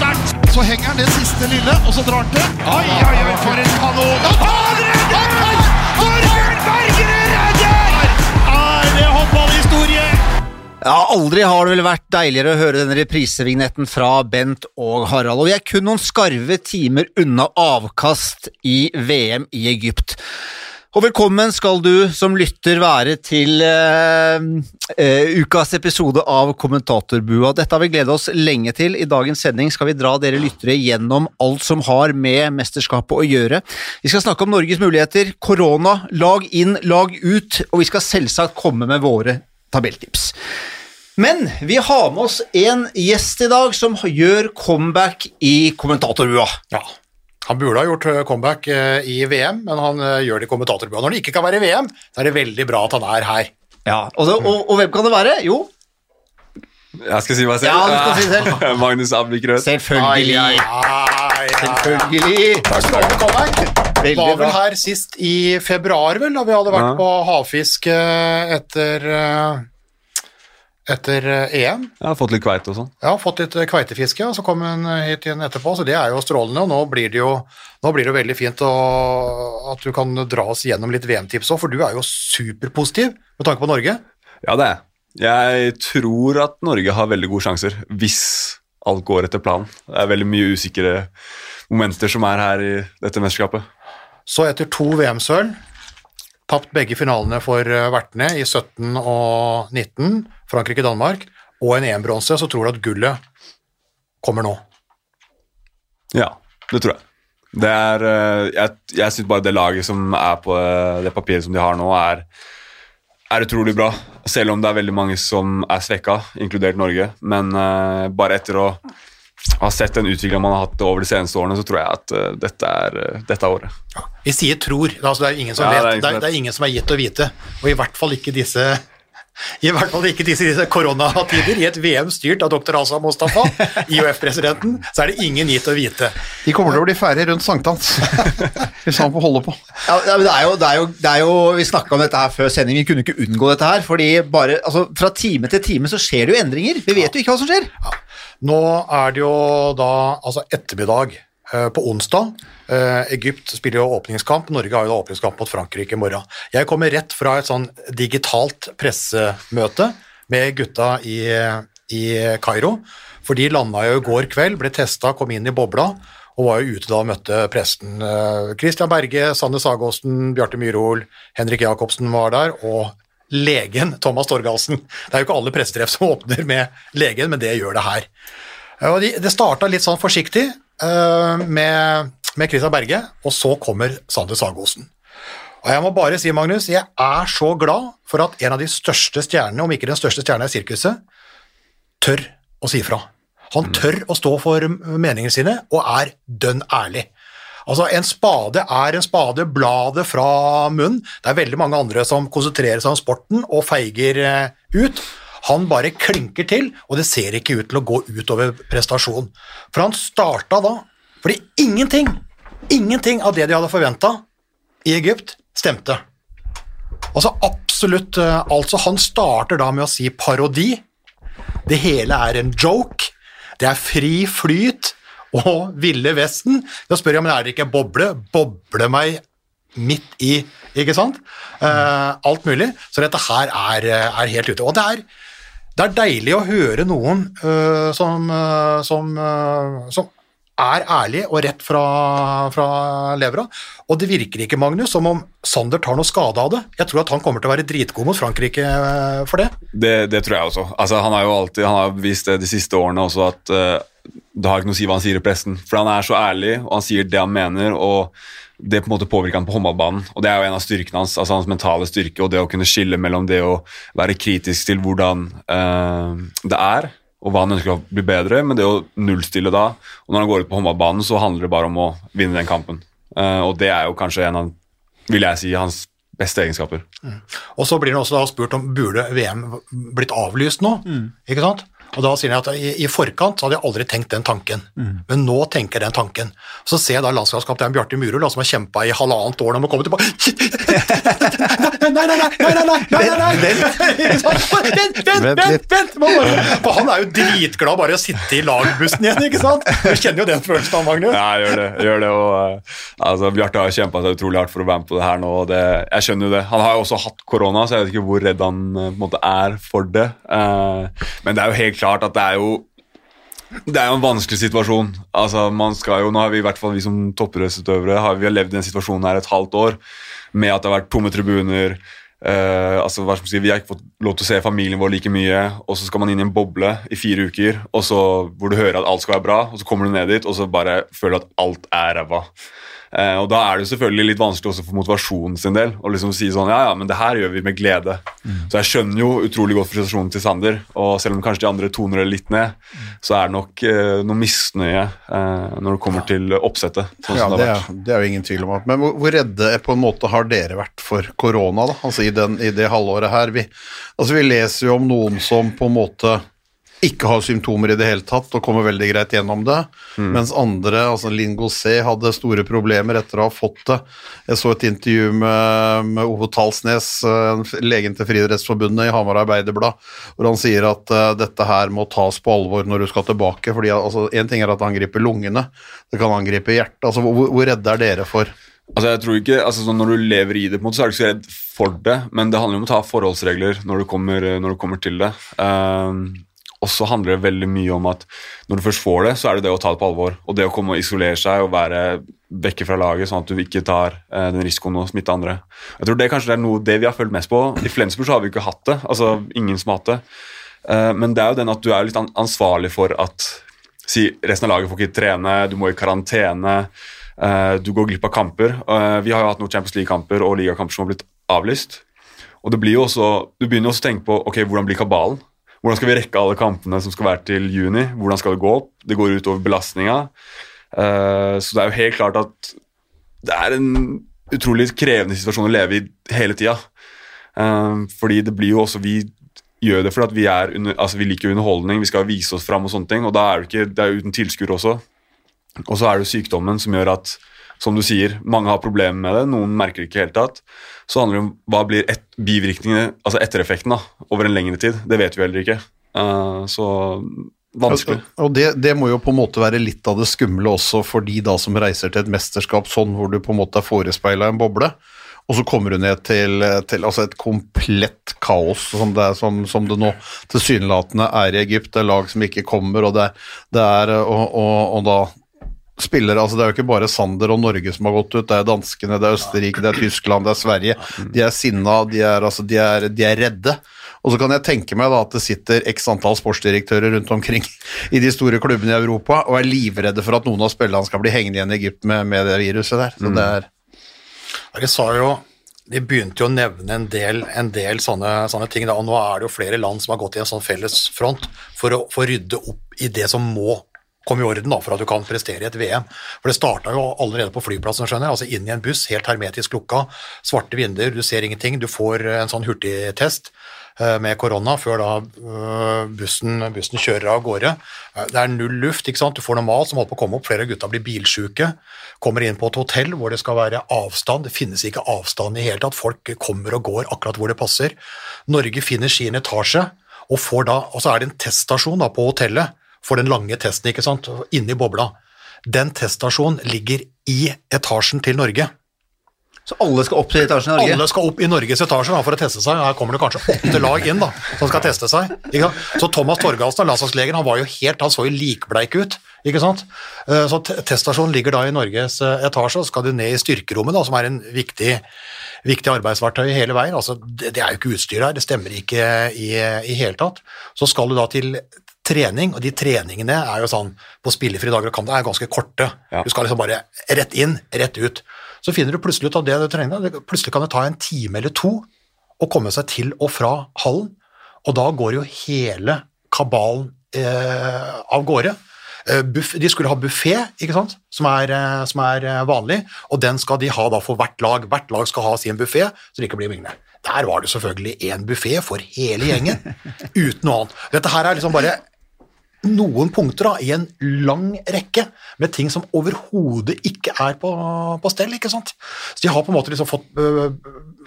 sterkt! Så henger han det siste lille, og så drar han til. Oi, oi, oi, for en kanon! Han redder! Torbjørn Bergerud redder! Er det håndballhistorie? Ja, Aldri har det vel vært deiligere å høre denne reprisevignetten fra Bent og Harald, og vi er kun noen skarve timer unna avkast i VM i Egypt. Og velkommen skal du som lytter være til eh, eh, ukas episode av Kommentatorbua. Dette har vi gledet oss lenge til. I dagens sending skal vi dra dere lyttere gjennom alt som har med mesterskapet å gjøre. Vi skal snakke om Norges muligheter, korona, lag inn, lag ut, og vi skal selvsagt komme med våre tabelltips. Men vi har med oss en gjest i dag som gjør comeback i kommentatorbua. Ja. Han burde ha gjort eh, comeback eh, i VM, men han eh, gjør det i kommentatorbua. Når det ikke kan være VM, så er det veldig bra at han er her. Ja, og, det, og, og hvem kan det være? Jo, Jeg skal si meg selv. Ja, du skal si selv. Magnus Abvik Rød. selvfølgelig. Ai, ai, ai. Selvfølgelig. Takk, comeback. Veldig Var vel her sist i februar, vel, da vi hadde vært Ja. på havfisk eh, etter, etter eh, EM. Jeg har fått litt kveite og sånn. Ja, fått litt eh, kveitefiske, og så kom hun eh, hit igjen etterpå, så det er jo strålende, og nå blir det jo, blir det jo veldig fint å, at du kan dra oss gjennom litt VM-tips også, for du er jo superpositiv med tanke på Norge. Ja, det er jeg. Jeg tror at Norge har veldig gode sjanser hvis alt går etter planen. Det er veldig mye usikre momenter som er her i dette mesterskapet. Så etter to VM-sølv, tapt begge finalene for eh, vertene i 17 og 19, Frankrike-Danmark, og en EM-bronse, så tror du at gullet kommer nå. Ja, det tror jeg. Det er, eh, jeg jeg syns bare det laget som er på eh, det papiret som de har nå, er, er utrolig bra. Selv om det er veldig mange som er svekka, inkludert Norge. Men bare etter å ha sett den utviklinga man har hatt over de seneste årene, så tror jeg at uh, dette, er, uh, dette er året. Vi sier tror, altså det er ingen som Ja, vet, det er det er, det er ingen som er gitt å vite, og i hvert fall ikke disse i hvert fall ikke disse, disse koronatider. I et VM styrt av dr. Asa Mostafa, IOF-presidenten, så er det ingen gitt å vite. De kommer til å bli ferdig rundt sankthans, hvis han får holde på. Ja, ja, det er jo, det er jo, det er jo Vi snakka om dette her før sending, vi kunne ikke unngå dette her. fordi bare, altså, Fra time til time så skjer det jo endringer. Vi vet jo ikke hva som skjer. Nå er det jo da altså ettermiddag eh, på onsdag. Eh, Egypt spiller jo åpningskamp, Norge har jo da åpningskamp mot Frankrike i morgen. Jeg kommer rett fra et sånn digitalt pressemøte med gutta i, i Kairo, for de landa jo i går kveld, ble testa, kom inn i bobla, og var jo ute da og møtte presten. Eh, Christian Berge, Sanne Sagåsen, Bjarte Myhrol, Henrik Jacobsen var der, og legen Thomas Torgalsen. Det er jo ikke alle pressetreff som åpner med legen, men det gjør det her. Og de, det starta litt sånn forsiktig eh, med, med Christian Berge, og så kommer Sander Sagosen. Og jeg må bare si, Magnus, jeg er så glad for at en av de største stjernene, om ikke den største stjerna i sirkuset, tør å si fra. Han tør å stå for meningene sine, og er dønn ærlig. Altså, En spade er en spade, bladet fra munnen. Det er veldig mange andre som konsentrerer seg om sporten og feiger eh, ut. Han bare klinker til, og det ser ikke ut til å gå utover prestasjon. For han starta da fordi ingenting, ingenting av det de hadde forventa i Egypt, stemte. Altså absolutt eh, Altså, han starter da med å si parodi. Det hele er en joke. Det er fri flyt og Ville Vesten. Da spør jeg, om det er ikke boble? Boble meg midt i, ikke sant? Eh, alt mulig. Så dette her er, er helt ute. Og det er, det er deilig å høre noen uh, som, uh, som, som er ærlig og rett fra, fra levra. Og det virker ikke, Magnus, som om Sander tar noe skade av det. Jeg tror at han kommer til å være dritgod mot Frankrike eh, for det. Det, det tror jeg også. Altså, han har jo alltid han har vist det de siste årene også at uh, det har ikke noe å si hva han sier i pressen. For han er så ærlig, og han sier det han mener, og det på en måte påvirker han på håndballbanen. Og det er jo en av styrkene hans, altså hans mentale styrke, og det å kunne skille mellom det å være kritisk til hvordan eh, det er, og hva han ønsker å bli bedre, men det å nullstille da. Og når han går ut på håndballbanen, så handler det bare om å vinne den kampen. Uh, og det er jo kanskje en av, vil jeg si, hans beste egenskaper. Og så blir det også da spurt om burde VM blitt avlyst nå, ikke sant? Og da sier jeg at i, i forkant så hadde jeg aldri tenkt den tanken, men nå tenker jeg den tanken. Så ser jeg da landskapskaptein Bjarte Murul, som har kjempa i halvannet år, når man kommer tilbake Nei, nei, nei! nei, nei, nei, nei, nei, nei. Vent, vent, vent! Vent For han er jo dritglad bare å sitte i lagbussen igjen, ikke sant? Du kjenner jo den følelsen av Magnus. Ja, gjør det. Gjør det og, eh, altså, Bjarte har kjempa seg utrolig hardt for å være med på det her nå. Og det, jeg skjønner jo det. Han har jo også hatt korona, så jeg vet ikke hvor redd han eh, på en måte er for det. Eh, men det er jo helt klart at det er jo det er jo en vanskelig situasjon. Altså, man skal jo, nå har Vi i hvert fall vi som toppidrettsutøvere har vi har levd i den situasjonen her et halvt år med at det har vært tomme tribuner. eh, altså, hva skal man si, Vi har ikke fått lov til å se familien vår like mye, og så skal man inn i en boble i fire uker og så, hvor du hører at alt skal være bra, og så kommer du ned dit og så bare føler du at alt er ræva. Eh, og Da er det selvfølgelig litt vanskelig også for motivasjonen sin del å liksom si sånn Ja, ja, men det her gjør vi med glede. Så jeg skjønner jo utrolig godt frustrasjonen til Sander. Og selv om kanskje de andre toner det litt ned, så er det nok eh, noe misnøye eh, når det kommer til oppsettet. Sånn Ja, det det er, det er jo ingen tvil om. Men hvor, hvor redde på en måte har dere vært for korona, da? Altså i, den, i det halvåret her? Vi, altså vi leser jo om noen som på en måte ikke har symptomer i det hele tatt og kommer veldig greit gjennom det, mens andre, altså Lingo C, hadde store problemer etter å ha fått det. Jeg så et intervju med, med Ove Talsnes, eh, legen til Friidrettsforbundet i Hamar Arbeiderblad, hvor han sier at uh, dette her må tas på alvor når du skal tilbake. fordi altså, En ting er at det angriper lungene, det kan angripe hjertet. altså Hvor, hvor redde er dere for Altså jeg tror ikke, altså sånn Når du lever i det, på en måte, så er du ikke så redd for det, men det handler om å ta forholdsregler når du kommer, når du kommer til det. Ehm, og så handler det veldig mye om at når du først får det, så er det det å ta det på alvor. Og det å komme og isolere seg og være vekke fra laget, sånn at du ikke tar eh, den risikoen å smitte andre. Jeg tror det kanskje det er noe det vi har følt mest på. I Flensburg så har vi ikke hatt det. altså ingen som har hatt det. Eh, men det er jo den at du er litt ansvarlig for at si, resten av laget får ikke trene, du må i karantene, eh, du går glipp av kamper. Eh, vi har jo hatt noen Champions League-kamper og ligakamper som har blitt avlyst. Og det blir jo også, Du begynner også å tenke på ok, hvordan blir kabalen. Hvordan skal vi rekke alle kampene som skal være til juni? Hvordan skal det gå opp? Det går utover belastninga. Eh, så det er jo helt klart at det er en utrolig krevende situasjon å leve i hele tida. Eh, fordi det blir jo også Vi gjør det fordi vi, er under, altså vi liker underholdning, vi skal vise oss fram og sånne ting. Og da er det ikke, det er uten tilskuere også. Og så er det jo sykdommen som gjør at som du sier, mange har problemer med det, noen merker det ikke i det hele tatt. Så handler det om hva blir et, bivirkningene, altså ettereffekten, da, over en lengre tid. Det vet vi heller ikke. Uh, så vanskelig. Og det, det må jo på en måte være litt av det skumle også for de da som reiser til et mesterskap sånn hvor du på en måte er forespeila en boble, og så kommer du ned til, til altså et komplett kaos som det, er, som, som det nå tilsynelatende er i Egypt. Det er lag som ikke kommer, og det, det er og, og, og da spiller, altså Det er jo ikke bare Sander og Norge som har gått ut, det er danskene, det er Østerrike, det er Tyskland, det er Sverige. De er sinna, de er, altså, de er, de er redde. Og så kan jeg tenke meg da at det sitter x antall sportsdirektører rundt omkring i de store klubbene i Europa og er livredde for at noen av spillerne skal bli hengende igjen i Egypt med, med det viruset der. Så det er De sa jo de begynte jo å nevne en del, en del sånne, sånne ting, da, og nå er det jo flere land som har gått i en sånn felles front for å få rydde opp i det som må komme i orden da, for at du kan prestere i et VM. For det starta jo allerede på flyplassen, skjønner altså inn i en buss, helt hermetisk lukka, svarte vinduer, du ser ingenting, du får en sånn hurtigtest eh, med korona før da eh, bussen, bussen kjører av gårde. Eh, Det er null luft, ikke sant, du får noe mat som holder på å komme opp, flere av gutta blir bilsjuke, kommer inn på et hotell hvor det skal være avstand, det finnes ikke avstand i hele tatt, folk kommer og går akkurat hvor det passer. Norge finner sin etasje, og, da, og så er det en teststasjon da på hotellet for den lange testen, ikke sant, inni bobla. Den teststasjonen ligger i etasjen til Norge. Så alle skal opp til etasjen i Norge? Alle skal opp i Norges etasje da, for å teste seg. Her kommer det kanskje åtte lag inn da, som skal teste seg. Så Thomas Torgalsen, landslagslegen, han var jo helt, han så jo likbleik ut. ikke sant? Eh, Så te- teststasjonen ligger da i Norges eh, etasje, og så skal du ned i styrkerommet, da, som er en viktig, viktig arbeidsverktøy hele veien. Altså, det, det er jo ikke utstyr her, det stemmer ikke i, i hele tatt. Så skal du da til trening, og de treningene er jo sånn på spillefrie dager og kan det er ganske korte. Ja. Du skal liksom bare rett inn, rett ut. Så finner du plutselig ut av det du trenger, plutselig kan det ta en time eller to å komme seg til og fra hallen, og da går jo hele kabalen eh, av gårde. Eh, buff, de skulle ha buffé, som er, eh, som er eh, vanlig, og den skal de ha da for hvert lag. Hvert lag skal ha sin buffé, så det ikke blir lignende. Der var det selvfølgelig én buffé for hele gjengen, uten noe annet. Dette her er liksom bare noen punkter da, i en lang rekke med ting som overhodet ikke er på, på stell. ikke sant? Så De har på en måte liksom fått øh,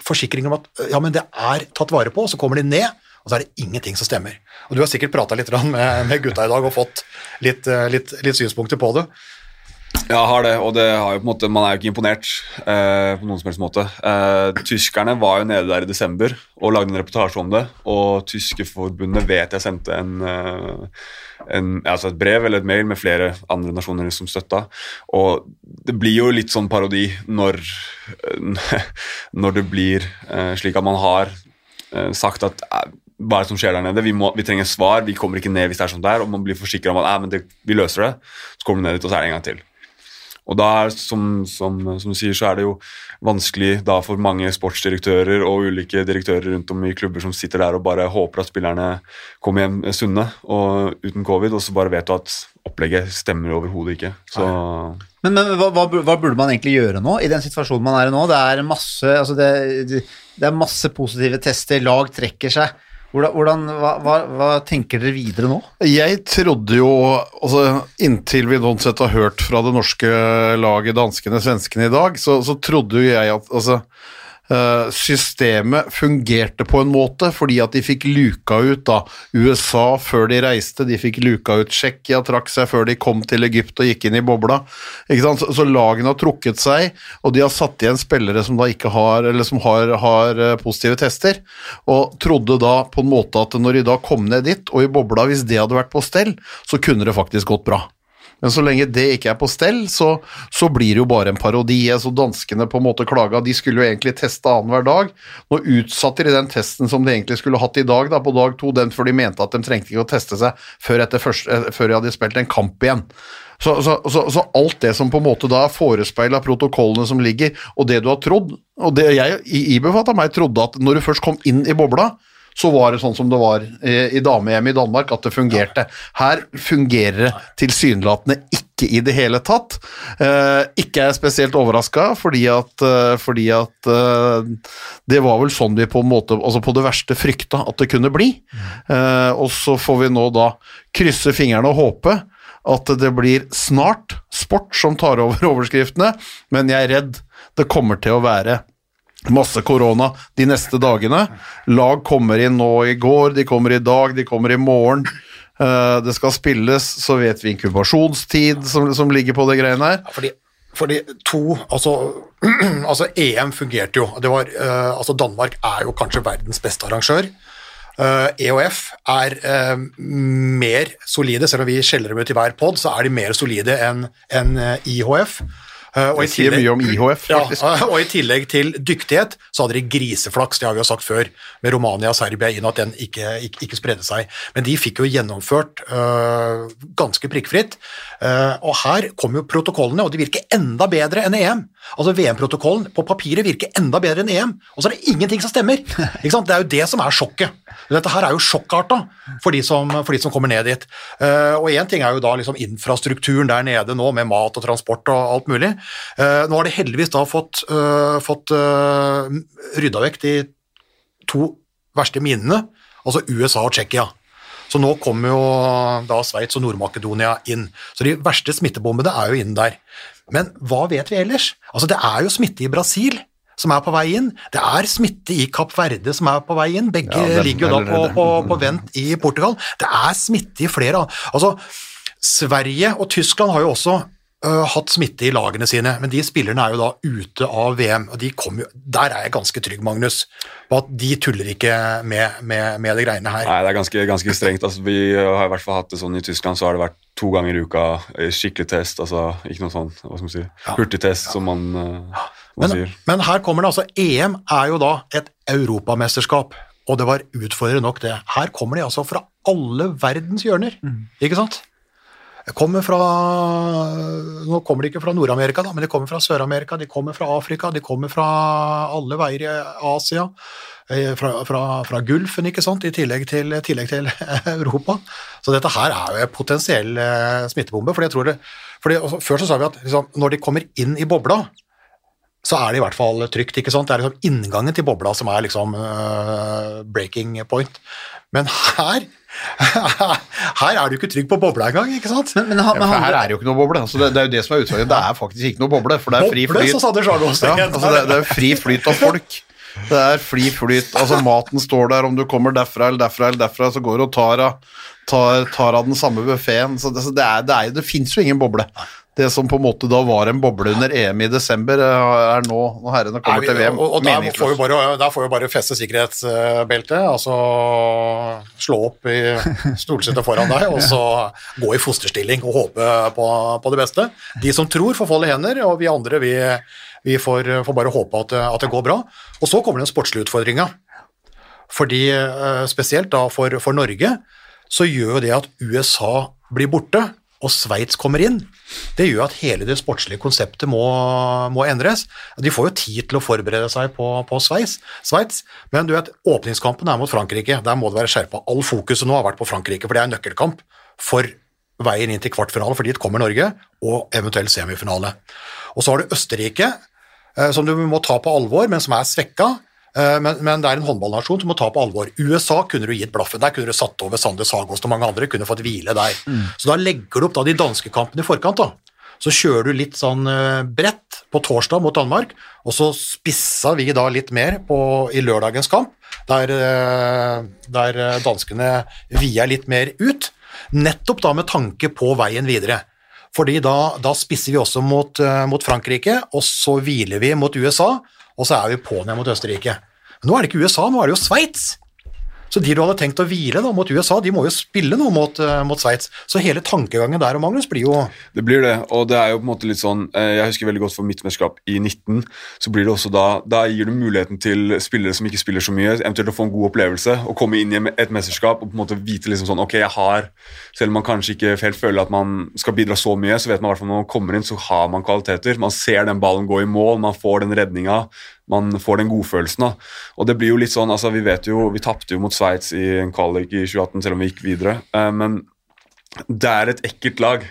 forsikringer om at øh, ja, men det er tatt vare på, og så kommer de ned, og så er det ingenting som stemmer. Og Du har sikkert prata litt med, med gutta i dag og fått litt, øh, litt, litt synspunkter på det. Ja, har det, og det har jo på en måte, man er jo ikke imponert eh, på noen som helst måte. Eh, tyskerne var jo nede der i desember og lagde en reportasje om det, og Tyskerforbundet vet jeg sendte en, eh, en, altså et brev eller et mail med flere andre nasjoner som støtta. Og det blir jo litt sånn parodi når, når det blir eh, slik at man har eh, sagt at eh, hva er det som skjer der nede? Vi, må, vi trenger svar, vi kommer ikke ned hvis det er sånn der, og man blir forsikra om at vi løser det. Så kommer du ned dit, og så er det en gang til. Og da, er, som, som, som, du sier, så er det jo vanskelig da for mange sportsdirektører og ulike direktører rundt om i klubber som sitter der og bare håper at spillerne kommer hjem sunne og uten covid, og så bare vet du at opplegget stemmer overhodet ikke. Så Men, men hva, hva, burde man egentlig gjøre nå, i den situasjonen man er i nå? Det er masse, altså det, det er masse positive tester, lag trekker seg. Hvordan, hva, hva, hva, tenker dere videre nå? Jeg trodde jo, altså inntil vi noen sett har hørt fra det norske laget, danskene, svenskene i dag, så, så trodde jo jeg at altså systemet fungerte på en måte fordi at de fikk luka ut da USA før de reiste, de fikk luka ut Tsjekkia, trakk seg før de kom til Egypt og gikk inn i bobla. Så, så, lagene har trukket seg, og de har satt igjen spillere som da ikke har, eller som har, har eh, positive tester, og trodde da på en måte at når de da kom ned dit, og i bobla, hvis det hadde vært på stell, så kunne det faktisk gått bra. Men så lenge det ikke er på stell, så, så blir det jo bare en parodi. Altså Danskene på en måte klaga, de skulle jo egentlig teste annenhver dag. Nå utsatte de den testen som de egentlig skulle hatt i dag, da, på dag to, den for de mente at de trengte ikke å teste seg før, første, eh, før de hadde spilt en kamp igjen. Så, så, så, så, alt det som på en måte da er forespeila protokollene som ligger, og det du har trodd Og det jeg ibefatta meg trodde at når du først kom inn i bobla, så var det sånn som det var i damehjemmet i Danmark, at det fungerte. Her fungerer det tilsynelatende ikke i det hele tatt. Eh, ikke er jeg spesielt overraska, fordi eh, fordi at eh, det var vel sånn vi på en måte, altså på det verste frykta at det kunne bli. og så får vi nå da krysse fingrene og håpe at det blir snart sport som tar over overskriftene, men jeg er redd det kommer til å være Masse korona de neste dagene. Lag kommer inn nå i går, de kommer i dag, de kommer i morgen. Uh, det skal spilles, så vet vi inkubasjonstid som, som ligger på det greiene her. Fordi, fordi, to altså, altså, EM fungerte jo. Var, uh, altså Danmark er jo kanskje verdens beste arrangør. Uh, eh, EOF er mer solide, selv om vi skjeller dem ut i hver pod, så er de mer solide enn en IHF. Uh, og, i tillegg, mye om IHF, faktisk. Ja, og i tillegg til dyktighet, så hadde de griseflaks, det har vi jo sagt før, med Romania og Serbia inn, at den ikke, ikke, ikke spredde seg. Men de fikk jo gjennomført uh, ganske prikkfritt. Uh, og her kommer jo protokollene, og de virker enda bedre enn EM. Altså VM-protokollen på papiret virker enda bedre enn EM, og så er det ingenting som stemmer! Det er jo det som er sjokket. Dette her er jo sjokkarta for de som, for de som kommer ned dit. og én ting er jo da liksom infrastrukturen der nede nå, med mat og transport og alt mulig. Uh, nå har de heldigvis da fått, uh, fått uh, rydda vekk de to verste minene, altså USA og Tsjekkia. Så nå kommer jo da Sveits og Nord-Makedonia inn. Så de verste smittebombene er jo inne der. Men hva vet vi ellers? Altså Det er jo smitte i Brasil som er på vei inn. Det er smitte i Kapp Verde som er på vei inn. Begge ja, den, ligger jo da på, på, på, vent i Portugal. Det er smitte i flere Altså, Sverige og Tyskland har jo også hatt smitte i lagene sine, men de spillerne er jo da ute av VM. og de jo, Der er jeg ganske trygg, Magnus, på at de tuller ikke med, med, med det greiene her. Nei, det er ganske, ganske strengt. Altså, vi har i hvert fall hatt det sånn i Tyskland, så har det vært to ganger i uka skikkelig test, altså ikke noe sånn hva skal man si, hurtigtest, ja. som man, uh, man men, sier. Men her kommer det altså EM er jo da et europamesterskap. Og det var utfordrende nok, det. Her kommer de altså fra alle verdens hjørner, mm. ikke sant? Kommer fra Nå kommer de ikke fra Nord-Amerika, men de kommer fra Sør-Amerika, de kommer fra Afrika, de kommer fra alle veier i Asia. Eh, fra, fra, fra Gulfen, ikke sant, i tillegg til, tillegg til, Europa. Så dette her er jo en potensiell eh, smittebombe. for jeg tror det, fordi, Før så sa vi at liksom, når de kommer inn i bobla, så er det i hvert fall trygt. ikke sant? Det er liksom inngangen til bobla som er liksom uh, breaking point. Men her her er du ikke trygg på bobla engang, ikke sant? Men, men, han- men for her er det jo ikke noe boble. Altså det, det er jo det som er utfordringen. Det er faktisk ikke noe boble, for det er fri Boble, flyt. så sa det Ja, altså det, det er fri flyt av folk. Det er fri flyt, altså maten står der, om du kommer derfra eller derfra eller derfra, så går du og tar av, tar, tar av den samme buffeten. Så det, så det, er, det, er, det finnes jo ingen boble. Det som på en måte da var en boble under EM i desember, er nå, når herrene kommer til VM, og, og der, får vi bare, der får vi bare feste sikkerhetsbeltet, altså slå opp i stolsetet foran deg, og så gå i fosterstilling og håpe på, på det beste. De som tror, får folde hender, og vi andre, vi, vi får, får bare håpe at, at det går bra. Og så kommer den sportslige utfordringa. Fordi eh, spesielt da for, for Norge, så gjør jo det at USA blir borte, og Sveits kommer inn, det gjør at hele det sportslige konseptet må, må endres. De får jo tid til å forberede seg på, på Sveits, men du vet, åpningskampen er mot Frankrike. Der må det være skjerpa. All fokuset nå har vært på Frankrike, for det er en nøkkelkamp for veien inn til kvartfinale, for dit kommer Norge, og eventuelt semifinale. Og så har du Østerrike, eh, som du må ta på alvor, men som er svekka. Eh, Men, men det er en håndballnasjon som må ta på alvor. USA kunne du gitt blaffen. Der kunne du satt over Sander Sagost og mange andre, kunne fått hvile der. Så da legger du opp da de danske kampene i forkant. da. Så kjører du litt sånn eh, bredt på torsdag mot Danmark, og så spissa vi da litt mer på, i lørdagens kamp, der, eh, der danskene via litt mer ut. Nettopp da med tanke på veien videre. Fordi da, da spisser vi også mot, mot Frankrike, og så hviler vi mot USA, og så er vi på'n igjen mot Østerrike. Men nå er det ikke USA, nå er det jo Sveits. Så de du hadde tenkt å hvile da mot USA, de må jo spille nå mot, eh, mot Sveits. Så hele tankegangen der, og Magnus, blir jo Det blir det, og det er jo på en måte litt sånn eh, Jeg husker veldig godt for mitt mesterskap i 19, så blir det også da Da gir du muligheten til spillere som ikke spiller så mye, eventuelt å få en god opplevelse, og komme inn i et mesterskap og på en måte vite liksom sånn Ok, jeg har Selv om man kanskje ikke helt føler at man skal bidra så mye, så vet man i hvert fall når man kommer inn, så har man kvaliteter. Man ser den ballen gå i mål, man får den redninga, man får den godfølelsen. da. Og det blir jo litt sånn, altså Vi vet jo, vi tapte jo mot Sveits i en kvalik i 2018, selv om vi gikk videre. eh, men det er et ekkelt lag,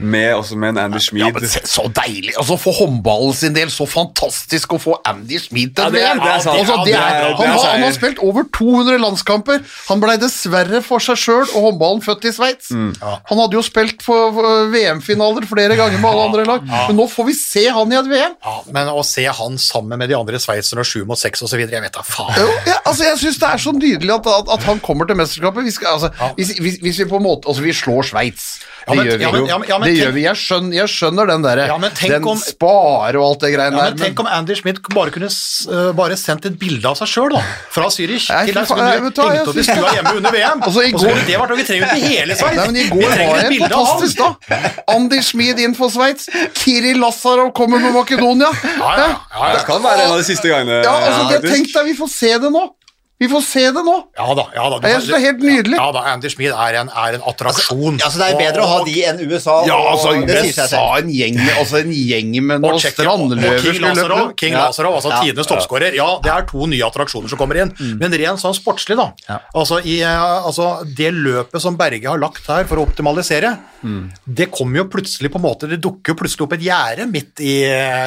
med, også med en Andy Ja, Schmid. men se, så deilig! Altså For håndballen sin del, så fantastisk å få Andy Schmid til Ja, det er-. Altså, det er, han, har, han har spilt over 200 landskamper. Han blei dessverre for seg sjøl og håndballen født i Sveits. Han hadde jo spilt for for VM-finaler flere ganger med alle andre lag, men nå får vi se han i et VM. ja, Men å se han sammen med de andre sveitserne, sju mot seks osv., jeg vet da faen. Jo, ja, altså Jeg syns det er så nydelig at, at, at han kommer til mesterskapet. Vi, skal, altså, hvis, hvis, hvis vi på en måte Altså, vi slår Sveits. Ja, Det men- gjør vi. ja, men- ja, det tenk- gjør vi. Jeg skjønner, jeg skjønner den derre Ja, men tenk Den om- spar og alt det greiene Ja, der. men Tenk om Andy Schmidt bare kunne øh, bare sendt et bilde av seg sjøl, da. Fra Zürich til der vet hva, hengt opp i stua hjemme under VM. Altså, i og så går- ville det vært noe vi trenger til hele Sveits. Nei, men I går var et bilde av han. fantastisk, da. Andy Schmid inn for Sveits. Kirill Lazarov kommer med Makedonia. Ja, ja, ja, Det kan være en av de siste gangene. Ja, altså, det. Tenk deg, vi får se det nå. Vi får se det nå. ja da. ja da. Jeg synes det er helt nydelig. Ja da, Andy Schmid er en, er en attraksjon. altså, det er bedre å ha de enn USA. Ja, altså, og, det sier seg. USA, en gjeng altså, en gjeng med noen strandløver King Lazarov. King Ja. Lazarov altså Ja. tidenes toppskårer. Ja, det er to nye attraksjoner som kommer inn. Men rent sånn sportslig, da. Ja. Altså, i, eh, altså, det løpet som Berge har lagt her for å optimalisere, det kommer jo plutselig på en måte Det dukker jo plutselig opp et gjerde midt, i,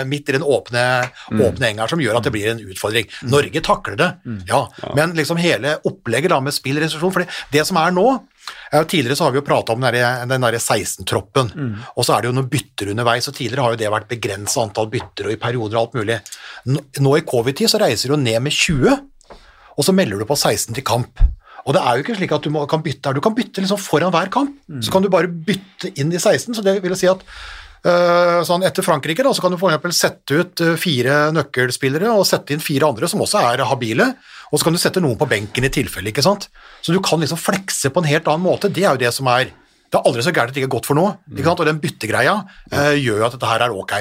midt i den åpne, åpne engen som gjør at det blir en utfordring. Norge takler det, ja. Men liksom hele opplegget da med spillrestriksjon For det som er nå ja, Tidligere så har vi jo prata om den der- den 16-troppen, og så er det jo noen bytter underveis. og Tidligere har jo det vært begrensa antall bytter og i perioder og alt mulig. Nå, i covid-tid så reiser du ned med 20, og så melder du på 16 til kamp. Og det er jo ikke slik at du må, kan bytte her. Du kan bytte liksom foran hver kamp. Så kan du bare bytte inn i 16, så det vil si at øh, sånn etter Frankrike da, så kan du eksempel sette ut øh, fire nøkkelspillere og sette inn fire andre som også er habile, og så kan du sette noen på benken i tilfelle, ikke sant? Så du kan liksom flekse på en helt annen måte. Det er jo det som er det er aldri så gærent at det ikke er godt for noe, sant? og den byttegreia uh, gjør jo at dette her er ok.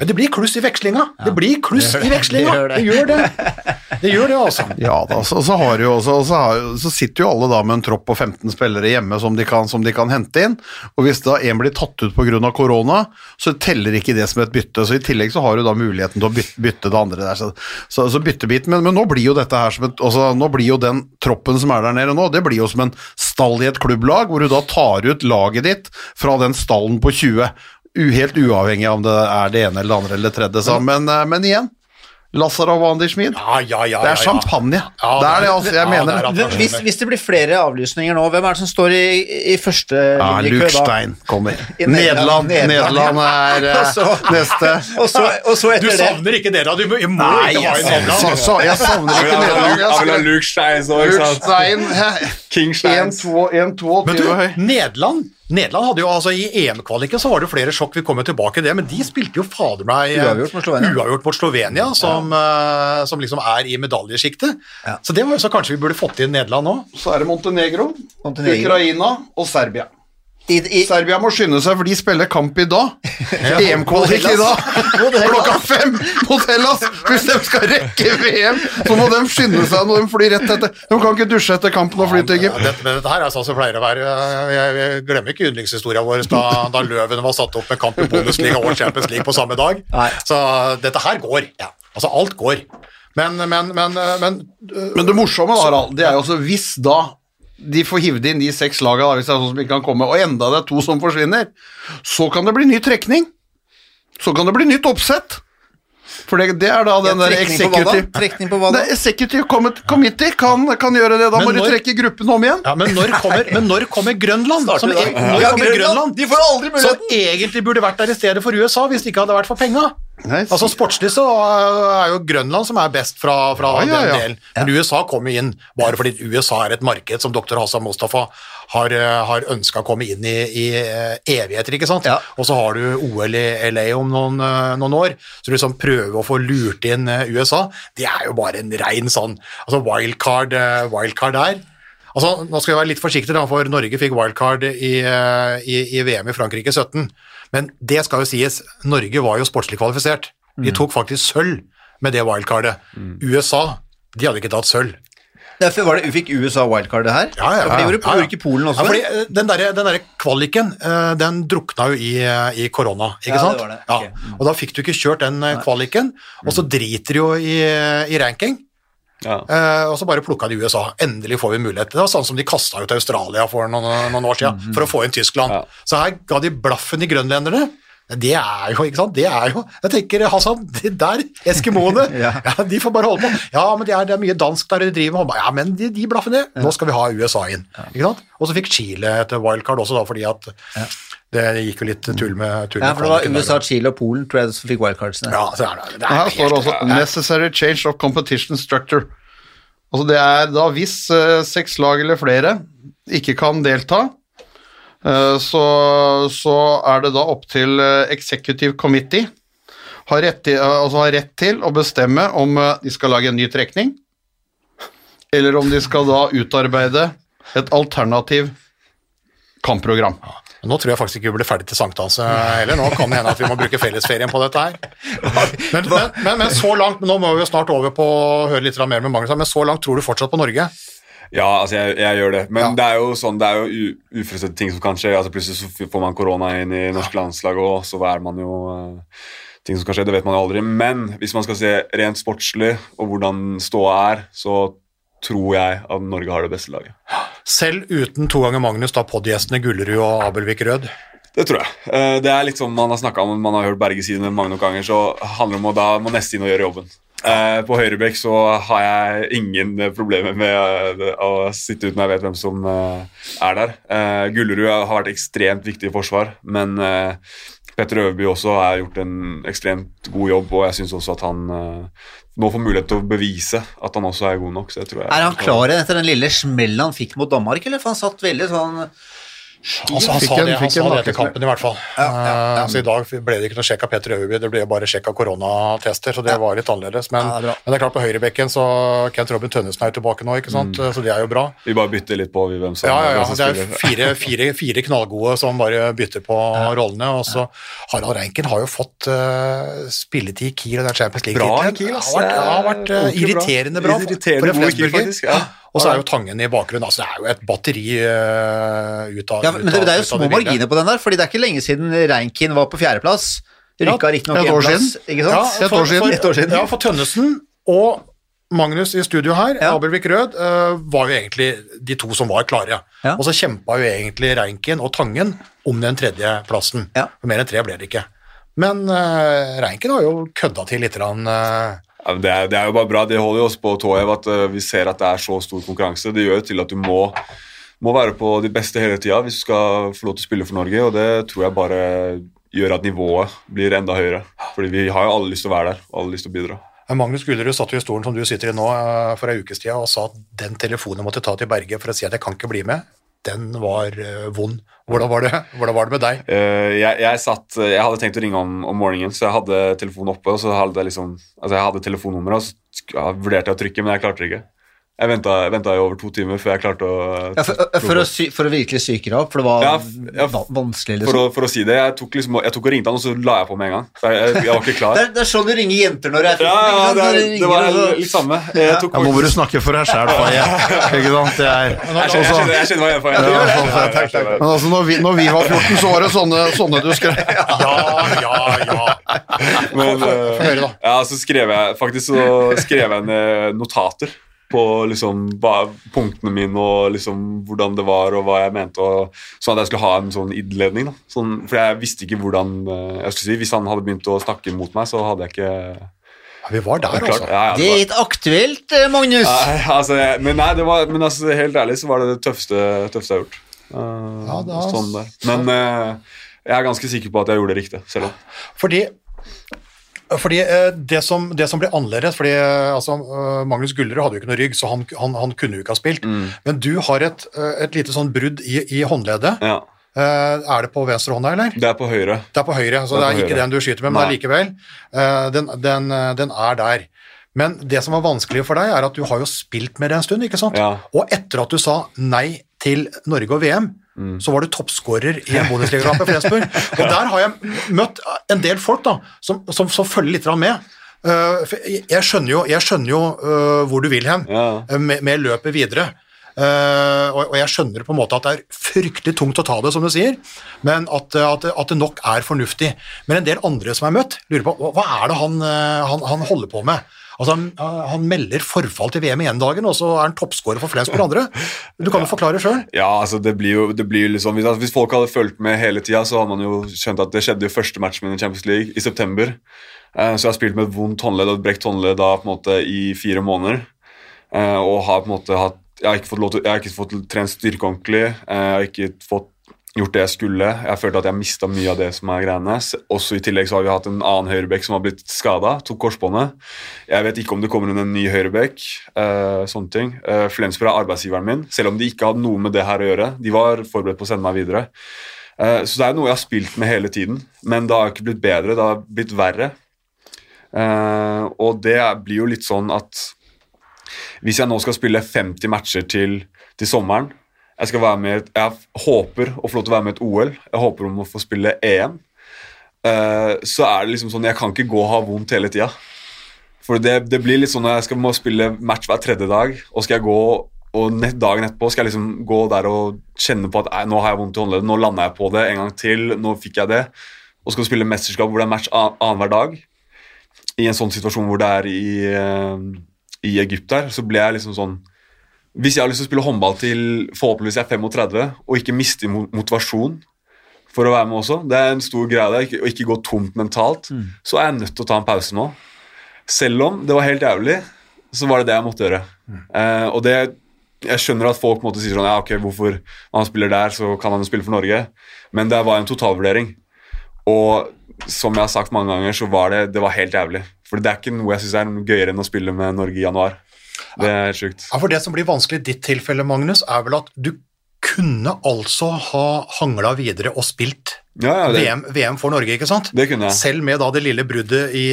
Men det blir kluss i vekslinga. Det blir kluss i vekslinga. Det gjør det. Det gjør det. Det gjør det, altså. Ja da, så, så, også, så, har, så sitter jo alle da med en tropp på 15 spillere hjemme som de kan, som de kan hente inn, og hvis da en blir tatt ut pga. korona, så teller ikke det som et bytte, så i tillegg så har du da muligheten til å bytte, bytte det andre der, så, så, byttebiten, men, men nå blir jo dette her som et, altså, nå blir jo den troppen som er der nede nå, det blir jo som en stall i et klubblag, hvor du da tar ut laget ditt fra den stallen på 20, helt uavhengig av om det er det ene eller det andre eller det tredje, men, eh, men igjen, Lazarov og Anders Schmid. Ja, ja, ja. Det er champagne. Det er det, altså. Jeg mener det det. Hvis, hvis det blir flere avlysninger nå, hvem er det som står i, i første Ja, Luke da? Stein kommer. Nederland, Nederland, er Og eh, så- neste. Og så, og så Du det savner ikke det, da? Du må, må Nei, ikke ha i Nederland. så, så, jeg savner ikke Nederland. Jeg vil ha Luke Stein Luke ikke sant? Stein hæ? King Steins. 1-2 Men du. Nederland Nederland hadde jo, altså I EM-kvaliken så var det jo flere sjokk, vi kommer tilbake til det, men de spilte jo fader meg eh, Uavgjort mot Slovenia. uavgjort mot Slovenia som, eh, som liksom er i medaljesjiktet. Ja. Så det var jo så kanskje vi burde fått inn Nederland nå. Så er det Montenegro, Montenegro. Ukraina og Serbia. I, i, Serbia må skynde seg, for de spiller kamp i dag. EM-kvalik i dag. Klokka fem mot Hellas. Hvis de skal rekke VM, så må de skynde seg når de flyr rett etter. De kan ikke dusje etter kampen og fly til Ja, Egypt. dette, men dette her er sånn som pleier å være Jeg, jeg, jeg glemmer ikke yndlingshistoria vår da, da Løven var satt opp med kamp i Bundesliga og Champions League på samme dag. Nei. Så dette her går. Altså, alt går. Men, men, men, men øh, Men det morsomme, da, Harald, det er jo også hvis da de får hivd inn de seks lagene hvis det er sånn som ikke kan komme, og enda det er to som forsvinner, så kan det bli ny trekning. Så kan det bli nytt oppsett. For det, det er da den der hva da? executive Trekning på hva da? Executive Committee kan, kan gjøre det. Da Men må når- de trekke gruppen om igjen. Ja, men når kommer, men når kommer Grønland? Som, e- når Ja, kommer Grønland. Grønland? De får aldri muligheten! Som egentlig burde vært der i stedet for USA hvis det ikke hadde vært for penga. Nei, Altså Sportslig så er jo Grønland som er best fra, fra Ja, ja, ja. den delen. Men USA kommer inn bare fordi USA er et marked som dr. Hassan Mustafa har, eh, har ønska å komme inn i, i eh, evigheter, ikke sant. Ja. Og så har du OL i LA om noen, eh, noen år, så du liksom prøver å få lurt inn eh, USA. Det er jo bare en rein sånn altså wildcard, eh, wildcard der. Altså, nå skal jeg være litt forsiktig, da, for Norge fikk wildcard i, eh, i, i VM i Frankrike 17. Men det skal jo sies, Norge var jo sportslig kvalifisert. De tok faktisk sølv med det wildcardet. USA de hadde ikke tatt sølv. Derfor var det, fikk USA wildcardet her? Ja, ja, ja, For det gjorde, ja, ja. ikke Polen også? Ja, fordi eh, den derre den der kvaliken, eh, den drukna jo i, eh, i korona, ikke Ja, det var det. Ja, Mm. og da fikk du ikke kjørt den kvaliken, og så driter du jo i, i ranking. Ja. Eh, og så bare plukka de USA. Endelig får vi mulighet. Det var sånn som de kasta ut Australia for noen, noen år siden, for å få inn Tyskland. Ja. Så her ga de blaffen i grønlenderne. Det er jo, ikke sant, det er jo Jeg tenker, Hassan, det der, eskimoene, ja. Ja. de får bare holde på. Ja, men det er, det er mye dansk der de driver med. Ja, men de, de blaffene, nå skal vi ha USA inn. Ikke sant? Og så fikk Chile et wildcard også, da, fordi at det gikk jo litt tull med tull Ja, for det var USA. Chile og Polen tror jeg som fikk wildcardsene. Ja, så er det, det Og er her står det også 'necessary change of competition structure'. Altså det er da hvis uh, seks lag eller flere ikke kan delta, uh, så, så er det da opp til uh, executive committee har rett, til, altså har rett til å bestemme om de skal lage en ny trekning, eller om de skal da utarbeide et alternativ kampprogram. Men Nå tror jeg faktisk ikke vi blir ferdig til sankthans eh, heller. Nå kan det hende at vi må bruke fellesferien på dette her. Men, men, men, men så langt, Nå må vi jo snart over på å høre litt mer med Magnus, men så langt tror du fortsatt på Norge? Ja, altså jeg, jeg gjør det. Men Ja. det er jo sånn, det er jo uforutsette ting som kan skje. Altså Plutselig så får man korona inn i norsk landslag, og så er man jo eh, ting som kan skje. Det vet man jo aldri. Men hvis man skal se rent sportslig og hvordan ståa er, så tror jeg at Norge har det beste laget. Selv uten to ganger Magnus, da podgjestene Gullerud og Abelvik Rød. Det tror jeg. Eh, Det er litt som man har snakket om, man har hørt Berge si det mange ganger, så handler det om å da må neste inn og gjøre jobben. Eh, På høyrebekk så har jeg ingen problemer med eh, å sitte uten jeg vet hvem som er der. Gullerud har vært ekstremt viktig i forsvar, men Petter Øverby også har gjort en ekstremt god jobb, og jeg syns også at han eh, nå får mulighet til å bevise at han også er god nok. Så jeg tror jeg Er han klar etter den lille smellen han fikk mot Danmark, eller? For han satt veldig sånn Altså, han sa det, han fikk sa en det etter kampen, i hvert fall. Eh, Så i dag ble det ikke noe sjekk av Petter Øverby, det ble bare sjekk av koronatester, så det var litt annerledes. Men, Ja, det er men det er klart, på høyrebekken så Kent Robin Tønnesen er jo tilbake nå, ikke sant? så det er jo bra. Vi bare bytter litt på hvem som Ja, ja, ja. som Det er fire, fire, fire knallgode som bare bytter på rollene. Og så Harald Reinken har jo fått uh, spilletid i Kiel, og det er Champions League. Bra i Kiel, ass. Det har vært, det har vært Ordentlig bra. irriterende bra. for- Irriterende for god i Kiel, Flensburger. Ja. Og så er jo Tangen i bakgrunnen. Altså, det er jo et batteri uh, ut av Ja, men det, det er jo små marginer på den der, fordi det er ikke lenge siden Reinkin var på fjerdeplass. Rykka riktignok et én plass, ikke Ja, sant? Et år siden. Et år siden. Ja, for Tønnesen og Magnus i studio her, Ja. Abelvik Rød, uh, var jo egentlig de to som var klare. Ja. Og så kjempa jo egentlig Reinkin og Tangen om den tredjeplassen. Ja. For mer enn tre ble det ikke. Men uh, Reinken har jo kødda til litt. eh, Ja, men det, er, det er jo bare bra. Det holder jo oss på tå hev at eh, vi ser at det er så stor konkurranse. Det gjør jo til at du må, må være på de beste hele tida hvis du skal få lov til å spille for Norge, og det tror jeg bare gjør at nivået blir enda høyere. Fordi vi har jo alle lyst til å være der alle lyst til å bidra. Magnus Gullerud satt i stolen som du sitter i nå eh, for ei ukes tid og sa at den telefonen måtte ta til Berge for å si at jeg kan ikke bli med, den var eh, vond. Hvordan var det, Hvordan var det med deg? Eh, jeg, jeg, satt, jeg hadde tenkt å ringe om, om morgenen, så jeg hadde telefonen oppe. og så hadde Jeg liksom, altså jeg hadde telefonnummeret, og så vurderte jeg å trykke, men jeg klarte det ikke. Jeg venta, i over to timer før jeg klarte å Ja, for, for, å, sy for å virkelig psyke deg opp, for det var Ja, ja, vanskelig? Liksom. for, liksom. å, for å si det, jeg tok, liksom, jeg tok og ringte han, og så la jeg på med en gang. Jeg, jeg, jeg var ikke Det klar. er, det er sånn du ringer jenter når du er Ja, ja, ikke det, er, det var og så- samme. Jeg tok Ja, nå må du snakke for deg sjæl? Er Jeg kjenner meg igjen, jeg jeg. Ja, Jeg, jeg, jeg, jeg, Men altså, når vi, når vi var 14, så var det sånne, sånne du skrev. Ja, ja, ja. Men, eh, Få høre, da. Ja, så skrev jeg faktisk så skrev jeg ned notater på liksom hva, punktene mine og liksom hvordan det var og hva jeg mente, og, sånn at jeg skulle ha en sånn id-ledning. Sånn, for jeg visste ikke hvordan eh, jeg skulle si, Hvis han hadde begynt å snakke mot meg, så hadde jeg ikke Ja, vi var der, altså. Ja, ja, Det det er ikke aktuelt, eh, Magnus. Nei, altså, jeg, men nei, det var, men altså, helt ærlig så var det det tøffeste, tøffeste jeg har gjort. Uh, Ja, da- sånn. Men uh, jeg er ganske sikker på at jeg gjorde det riktig, selv om Fordi, fordi eh, det, som, det som ble annerledes fordi eh, altså, eh, Magnus Gullerud hadde jo ikke noe rygg, så han, han, han kunne jo ikke ha spilt. Mm. Men du har et, et lite sånn brudd i, i håndleddet. ja, er det på venstre hånda, eller? Det er på høyre. Det er på høyre, så Det det er er, ikke høyre. den du skyter med, men likevel. den, den, den er der. Men det som var vanskelig for deg, er at du har jo spilt med det en stund, ikke sant? Ja. Og etter at du sa nei til Norge og VM, Mm. så var du toppskårer i en Bundesliga-kamp i Flensburg. Og der har jeg møtt en del folk da, som, som, som følger litt med. Eh, jeg skjønner jo, jeg skjønner jo eh, hvor du vil hen Ja. eh, med, med løpet videre. Og, jeg skjønner på en måte at det er fryktelig tungt å ta det, som du sier, men at, at, at det nok er fornuftig. Men en del andre som er møtt, lurer på hva, er det han, han, han holder på med? Altså, han, han melder forfall til VM i ene dagen, og så er han toppskårer for Flensburg andre. Du kan jo forklare sjøl. Ja, altså det blir jo, det blir liksom, hvis, hvis folk hadde fulgt med hele tida, så hadde man jo skjønt at det skjedde jo første matchen min i Champions League i september. Eh, så jeg har spilt med et vondt håndledd og et brekt håndledd da på en måte i fire måneder. Eh, og har på en måte hatt Jeg har ikke fått, lov til, jeg har ikke fått trent styrke ordentlig. eh, jeg har ikke fått gjort det jeg skulle. Jeg følte at jeg mista mye av det som er greiene. Også I tillegg så har vi hatt en annen høyrebekk som har blitt skada, tok korsbåndet. Jeg vet ikke om det kommer inn en ny høyrebekk. Uh, sånne ting. Uh, Flensburg er arbeidsgiveren min, selv om de ikke hadde noe med det her å gjøre. De var forberedt på å sende meg videre. Uh, så det er noe jeg har spilt med hele tiden, men det har ikke blitt bedre, det har blitt verre. Uh, og det blir jo litt sånn at hvis jeg nå skal spille 50 matcher til, til sommeren jeg, skal være med, jeg håper å få lov til å være med i et OL. Jeg håper om å få spille EM. eh, så er det liksom sånn Jeg kan ikke gå og ha vondt hele tida. For det, det blir litt sånn når jeg skal må spille match hver tredje dag, og skal jeg gå og nett, dagen etterpå skal jeg liksom gå der og kjenne på at «Nei, nå har jeg vondt i håndleddet, nå landa jeg på det en gang til, nå fikk jeg det. Og skal du spille mesterskap hvor det er match an- annenhver dag, i en sånn situasjon hvor det er i, eh, i Egypt der, så ble jeg liksom sånn Hvis jeg har lyst til å spille håndball til forhåpentligvis jeg er 35, og ikke miste motivasjon for å være med også, det er en stor greie der, å ikke gå tomt mentalt, så er jeg nødt til å ta en pause nå. Selv om det var helt jævlig, så var det det jeg måtte gjøre. Eh, og det Jeg skjønner at folk på en måte sier sånn Ja, ok, hvorfor han spiller der, så kan han jo spille for Norge. Men det var en totalvurdering. Og som jeg har sagt mange ganger, så var det, det var helt jævlig. For det er ikke noe jeg syns er gøyere enn å spille med Norge i januar. Det er sjukt. Ja, for Det som blir vanskelig i ditt tilfelle, Magnus, er vel at du kunne altså ha hangla videre og spilt Ja, ja, VM, VM for Norge, ikke sant? det kunne jeg. Selv med da det lille bruddet i,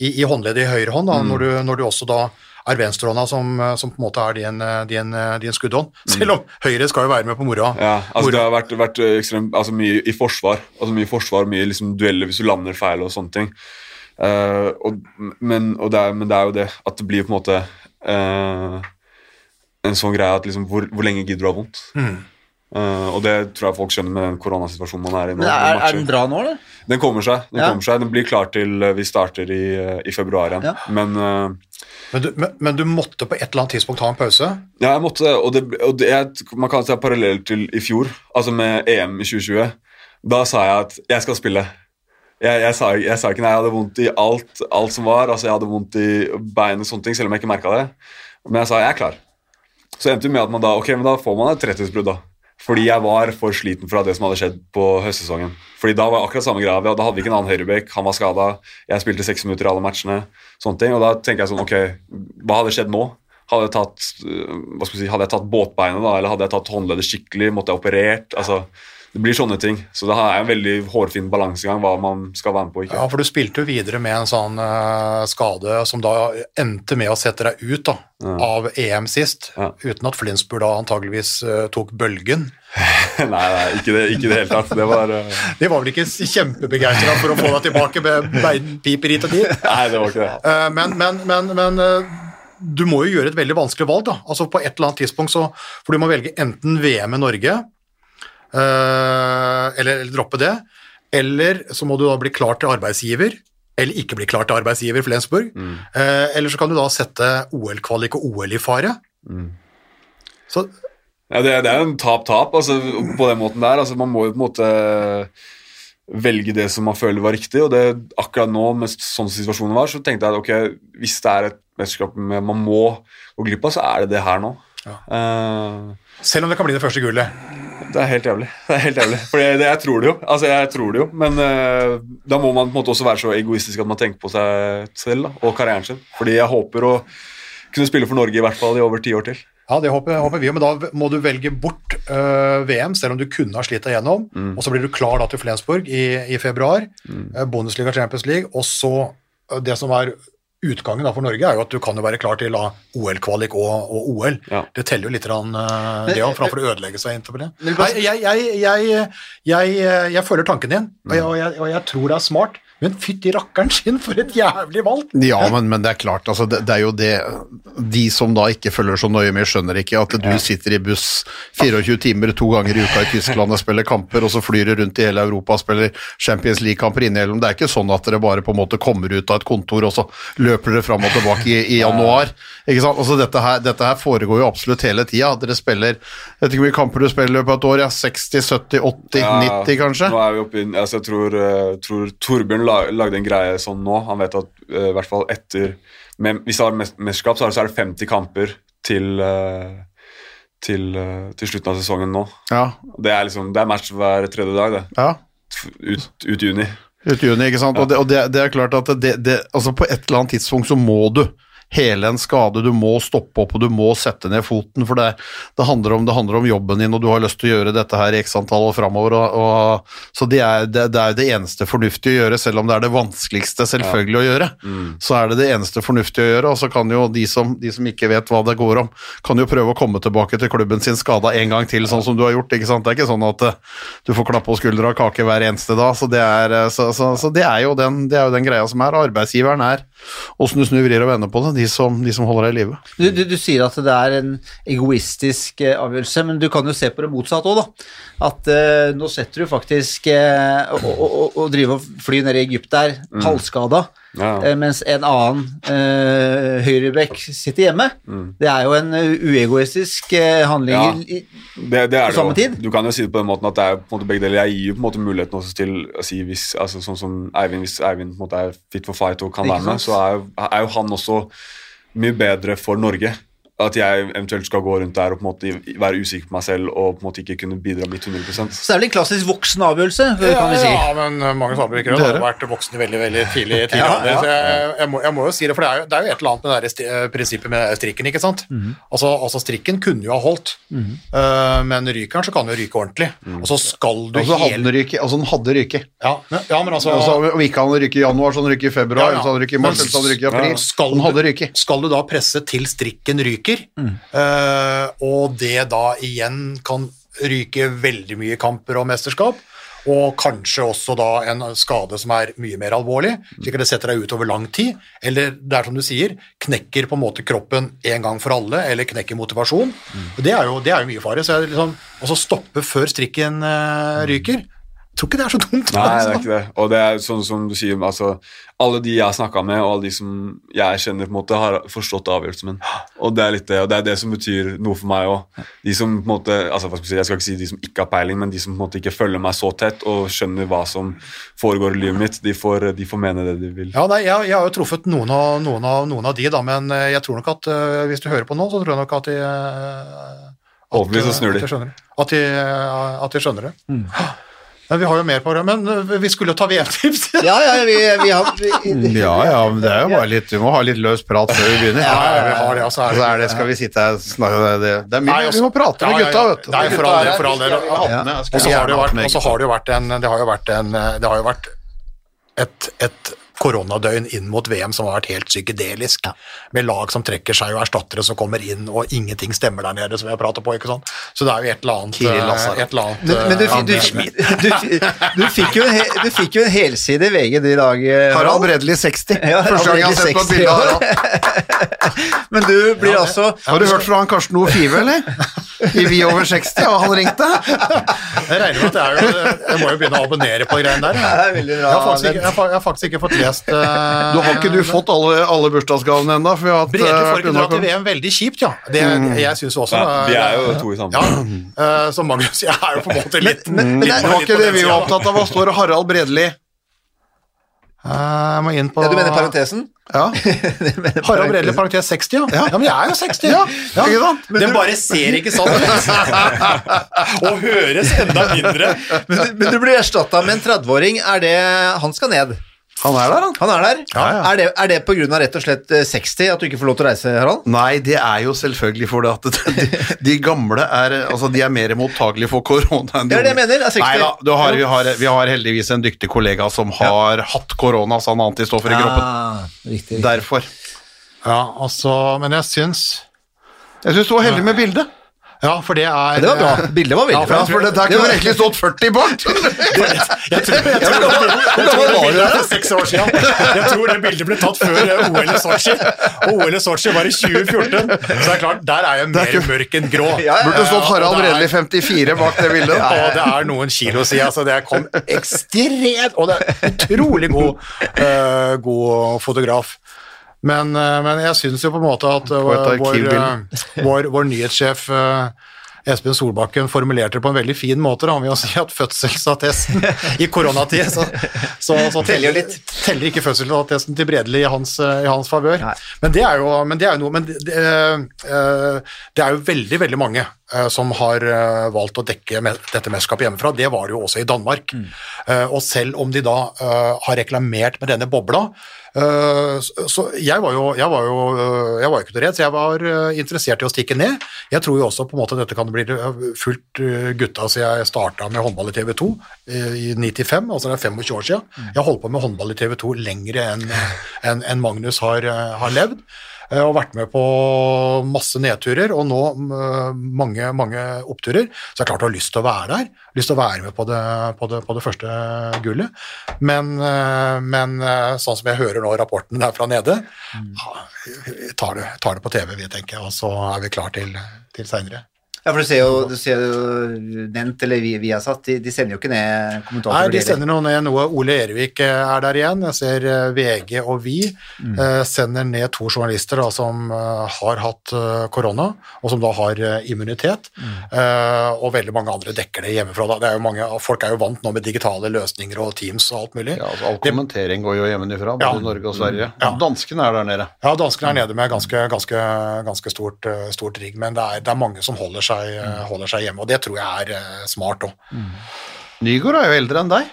i, i håndleddet i høyre hånd, da, Mm. når, du, når du også da er venstrehånda som, som på en måte er din, din, din skuddhånd. Selv om høyre skal jo være med på moroa. Mm. Ja, altså Det har vært, vært eh, ekstremt, altså mye i forsvar. Altså Mye forsvar, mye liksom dueller hvis du lander feil og sånne ting. Uh, og, men, og det er, men det er jo det at det blir på en måte eh, en sånn greie at liksom hvor, hvor lenge gidder du ha vondt? Mm. Uh, og det tror jeg folk skjønner med den koronasituasjonen man er i nå. Men er, er den bra nå, eller? Den kommer seg. Den Ja. kommer seg, den blir klar til eh, vi starter i, eh, i februar igjen. Ja. Men uh, Men, du, men, men du måtte på et eller annet tidspunkt ha en pause? Ja, jeg måtte, og, det, og det, jeg, man kan ta parallell til i fjor, altså med EM i 2020. Da sa jeg at jeg skal spille. Jeg, jeg, sa, jeg sa ikke nei, jeg hadde vondt i alt, alt som var. altså Jeg hadde vondt i bein og sånne ting, selv om jeg ikke merka det. Men jeg sa jeg er klar. Så endte det med at man da ok, men da får man et tretthetsbrudd. da. Fordi jeg var for sliten fra det som hadde skjedd på høstsesongen. Fordi Da var akkurat samme greia. Da hadde vi ikke en annen høyrebekk, han var skada. Jeg spilte seks minutter i alle matchene. sånne ting, Og da tenker jeg sånn Ok, hva hadde skjedd nå? Hadde jeg tatt, øh, hva skal vi si, hadde jeg tatt båtbeinet, da, eller hadde jeg tatt håndleddet skikkelig? Måtte jeg operert? altså det blir sånne ting. Så det er en veldig hårfin balansegang hva man skal være med på. ikke. Ja, for du spilte jo videre med en sånn uh, skade som da endte med å sette deg ut da, av EM sist, Ja. uten at Flinsburg da antageligvis uh, tok bølgen. nei, nei, ikke det, i det hele tatt. Det var uh... De var vel ikke kjempebegeistra for å få deg tilbake med beinpiper hit og dit. Nei, det var ikke det. Men, men, men, men du må jo gjøre et veldig vanskelig valg. da. Altså På et eller annet tidspunkt så For du må velge enten VM i Norge, eller, eller droppe det, eller så må du da bli klar til arbeidsgiver, eller ikke bli klar til arbeidsgiver for Lensburg. Eh, eller så kan du da sette OL-kvalik og OL i fare. Så Ja, det, det er en tap-tap altså, på den måten der. Altså, man må jo på en måte velge det som man føler var riktig. Og det, akkurat nå, med sånn situasjonen var, så tenkte jeg at ok, hvis det er et mesterskap man må gå glipp av, så er det det her nå. Eh, selv om det kan bli det første gullet. Det er helt jævlig. Det er helt jævlig. For jeg, det, jeg tror det jo. Altså, jeg tror det jo. Men uh, da må man på en måte også være så egoistisk at man tenker på seg selv da, og karrieren sin. Fordi jeg håper å kunne spille for Norge i hvert fall i over ti år til. Ja, det håper, håper vi, men da må du velge bort uh, VM, selv om du kunne ha slitt deg gjennom. Og så blir du klar da til Flensburg i, i februar, øh, Bundesliga Champions League, og så det som er utgangen da for Norge, er jo at du kan jo være klar til OL-kvalik og, og OL. Ja. Det teller jo litt rann, uh, det òg, framfor å ødelegge seg inntil det. Jeg, jeg, jeg, jeg, jeg følger tanken din, og jeg, og, jeg, og jeg tror det er smart, men fytti rakkeren sin, for et jævlig valg! Ja, men, men det er klart, altså, det, det er jo det De som da ikke følger så nøye med, skjønner ikke at du sitter i buss 24 timer to ganger i uka i Tyskland og spiller kamper, og så flyr du rundt i hele Europa og spiller Champions League-kamper innimellom. Det er ikke sånn at dere bare på en måte kommer ut av et kontor, og så løper dere fram og tilbake i, i januar. Ikke sant? Altså, dette, her, dette her foregår jo absolutt hele tida. Dere spiller Jeg vet ikke hvor mye kamper du spiller i løpet av et år, ja, 60, 70, 80, Ja, 90 kanskje? Nå er vi oppe i, altså jeg tror, eh, tror Torbjørn lagde en greie sånn nå. Han vet at uh, i hvert fall etter med, Hvis det mes- mesterskap, så er det, så er det 50 kamper til, uh, til, eh, til slutten av sesongen nå. Ja. Det er liksom, det er match hver tredje dag, det. ja. Ut, ut juni. Ut juni, ikke sant? Og, det, og det, det er klart at det, det, altså på et eller annet tidspunkt så må du hele en skade, du må stoppe opp og du må sette ned foten, for det, det, handler, om, det handler om jobben din, og du har lyst til å gjøre dette her i x antall år framover. Så det er, det, det er det eneste fornuftige å gjøre, selv om det er det vanskeligste selvfølgelig å gjøre. Så er det det eneste fornuftige å gjøre, og så kan jo de som, de som ikke vet hva det går om, kan jo prøve å komme tilbake til klubben sin skada en gang til, sånn som du har gjort. ikke sant? Det er ikke sånn at eh, du får klappe på skuldra og kake hver eneste dag, så det er, eh, så, så, så det er, jo, den, det er jo den greia som er. Arbeidsgiveren er, åssen du snur, vrir og vender på det, de som, de som holder deg i live. Du, du, du sier at det er en egoistisk eh, avgjørelse, men du kan jo se på det motsatt òg, da. At eh, nå setter du faktisk eh, å, å, å, drive og fly ned i Egypt der, halvskada, Ja. eh, mens en annen eh, høyrebekk sitter hjemme. Det er jo en eh, uegoistisk eh, handling Ja. i- Det, det er På det samme tid? Du kan jo si det på den måten at det er på en måte begge deler. Jeg gir jo på en måte muligheten også til å si hvis, altså sånn som Eivind, hvis Eivind på en måte er fit for fight og kan være med, så er jo, er jo han også mye bedre for Norge. At jeg eventuelt skal gå rundt der og på en måte være usikker på meg selv og på en måte ikke kunne bidra mitt 100% Så det er vel en klassisk voksen avgjørelse, kan vi si. Ja, men mange Magnus Ahlbrek har vært voksen veldig veldig tidlig. tidlig Ja, ja. så jeg, jeg, må, jeg må jo si det, for det er jo, det er jo et eller annet med det der sti- eh, prinsippet med strikken. ikke sant? Altså, altså Strikken kunne jo ha holdt, uh, men ryker den, så kan du jo ryke ordentlig. Og så skal du altså, så hadde hele den ryket, altså den hadde ryke. ja, men, ja, men altså Altså, om ikke han ryker i januar, så han ryker i februar, Ja, ja. så han ryker i mars, Men så han ryker i april. Ja. Skal den hadde ryke. Skal du da presse til strikken ryker, eh, og det da igjen kan ryke veldig mye kamper og mesterskap, og kanskje også da en skade som er mye mer alvorlig, slik at det setter deg ut over lang tid, eller det er som du sier, knekker på en måte kroppen en gang for alle, eller knekker motivasjon. Mm. Det, er jo, det er jo mye fare. Så jeg liksom, altså stoppe før strikken eh, ryker, tror ikke det er så dumt. Nei, det altså. er ikke det. Og det er sånn som du sier, altså, alle de jeg har snakka med, og alle de som jeg kjenner, på en måte, har forstått avgjørelsen min. Og det er litt det, og det er det som betyr noe for meg òg. De som på en måte, altså, hva skal jeg, si, jeg skal ikke si de som ikke har peiling, men de som på en måte ikke følger meg så tett og skjønner hva som foregår i livet mitt, de får, de får mene det de vil. Ja, nei, jeg, jeg har jo truffet noen av, noen, av, noen av de, da, men eh, jeg tror nok at eh, hvis du hører på nå, så tror jeg nok at de eh, at, Forhåpentligvis så eh, snur de. At de skjønner det. At Men vi har jo mer på det, men eh, vi skulle jo ta VM-tips. Ja, ja, vi, vi har vi, Ja, ja, men det er jo bare litt Vi må ha litt løs prat før vi begynner. Ja, ja, vi har det, altså. så er det- så er det, skal vi sitte her og snakke det, det, er mye Nei, altså- vi må prate med Ja, ja, gutta, vet du. Nei, for all del, for all del. Ja. Og så har det jo vært, og så har det jo vært en Det har jo vært en Det har jo vært et, et koronadøgn inn mot VM som har vært helt psykedelisk, med lag som trekker seg og erstattere som kommer inn, og ingenting stemmer der nede, som vi har pratet på, ikke sant. Så det er jo et eller annet eh, Et eller annet men, men du, eh, du, du, du, fikk jo en, he- du fikk jo en helside i VG i dag, eh, Harald Bredli 60. Ja, Første gang jeg har sett på et bilde av Harald. Men du blir altså Har du hørt fra han Karsten O. Five, eller? I Vi over 60, og han ringte? Jeg regner med at det er jo Jeg må jo begynne å abonnere på greiene der. Jeg, jeg, har, faktisk ikke, jeg har faktisk ikke fått lest eh, Du har ikke du fått alle, alle bursdagsgavene ennå? Brede eh, får ikke dra til VM veldig kjipt, ja. Det, Jeg syns også Ja, vi er jo eh, to i samme. Ja, eh, som Magnus Jeg er jo på en måte litt men- men det- var ikke det vi var opptatt av. Hva står Harald Bredli? Eh, Jeg må inn på Ja, du mener parentesen? Ja, Harald Bredli, parentes 60, ja. ja. men jeg er jo 60. ja, ja. sant? Den bare ser ikke sånn ut. Og høres enda mindre. Men, du- men du blir erstatta med en 30-åring. Er det Han skal ned. Han er der, han. Han er der. Ja, ja. Er det, er det på grunn av rett og slett eh, 60 at du ikke får lov til å reise, Harald? Nei, det er jo selvfølgelig fordi at de, de gamle er Altså, de er mer mottagelige for korona enn de Det er det jeg mener, er 60. Nei da, du har, vi, har, vi har heldigvis en dyktig kollega som har hatt korona, så han har antistoffer i kroppen. Ah, riktig, riktig. Derfor. Ja, altså, men jeg syns Jeg syns du var heldig med bildet. Ja, for det er Det var bra. Bildet var veldig ja, bra. For det der kunne egentlig stått 40 bak! Jeg tror, det, bildet er seks år siden. Jeg tror det bildet ble tatt før eh, OL i Sotsji, og OL i Sotsji var i 2014. Så det er klart, der er jeg mer mørk enn grå. Ja, ja, Burde stått Harald Bredli 54 bak det bildet. Og det er noen kilo siden, så det kom ekstremt Og det er utrolig god, uh, god fotograf. Men, eh, men jeg syns jo på en måte at eh, vår, eh, vår, vår nyhetssjef Espen Solbakken formulerte det på en veldig fin måte da, vil å si at fødselsattesten i koronatid så, så, så Teller teller ikke fødselsattesten til Bredeli i hans, i hans favør. Men det er jo, men det er jo noe Men det, det, er jo veldig, veldig mange som har valgt å dekke dette mesterskapet hjemmefra. Det var det jo også i Danmark. Mm. og selv om de da har reklamert med denne bobla så- så jeg var jo, jeg var jo, eh, jeg var ikke noe redd, så jeg var eh, interessert i å stikke ned. Jeg tror jo også på en måte dette kan bli eh, fullt eh, gutta siden jeg starta med håndball i TV 2 i 95, altså det er 25 år siden. Jeg har holdt på med håndball i TV 2 lengre enn en, en Magnus har, eh, har levd. Eh, Og vært med på masse nedturer, og nå mm, mange, mange oppturer. Så jeg klart å ha lyst til å være der. Lyst til å være med på det, på det, på det første gullet. Men, eh, men eh, sånn som jeg hører nå rapporten der fra nede, ja, tar det, tar det på TV, vi tenker, og så er vi klar til, til seinere. Ja, for du ser jo, du ser jo Nent eller Vi- Viasat, de, de sender jo ikke ned kommentatorer. Nei, de sender noe ned noe. Ole Ervik eh, er der igjen. Jeg ser eh, VG og Vi eh, sender ned to journalister da, som eh, har hatt korona, og som da har immunitet. immunitet. Eh, og veldig mange andre dekker det hjemmefra. Da. Det er jo mange, folk er jo vant nå med digitale løsninger og Teams og alt mulig. Ja, altså All kommentering går jo hjemmefra, både Ja. Norge og Sverige. Ja. Danskene er der nede. Ja, danskene er nede med ganske, ganske, ganske stort, stort rigg, men det er, det er mange som holder seg, eh, holder seg hjemme, og det tror jeg er eh, smart òg. Nygaard er jo eldre enn deg.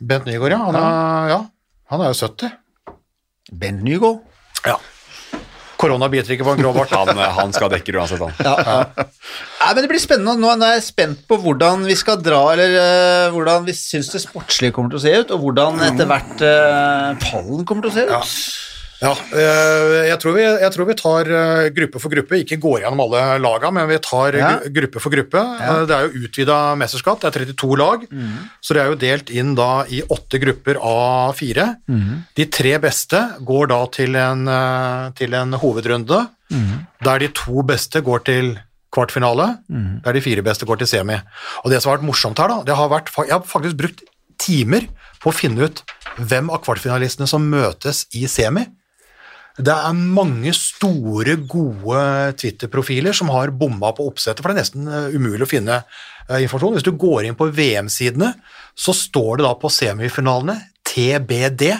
Bent Nygaard, ja. Han er, ja. Han er jo 70. Bent Nygaard. Ja. Korona biter ikke på en grå bart. Han, eh, han skal dekke det uansett, han. Ja, ja. Nei, men det blir spennende. Nå nå er jeg spent på hvordan vi skal dra, eller uh, hvordan vi syns det sportslige kommer til å se ut, og hvordan etter hvert uh, pallen kommer til å se ut. Ja, eh, jeg tror, vi, jeg tror vi tar eh, gruppe for gruppe, ikke går gjennom alle lagene, men vi tar Ja. gruppe for gruppe. Ja. Det er jo utvida mesterskap, det er 32 lag, så det er jo delt inn da i åtte grupper av fire. De tre beste går da til en, eh, til en hovedrunde, der de to beste går til kvartfinale, der de fire beste går til semi. Og det som har vært morsomt her, da, det har vært Jeg har faktisk brukt timer på å finne ut hvem av kvartfinalistene som møtes i semi. Det er mange store, gode Twitter-profiler som har bomma på oppsettet, for det er nesten eh, umulig å finne eh, informasjon. Hvis du går inn på VM-sidene, så står det da på semifinalene TBD,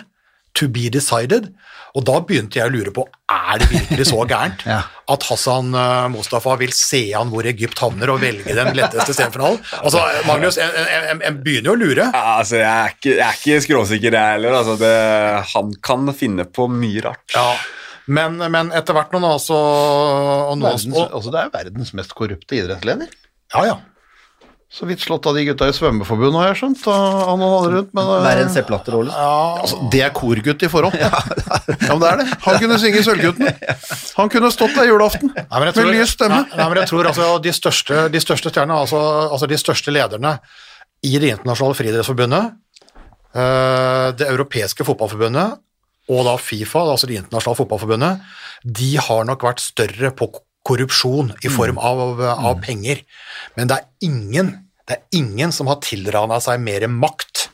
to be decided, og da begynte jeg å lure på, er det virkelig så gærent Ja. at Hassan eh, Mustafa vil se an hvor Egypt havner og velge den letteste semifinalen? Altså, Magnus, jeg, jeg, jeg, jeg begynner jo å lure. Ja, altså, jeg er ikke, jeg er ikke skråsikker, jeg heller. Altså, det, han kan finne på mye rart. Ja, men, men etter hvert nå, altså så og nå, Verdens, og, altså, det er verdens mest korrupte idrettsleder. Ja, ja. Så vidt slått av de gutta i svømmeforbundet, har jeg skjønt. Han og alle rundt, men, Verre enn Sepp Latter, Ole. altså, det er korgutt i forhold. Ja, men det er det. Han kunne synge Sølvgutten. Han kunne stått der julaften Nei, men jeg med tror- lys stemme. Nei, nei, men jeg tror altså de største, de største stjernene, altså, altså de største lederne i Det internasjonale friidrettsforbundet, eh, det europeiske fotballforbundet og da Fifa, altså Det internasjonale fotballforbundet, de har nok vært større på korrupsjon i form av, av penger. Men det er ingen, det er ingen som har tilrana seg mer makt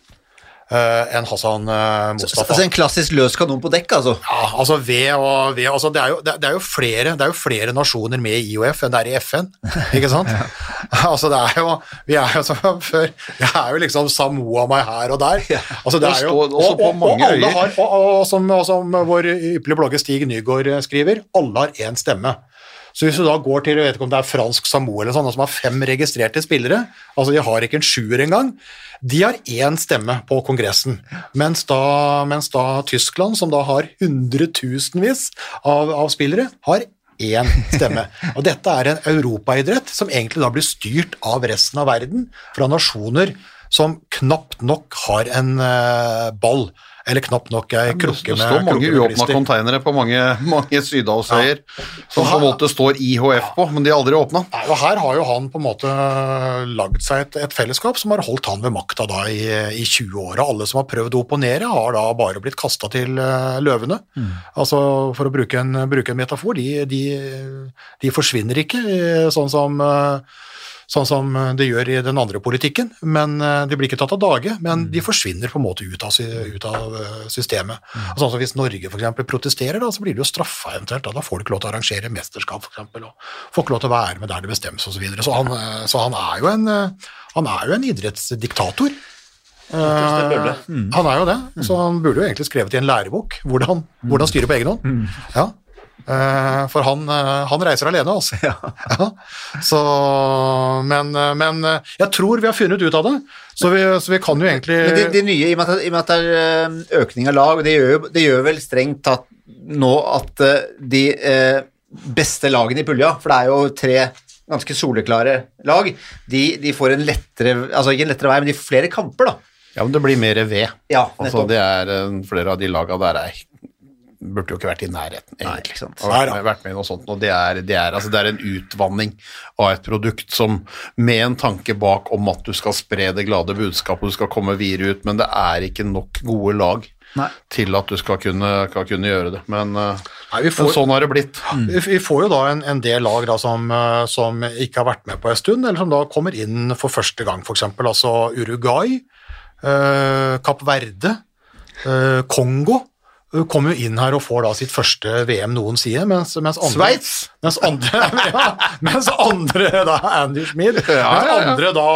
uh, enn Hassan uh, Mustafa. Altså en klassisk løs kanon på dekk, altså. Ja, altså ved og ved, altså det, er jo, det, er jo flere, det er jo flere nasjoner med i IOF enn det er i FN, ikke sant? Altså det er jo, vi er jo som før, det er jo liksom Samoa meg her og der. Altså det er jo, Og, og, og alle har, og, og, som, som vår ypperlige blogger Stig Nygaard skriver, alle har én stemme. Så hvis du da går til, jeg vet ikke om det er fransk Samoa eller sånn, som har fem registrerte spillere, altså de har ikke en sjuer engang, de har én stemme på kongressen, mens da, mens da Tyskland, som da har hundretusenvis av, av spillere, har én stemme. Og dette er en europaidrett som egentlig da blir styrt av resten av verden, fra nasjoner som knapt nok har en uh, ball, eller knapt nok ei krukke Det står mange uåpna konteinere på mange, mange sydhavsøyer som på en måte står IHF på, men de er aldri åpna. Og Her har jo han på en måte lagd seg et, et fellesskap som har holdt han ved makta da i, i 20 år. Og alle som har prøvd å opponere, har da bare blitt kasta til løvene. løvene. Altså, For å bruke en, bruke en metafor, de, de, de forsvinner ikke eh, sånn som eh, Sånn som det gjør i den andre politikken, men eh, de blir ikke tatt av dage, men de forsvinner på en måte ut av, ut av eh, systemet. Og Sånn som Hvis Norge eksempel protesterer, da, så blir det jo straffa eventuelt. Da. da får du ikke lov til å arrangere mesterskap, eksempel, og får ikke lov til å være med der det bestemmes osv. Så, videre. så, han, eh, så han er jo en, eh, han er jo en idrettsdiktator. Mm. Han er jo det, så han burde jo egentlig skrevet i en lærebok hvordan, hvordan styre på egen hånd. Ja. Eh, For han, eh, han reiser alene, altså. Ja. Så, men, eh, men jeg tror vi har funnet ut av det, så vi, så vi kan jo egentlig Men de, de nye, i og med at, i og med at det er økning av lag, det gjør, det gjør vel strengt tatt nå at de beste lagene i pulja, for det er jo tre ganske soleklare lag, de, de får en lettere, altså ikke en lettere vei, men de får flere kamper da. Ja, men det blir mer ved. Ja, Altså, det er flere av de laga der er Burde jo ikke vært i nærheten, egentlig. ikke sant. Og vært, med, vært med i noe sånt, og det er, det, er, altså, det er en utvanning av et produkt som med en tanke bak om at du skal spre det glade budskapet, du skal komme videre ut, men det er ikke nok gode lag Nei. til at du skal kunne, skal kunne gjøre det. Men, eh, Nei, vi får- men sånn har det blitt. Vi vi får jo da en, en del lag da som, eh, som ikke har vært med på en stund, eller som da kommer inn for første gang, f.eks. Altså Uruguay, eh, Kapp Verde, eh, Kongo. Kommer jo inn her og får da sitt første VM noensinne, mens, mens andre Sveits! Mens andre, ja, mens andre da, Andy Schmid, Ja, mens, ja, andre da,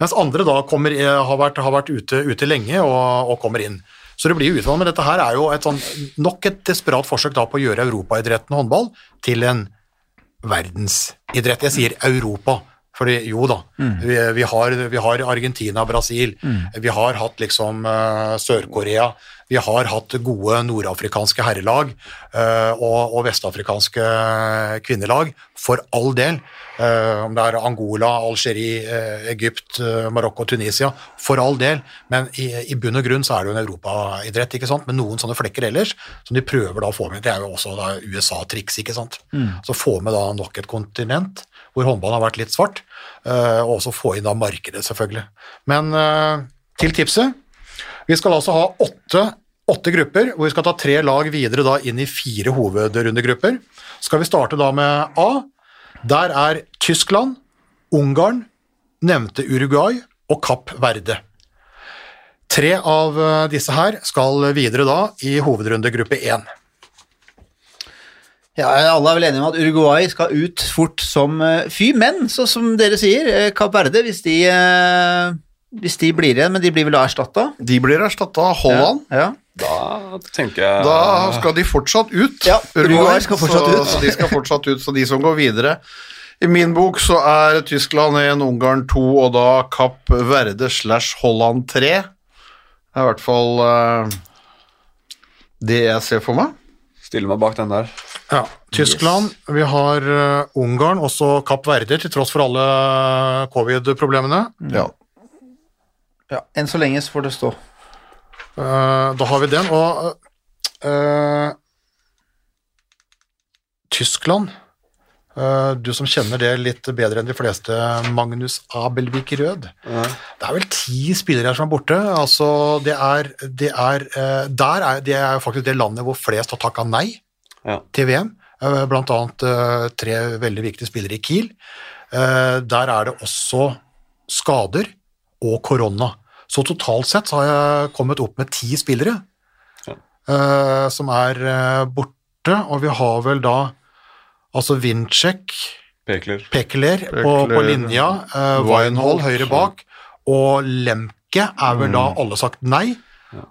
mens andre da kommer, har vært, har vært ute, ute lenge og, og kommer inn. Så det blir jo utvalg, men dette her er jo et sånn, nok et desperat forsøk da på å gjøre europaidretten håndball til en verdensidrett. Jeg sier Europa, fordi jo da, vi, vi, har, vi har Argentina, Brasil, vi har hatt liksom uh, Sør-Korea, vi har hatt gode nordafrikanske herrelag eh, og, vestafrikanske kvinnelag, for all del. Eh, om det er Angola, Algerie, eh, Egypt, Marokko, Tunisia, for all del. Men i, i bunn og grunn så er det jo en europaidrett, ikke sant? med noen sånne flekker ellers, som de prøver da å få med. Det er jo også USA-triks, ikke sant. Så få med da nok et kontinent hvor håndballen har vært litt svart, og også få inn da markedet, selvfølgelig. Men til tipset. Vi skal altså ha åtte, åtte grupper, hvor vi skal ta tre lag videre da inn i fire hovedrundegrupper. Skal vi starte da med A? Der er Tyskland, Ungarn, nevnte Uruguay og Kapp Verde. Tre av eh, disse her skal videre da i hovedrunde gruppe 1. Ja, Alle er vel enige om at Uruguay skal ut fort som eh, fy, men så som dere sier, eh, Kapp Verde, hvis de, hvis de blir igjen, men de blir vel da erstatta? De blir erstatta av Holland. Ja. Da tenker jeg Da skal de fortsatt ut. Ja, Uruguay skal fortsatt ut. Så de skal fortsatt ut, så de som går videre I min bok så er Tyskland 1, Ungarn 2 og da Kapp Verde slash Holland 3. Det er i hvert fall uh, det jeg ser for meg. Stiller meg bak den der. Ja, Tyskland, vi har eh, Ungarn, også Kapp Verde, til tross for alle covid-problemene. Ja. ja. Enn så lenge så får det stå. Eh, da har vi den, og eh, Tyskland eh, Du som kjenner det litt bedre enn de fleste, Magnus Abelvik Rød. Det er vel ti spillere her som er borte. Altså, det er, det er, der er, det er faktisk det landet hvor flest har takka nei Ja. til VM. Blant annet tre veldig viktige spillere i Kiel. Der er det også skader og korona. Så totalt sett så har jeg kommet opp med ti spillere Ja. uh, som er uh, borte, og vi har vel da altså Vincek, Pekler. Pekler på, på linja, uh, Weinhold, Weinhold høyre bak, og Lemke er vel da alle sagt nei.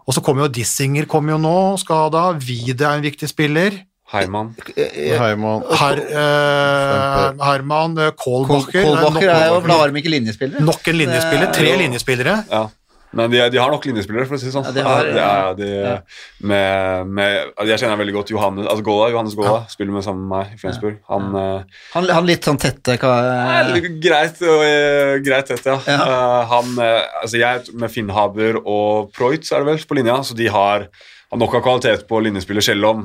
Og så kommer jo Dissinger kommer jo nå, skada. Vide er en viktig spiller. Heimann. Heimann. Her, eh, Herman Kohlbacher. Kohlbacher. Er jo, nok, da har de ikke linjespillere. nok en linjespiller. Tre linjespillere. Ja. Men de, de har nok linjespillere, for å si det sånn. Ja, de har- det er, de, med, med, altså, jeg kjenner veldig godt Johannes altså Gola, Johannes Gola. Spiller med sammen med meg i Flensburg. Han eh, Han, han litt sånn tette hva er greit, eh, greit tett, ja. Ja. Eh, han, eh, altså jeg med Finnhaber og Preutz er det vel på linja, så de har, har nok av kvalitet på linjespiller, selv om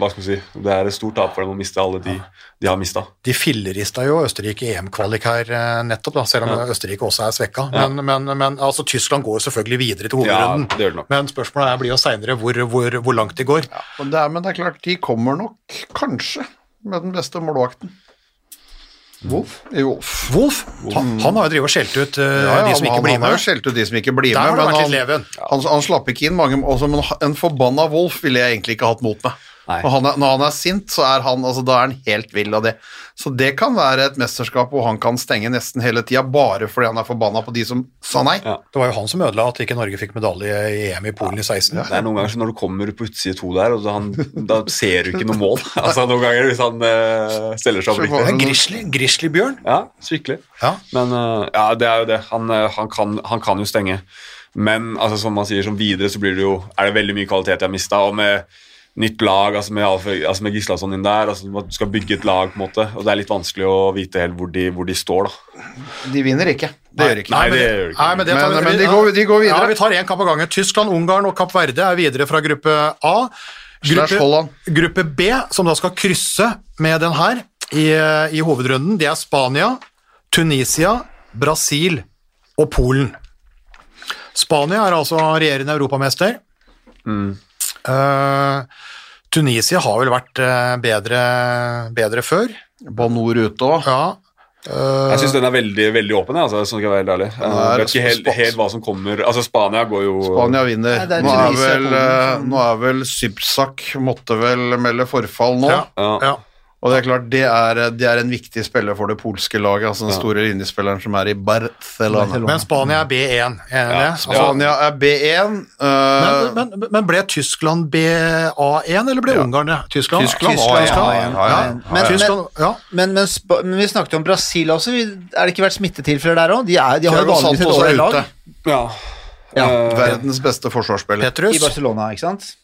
hva skal man si, det er et stort tap for dem å miste alle de de har mista. De fillerista jo Østerrike EM-kvalik her eh, nettopp, da, selv om Østerrike også er svekka. Men, men, men altså, Tyskland går jo selvfølgelig videre til Ja, hovedrunden. det gjør det nok. Men spørsmålet er, blir jo seinere hvor, hvor, hvor langt de går. Men det, er, men det er klart, de kommer nok kanskje med den beste målvakten. Wolf? Wolf. Wolf han, han har jo drevet og skjelt ut uh, Ja, ja, de som han, ikke blir han har jo med. skjelt ut de som ikke blir Der med, men han, han, han slapp ikke inn mange også, men En forbanna Wolf ville jeg egentlig ikke hatt mot meg. Nei. Når han, er, når han er sint, så er han, altså, da er han helt vill av det. Så det kan være et mesterskap hvor han kan stenge nesten hele tida, bare fordi han er forbanna på de som sa nei. Ja. Det var jo han som ødela at ikke Norge fikk medalje i EM i Polen i 16. Det er noen ganger så når du kommer på utside to der, og han, da ser du ikke noe mål. altså Noen ganger hvis han uh, stiller seg opp Det er riktig. Grizzly, grizzlybjørn. Ja, skikkelig. Ja. Men uh, ja, det er jo det. Han, uh, han, kan, han kan jo stenge. Men altså, som man sier, som videre så blir det jo, er det veldig mye kvalitet jeg har mista. Og med nytt lag, altså med, altså med Gislason inn der, altså du skal bygge et lag, på en måte, og det er litt vanskelig å vite helt hvor de, hvor de står. da. De vinner ikke. Det gjør de ikke. Nei, det gjør ikke. Nei, men, det tar Men- men de går- de går videre. Ja, vi tar én kamp av gangen. Tyskland, Ungarn og Kapp Verde er videre fra gruppe A. Holland. gruppe B, som da skal krysse med den her i, i hovedrunden, det er Spania, Tunisia, Brasil og Polen. Spania er altså regjerende europamester. Mm. Eh, Tunisia har vel vært eh, bedre, bedre før. Banor ute òg. Ja. Uh, Jeg syns den er veldig veldig åpen. Altså, sånn skal være helt ærlig. Jeg vet ikke helt, helt hva som kommer Altså, Spania går jo Spania vinner. Nei, er nå, er vel, som- nå er vel Sybsak måtte vel melde forfall nå. ja, Ja. ja. Og det er klart, det er, det er en viktig spiller for det polske laget, altså den store linjespilleren som er i Barcelona. Men Spania er B1. Enig i det? Altså, Spania er B1. Men, eh, men, men ble Tyskland BA1, eller ble Ungarn det? Tyskland? Tyskland Tyskland, A1. A1, A1. Men, Men- ja. Men, men, Sp- men vi snakket jo om Brasil også. Vi- Er det ikke vært smittetilfeller der òg? De, er- de har jo vanligvis et dårlig lag. Ja. Ja. Verdens beste forsvarsspiller. i Barcelona, ikke sant?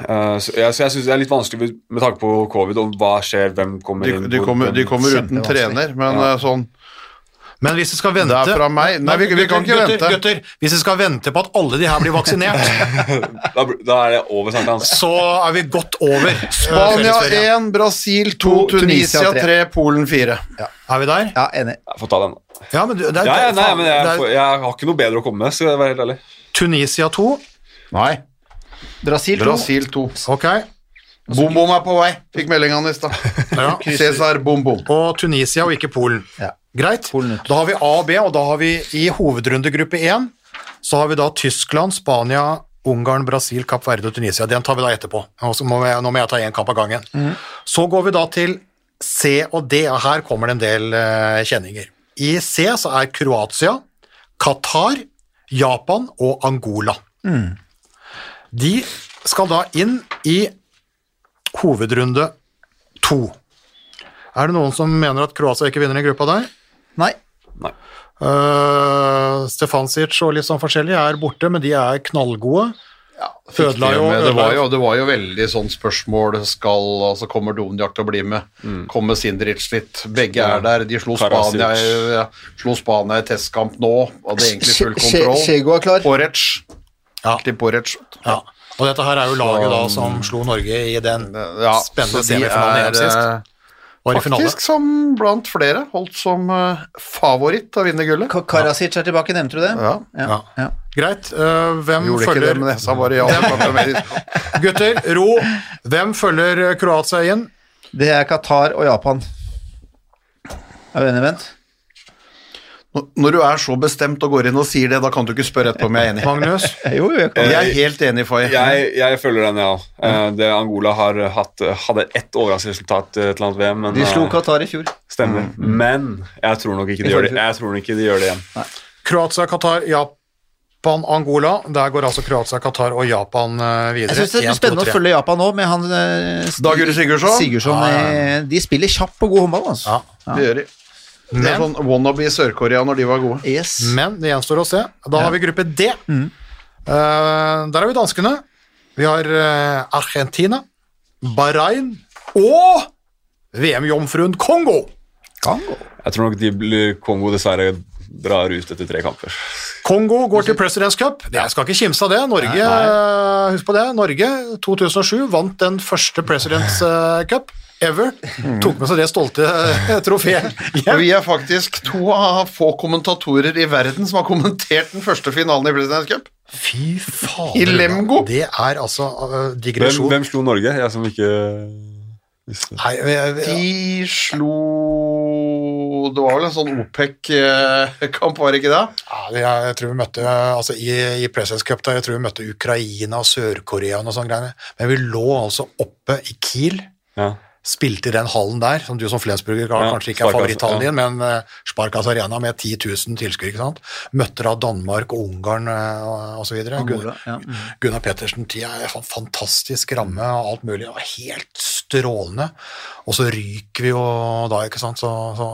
Eh, så jeg, så jeg syns det er litt vanskelig med tanke på covid og hva skjer, hvem kommer De, inn de kommer, de kommer uten trener, men Ja. eh, sånn Men hvis vi skal vente Det er fra meg. Nei, vi- vi kan ikke gutter, vente. Gutter, hvis vi skal vente på at alle de her blir vaksinert, da, da er det over sankthans. så er vi godt over Spania 1, Brasil 2, Tunisia Tunisia 3, Polen 4. Er vi der? Ja, enig. Jeg får ta den. Ja, men det er, Ja, ja, nei, faen, men jeg, er jeg har ikke noe bedre å komme med, skal jeg være helt ærlig. Tunisia 2, Nei. Brasil 2. Brasil 2. ok. Bom Bom er på vei, fikk melding han i stad. Ja. Cæsar Bom Bom. Og Tunisia og ikke Polen. Ja. Greit. Polen ut. Da har vi A og B, og da har vi i hovedrundegruppe 1 så har vi da Tyskland, Spania, Ungarn, Brasil, Kapp Verde og Tunisia. Den tar vi da etterpå. Må jeg, nå må jeg ta én kamp av gangen. Så går vi da til C og D, og her kommer det en del uh, kjenninger. I C så er Kroatia, Qatar, Japan og Angola. De skal da inn i hovedrunde to. Er det noen som mener at Kroatia ikke vinner i gruppa der? Nei. Nei. Uh, Stefansic og litt sånn forskjellig er borte, men de er knallgode. Ja, Ødela jo-. Det, var jo, det var jo veldig sånn spørsmål skal, altså Kommer Donjak til å bli med? Mm. Kommer Sindric litt? Begge er der. De slo Spania, ja, slo Spania i testkamp nå. Hadde egentlig full kontroll. Chego er klar. Porec. Ja. rett shot. Ja. Og dette her er jo laget da som slo Norge i den Ja, spennende de semifinalen sist. eh, Var i finale. Faktisk som blant flere holdt som eh, favoritt av å vinne gullet. Ka- Karasic er tilbake, nevnte du det? Ja. Ja. ja. Greit. uh, hvem Gjorde ikke det, følger men jeg sa bare ja. Gutter, ro. Hvem følger Kroatia inn? Det er Qatar og Japan. Er du enig, Bent? Når- du er så bestemt og går inn og sier det, da kan du ikke spørre etterpå om jeg er enig. Magnus? Jo, jo, jeg kan. Jeg er helt enig, Faye. Jeg, jeg følger den, ja. Eh, Det Angola har hatt, hadde ett overgangsresultat til et eller annet VM. Men, De slo eh, Qatar i fjor. Stemmer. Men jeg tror nok ikke de gjør det, jeg tror ikke de gjør det igjen. Kroatia, Qatar, Japan, Angola. Der går altså Kroatia, Qatar og Japan eh, videre. Jeg syns det blir spennende å følge Japan nå, med han eh, Dag Sigurdsson? Sigurdsson Ja, ja, eh, De spiller kjapp og god håndball, altså. Ja. Det gjør de. Det er sånn wannabe Sør-Korea når de var gode. Yes. men det gjenstår å se. Da har vi gruppe D. Mm. Uh, der har vi danskene. Vi har uh, Argentina, Bahrain og VM-jomfruen Kongo. Kongo. Jeg tror nok de blir Kongo dessverre drar ut etter tre kamper. Kongo går til Presidents Cup. Jeg skal ikke kimse av det. Norge, eh, husk på det, Norge 2007 vant den første Presidents Cup ever. Tok med seg det stolte eh, trofeet Yeah. vi er faktisk to av få kommentatorer i verden som har kommentert den første finalen i Presidents Cup. Fy fader. I Lemgo. Det er altså uh, digresjon. hvem slo Norge? Jeg som ikke visste. Nei, vi, vi, De slo Det var vel en sånn OPEC-kamp, var det ikke det? ja, jeg tror vi møtte altså I, i Presidents Cup der, jeg tror vi møtte Ukraina og Sør-Korea og noe sånt greiene. Men vi lå altså oppe i Kiel. Ja. Spilte i den hallen der, som du som Flensburger ja, kanskje ikke er favoritthallen ja. din, men uh, Sparkas Arena med 10 000 tilskuere, ikke sant. Møtte da Danmark og Ungarn uh. Angola, Gun- ja. Gunnar Pettersen, de er en fantastisk ramme og alt mulig, og helt strålende. Og så ryker vi jo da, ikke sant, så, så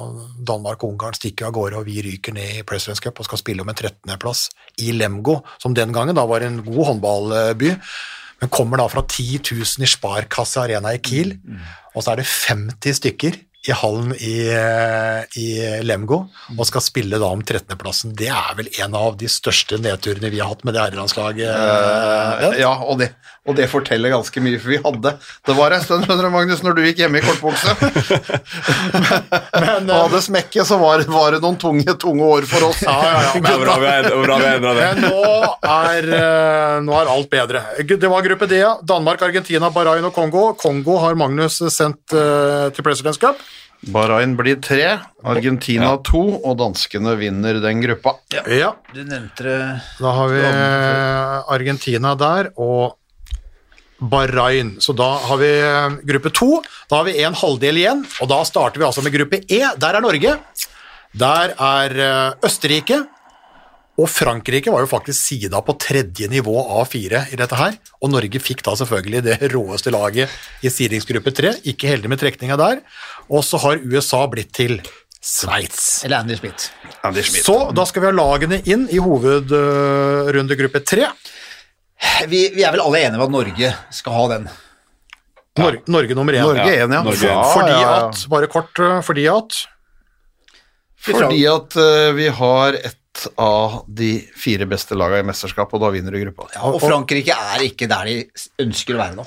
Danmark og Ungarn stikker av gårde, og vi ryker ned i Presidents Cup og skal spille om en 13.-plass i Lemgo, som den gangen da var en god håndballby. Men kommer da fra 10 000 i Sparkasse Arena i Kiel, og så er det 50 stykker i hallen i, eh, i Lemgo og skal spille da om 13.-plassen. Det er vel en av de største nedturene vi har hatt med det herrelandslaget. Uh, ja, og det, og det forteller ganske mye, for vi hadde Det var en stund, skjønner du, Magnus, når du gikk hjemme i kortbukse. Men, og hadde smekket, så var, var det noen tunge, tunge år for oss. ja, ja, ja. Det bra vi bra det. Men nå er, eh, nå er alt bedre. Det var gruppe D. Danmark, Argentina, Bahrain og Kongo. Kongo har Magnus sendt uh, til Presidents Cup. Bahrain blir tre, Argentina to, og danskene vinner den gruppa. Ja, Du nevnte det da har vi eh, Argentina der, og Bahrain. Så da har vi eh, gruppe to. Da har vi en halvdel igjen, og da starter vi altså med gruppe E. Der er Norge. Der er eh, Østerrike. Og Frankrike var jo faktisk sida på tredje nivå av fire i dette her. Og Norge fikk da selvfølgelig det råeste laget i sidingsgruppe tre. Ikke heldig med trekninga der. Og så har USA blitt til Sveits. Eller Andy Smith. Andy Schmidt. Så da skal vi ha lagene inn i hovedrundegruppe tre. Vi, vi er vel alle enige om at Norge skal ha den. Norge, Norge nummer én. Norge Ja, én, ja. Norge. Ja, Fordi ja, ja. at, bare kort, øh, fordi at Fordi at uh, vi har ett av de fire beste lagene i mesterskapet, og da vinner du gruppa. Ja, og Frankrike er ikke der de ønsker å være nå.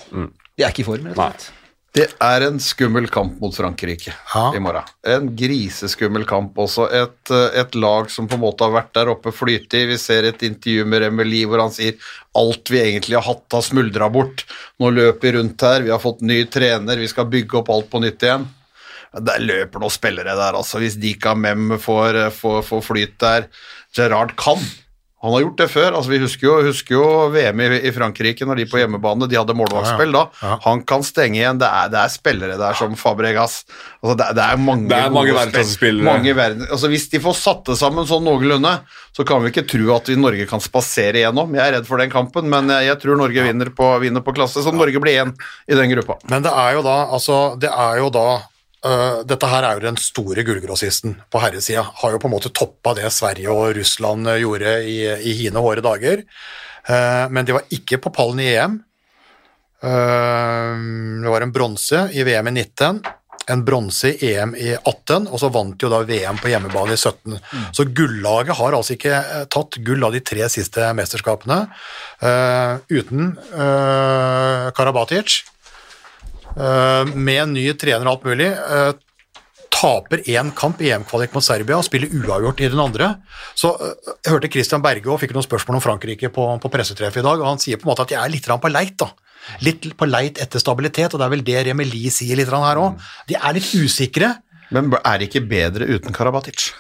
De er ikke i form, rett og slett. Det er en skummel kamp mot Frankrike ha? i morgen. En griseskummel kamp også. Et, eh, et lag som på en måte har vært der oppe flytig. Vi ser et intervju med Remeli hvor han sier alt vi egentlig har hatt har smuldra bort. Nå løper vi rundt her, vi har fått ny trener, vi skal bygge opp alt på nytt igjen. Der løper noen spillere der, altså. Hvis Dika Mem får, får, får flyt der. Gerard kan. Han har gjort det før. altså Vi husker jo, husker jo VM i, i Frankrike når de på hjemmebane de hadde målvaktspill da. Ja. Han kan stenge igjen. Det er, det er spillere der som Fabregas. Altså det, er- det er mange, Det er mange gode verdensklassespillere. spill- Mange verden, altså Hvis de får satt det sammen sånn noenlunde, så kan vi ikke tro at vi Norge kan spasere igjennom. Jeg er redd for den kampen, men jeg, jeg tror Norge vinner på, vinner på klasse, så Norge blir én i den gruppa. Men det er jo da, altså, det er jo da øh, Dette her er jo den store gullgrossisten på herresida. Har jo på en måte toppa det Sverige og Russland øh, gjorde i, i hine hårde dager. Uh, men de var ikke på pallen i EM. Uh, det var en bronse i VM i 19, en bronse i EM i 18, og så vant jo da VM på hjemmebane i 17. Så gullaget har altså ikke eh, tatt gull av de tre siste mesterskapene eh, uten uh, Karabatic. Eh, med en ny trener og alt mulig, eh, taper én kamp i EM-kvalik mot Serbia og spiller uavgjort i den andre. Så eh, Jeg hørte Christian Berge og fikk noen spørsmål om Frankrike på, på pressetreffet i dag, og han sier på en måte at de er litt på leit. da. Litt på leit etter stabilitet, og det er vel det Remeli sier litt her òg. De er litt usikre. Men er det ikke bedre uten Karabatic?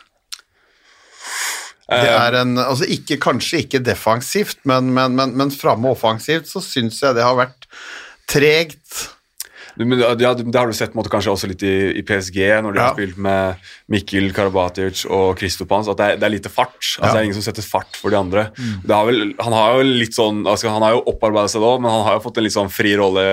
Det er en, altså ikke, kanskje ikke defensivt, men, men, men, men framme offensivt så syns jeg det har vært tregt. Men, ja, det har du sett måte, kanskje også litt i, i PSG, når de Ja. har spilt med Mikkel Karabatic og Kristopans, at det er, det er lite fart. Altså, Ja. Det er ingen som setter fart for de andre. Det har vel, han har jo litt sånn, altså, han har jo opparbeidet seg da, men han har jo fått en litt sånn fri rolle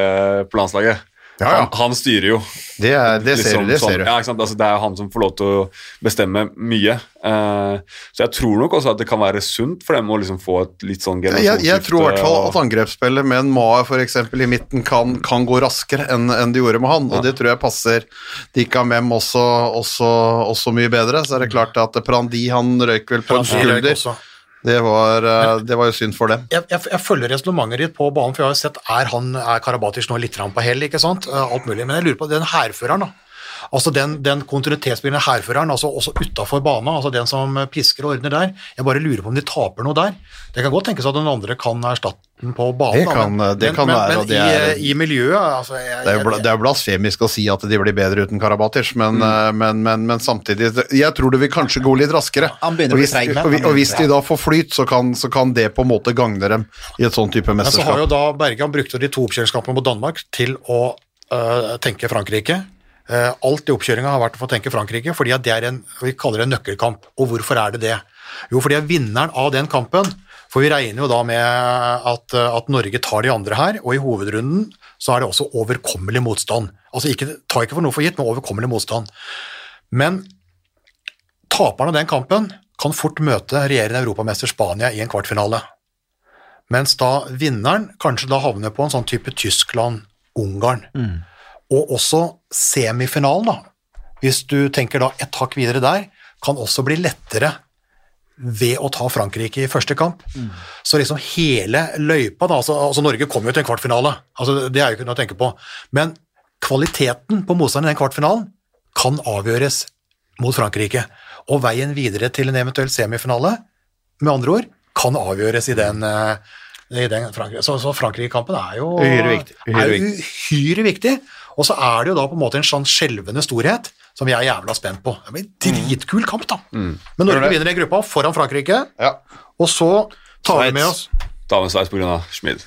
på landslaget. Ja, ja. Han, han styrer jo. Det, er, det ser liksom du. Det sånn, ser du. Ja, ikke sant? Altså, det er jo han som får lov til å bestemme mye. Eh, så jeg tror nok også at det kan være sunt for dem å liksom få et litt sånn Jeg, jeg tror i hvert fall at angrepsspillet med en for eksempel i midten kan, kan gå raskere enn en det gjorde med han, og det tror jeg passer Dika Mem også, også, også mye bedre. Så er det klart at Prandi han røyk vel på en skulder. Det var, eh, det var jo synd for dem. jeg, jeg, jeg følger resonnementet ditt på banen, for jeg har sett er han, er Karabatic nå litt på hell, ikke sant? Eh, Alt mulig. Men jeg lurer på den hærføreren, da. Altså den, den kontinuitetsspillende hærføreren, altså også utafor bana, altså den som pisker og ordner der. Jeg bare lurer på om de taper noe der. Det kan godt tenkes at den andre kan erstatte den på banen. Det da, kan- men, det men, kan men, være, men og det i, er- i miljøet altså, jeg, Det er, jo det er blasfemisk å si at de blir bedre uten Karabatic, men, Mm. eh, men, men, men samtidig Jeg tror det vil kanskje gå litt raskere. Han begynner å og bli hvis, og, og hvis de da får flyt, så kan, så kan det på en måte gagne dem i et sånn type Men så har jo da Bergan brukt de to oppkjøringskampene mot Danmark til å øh, tenke Frankrike. Eh, alt i oppkjøringa har vært å få tenke Frankrike, fordi det er en vi kaller det en nøkkelkamp. Og hvorfor er det det? Jo, fordi vinneren av den kampen For vi regner jo da med at, at Norge tar de andre her, og i hovedrunden så er det også overkommelig motstand. Altså ikke, ta ikke for noe for gitt, men overkommelig motstand. Men taperen av den kampen kan fort møte regjerende europamester Spania i en kvartfinale. Mens da vinneren kanskje da havner på en sånn type Tyskland-Ungarn. Og også semifinalen, da. Hvis du tenker da et hakk videre der, kan også bli lettere ved å ta Frankrike i første kamp. Så liksom hele løypa da, altså, altså Norge kom jo til en kvartfinale, altså det er jo ikke noe å tenke på. Men kvaliteten på motstanderen i den kvartfinalen kan avgjøres mot Frankrike. Og veien videre til en eventuell semifinale, med andre ord, kan avgjøres i den, eh, i den Frankrike. Så, så Frankrike-kampen er jo Uhyre viktig, uhyre viktig. Og så er det jo da på en måte en sånn skjelvende storhet som vi er jævla spent på. Det blir en dritkul kamp, da. Men Norge Gjør det. vinner i gruppa foran Frankrike, Ja. og så tar vi med oss Ta med Sveits pga. Schmid.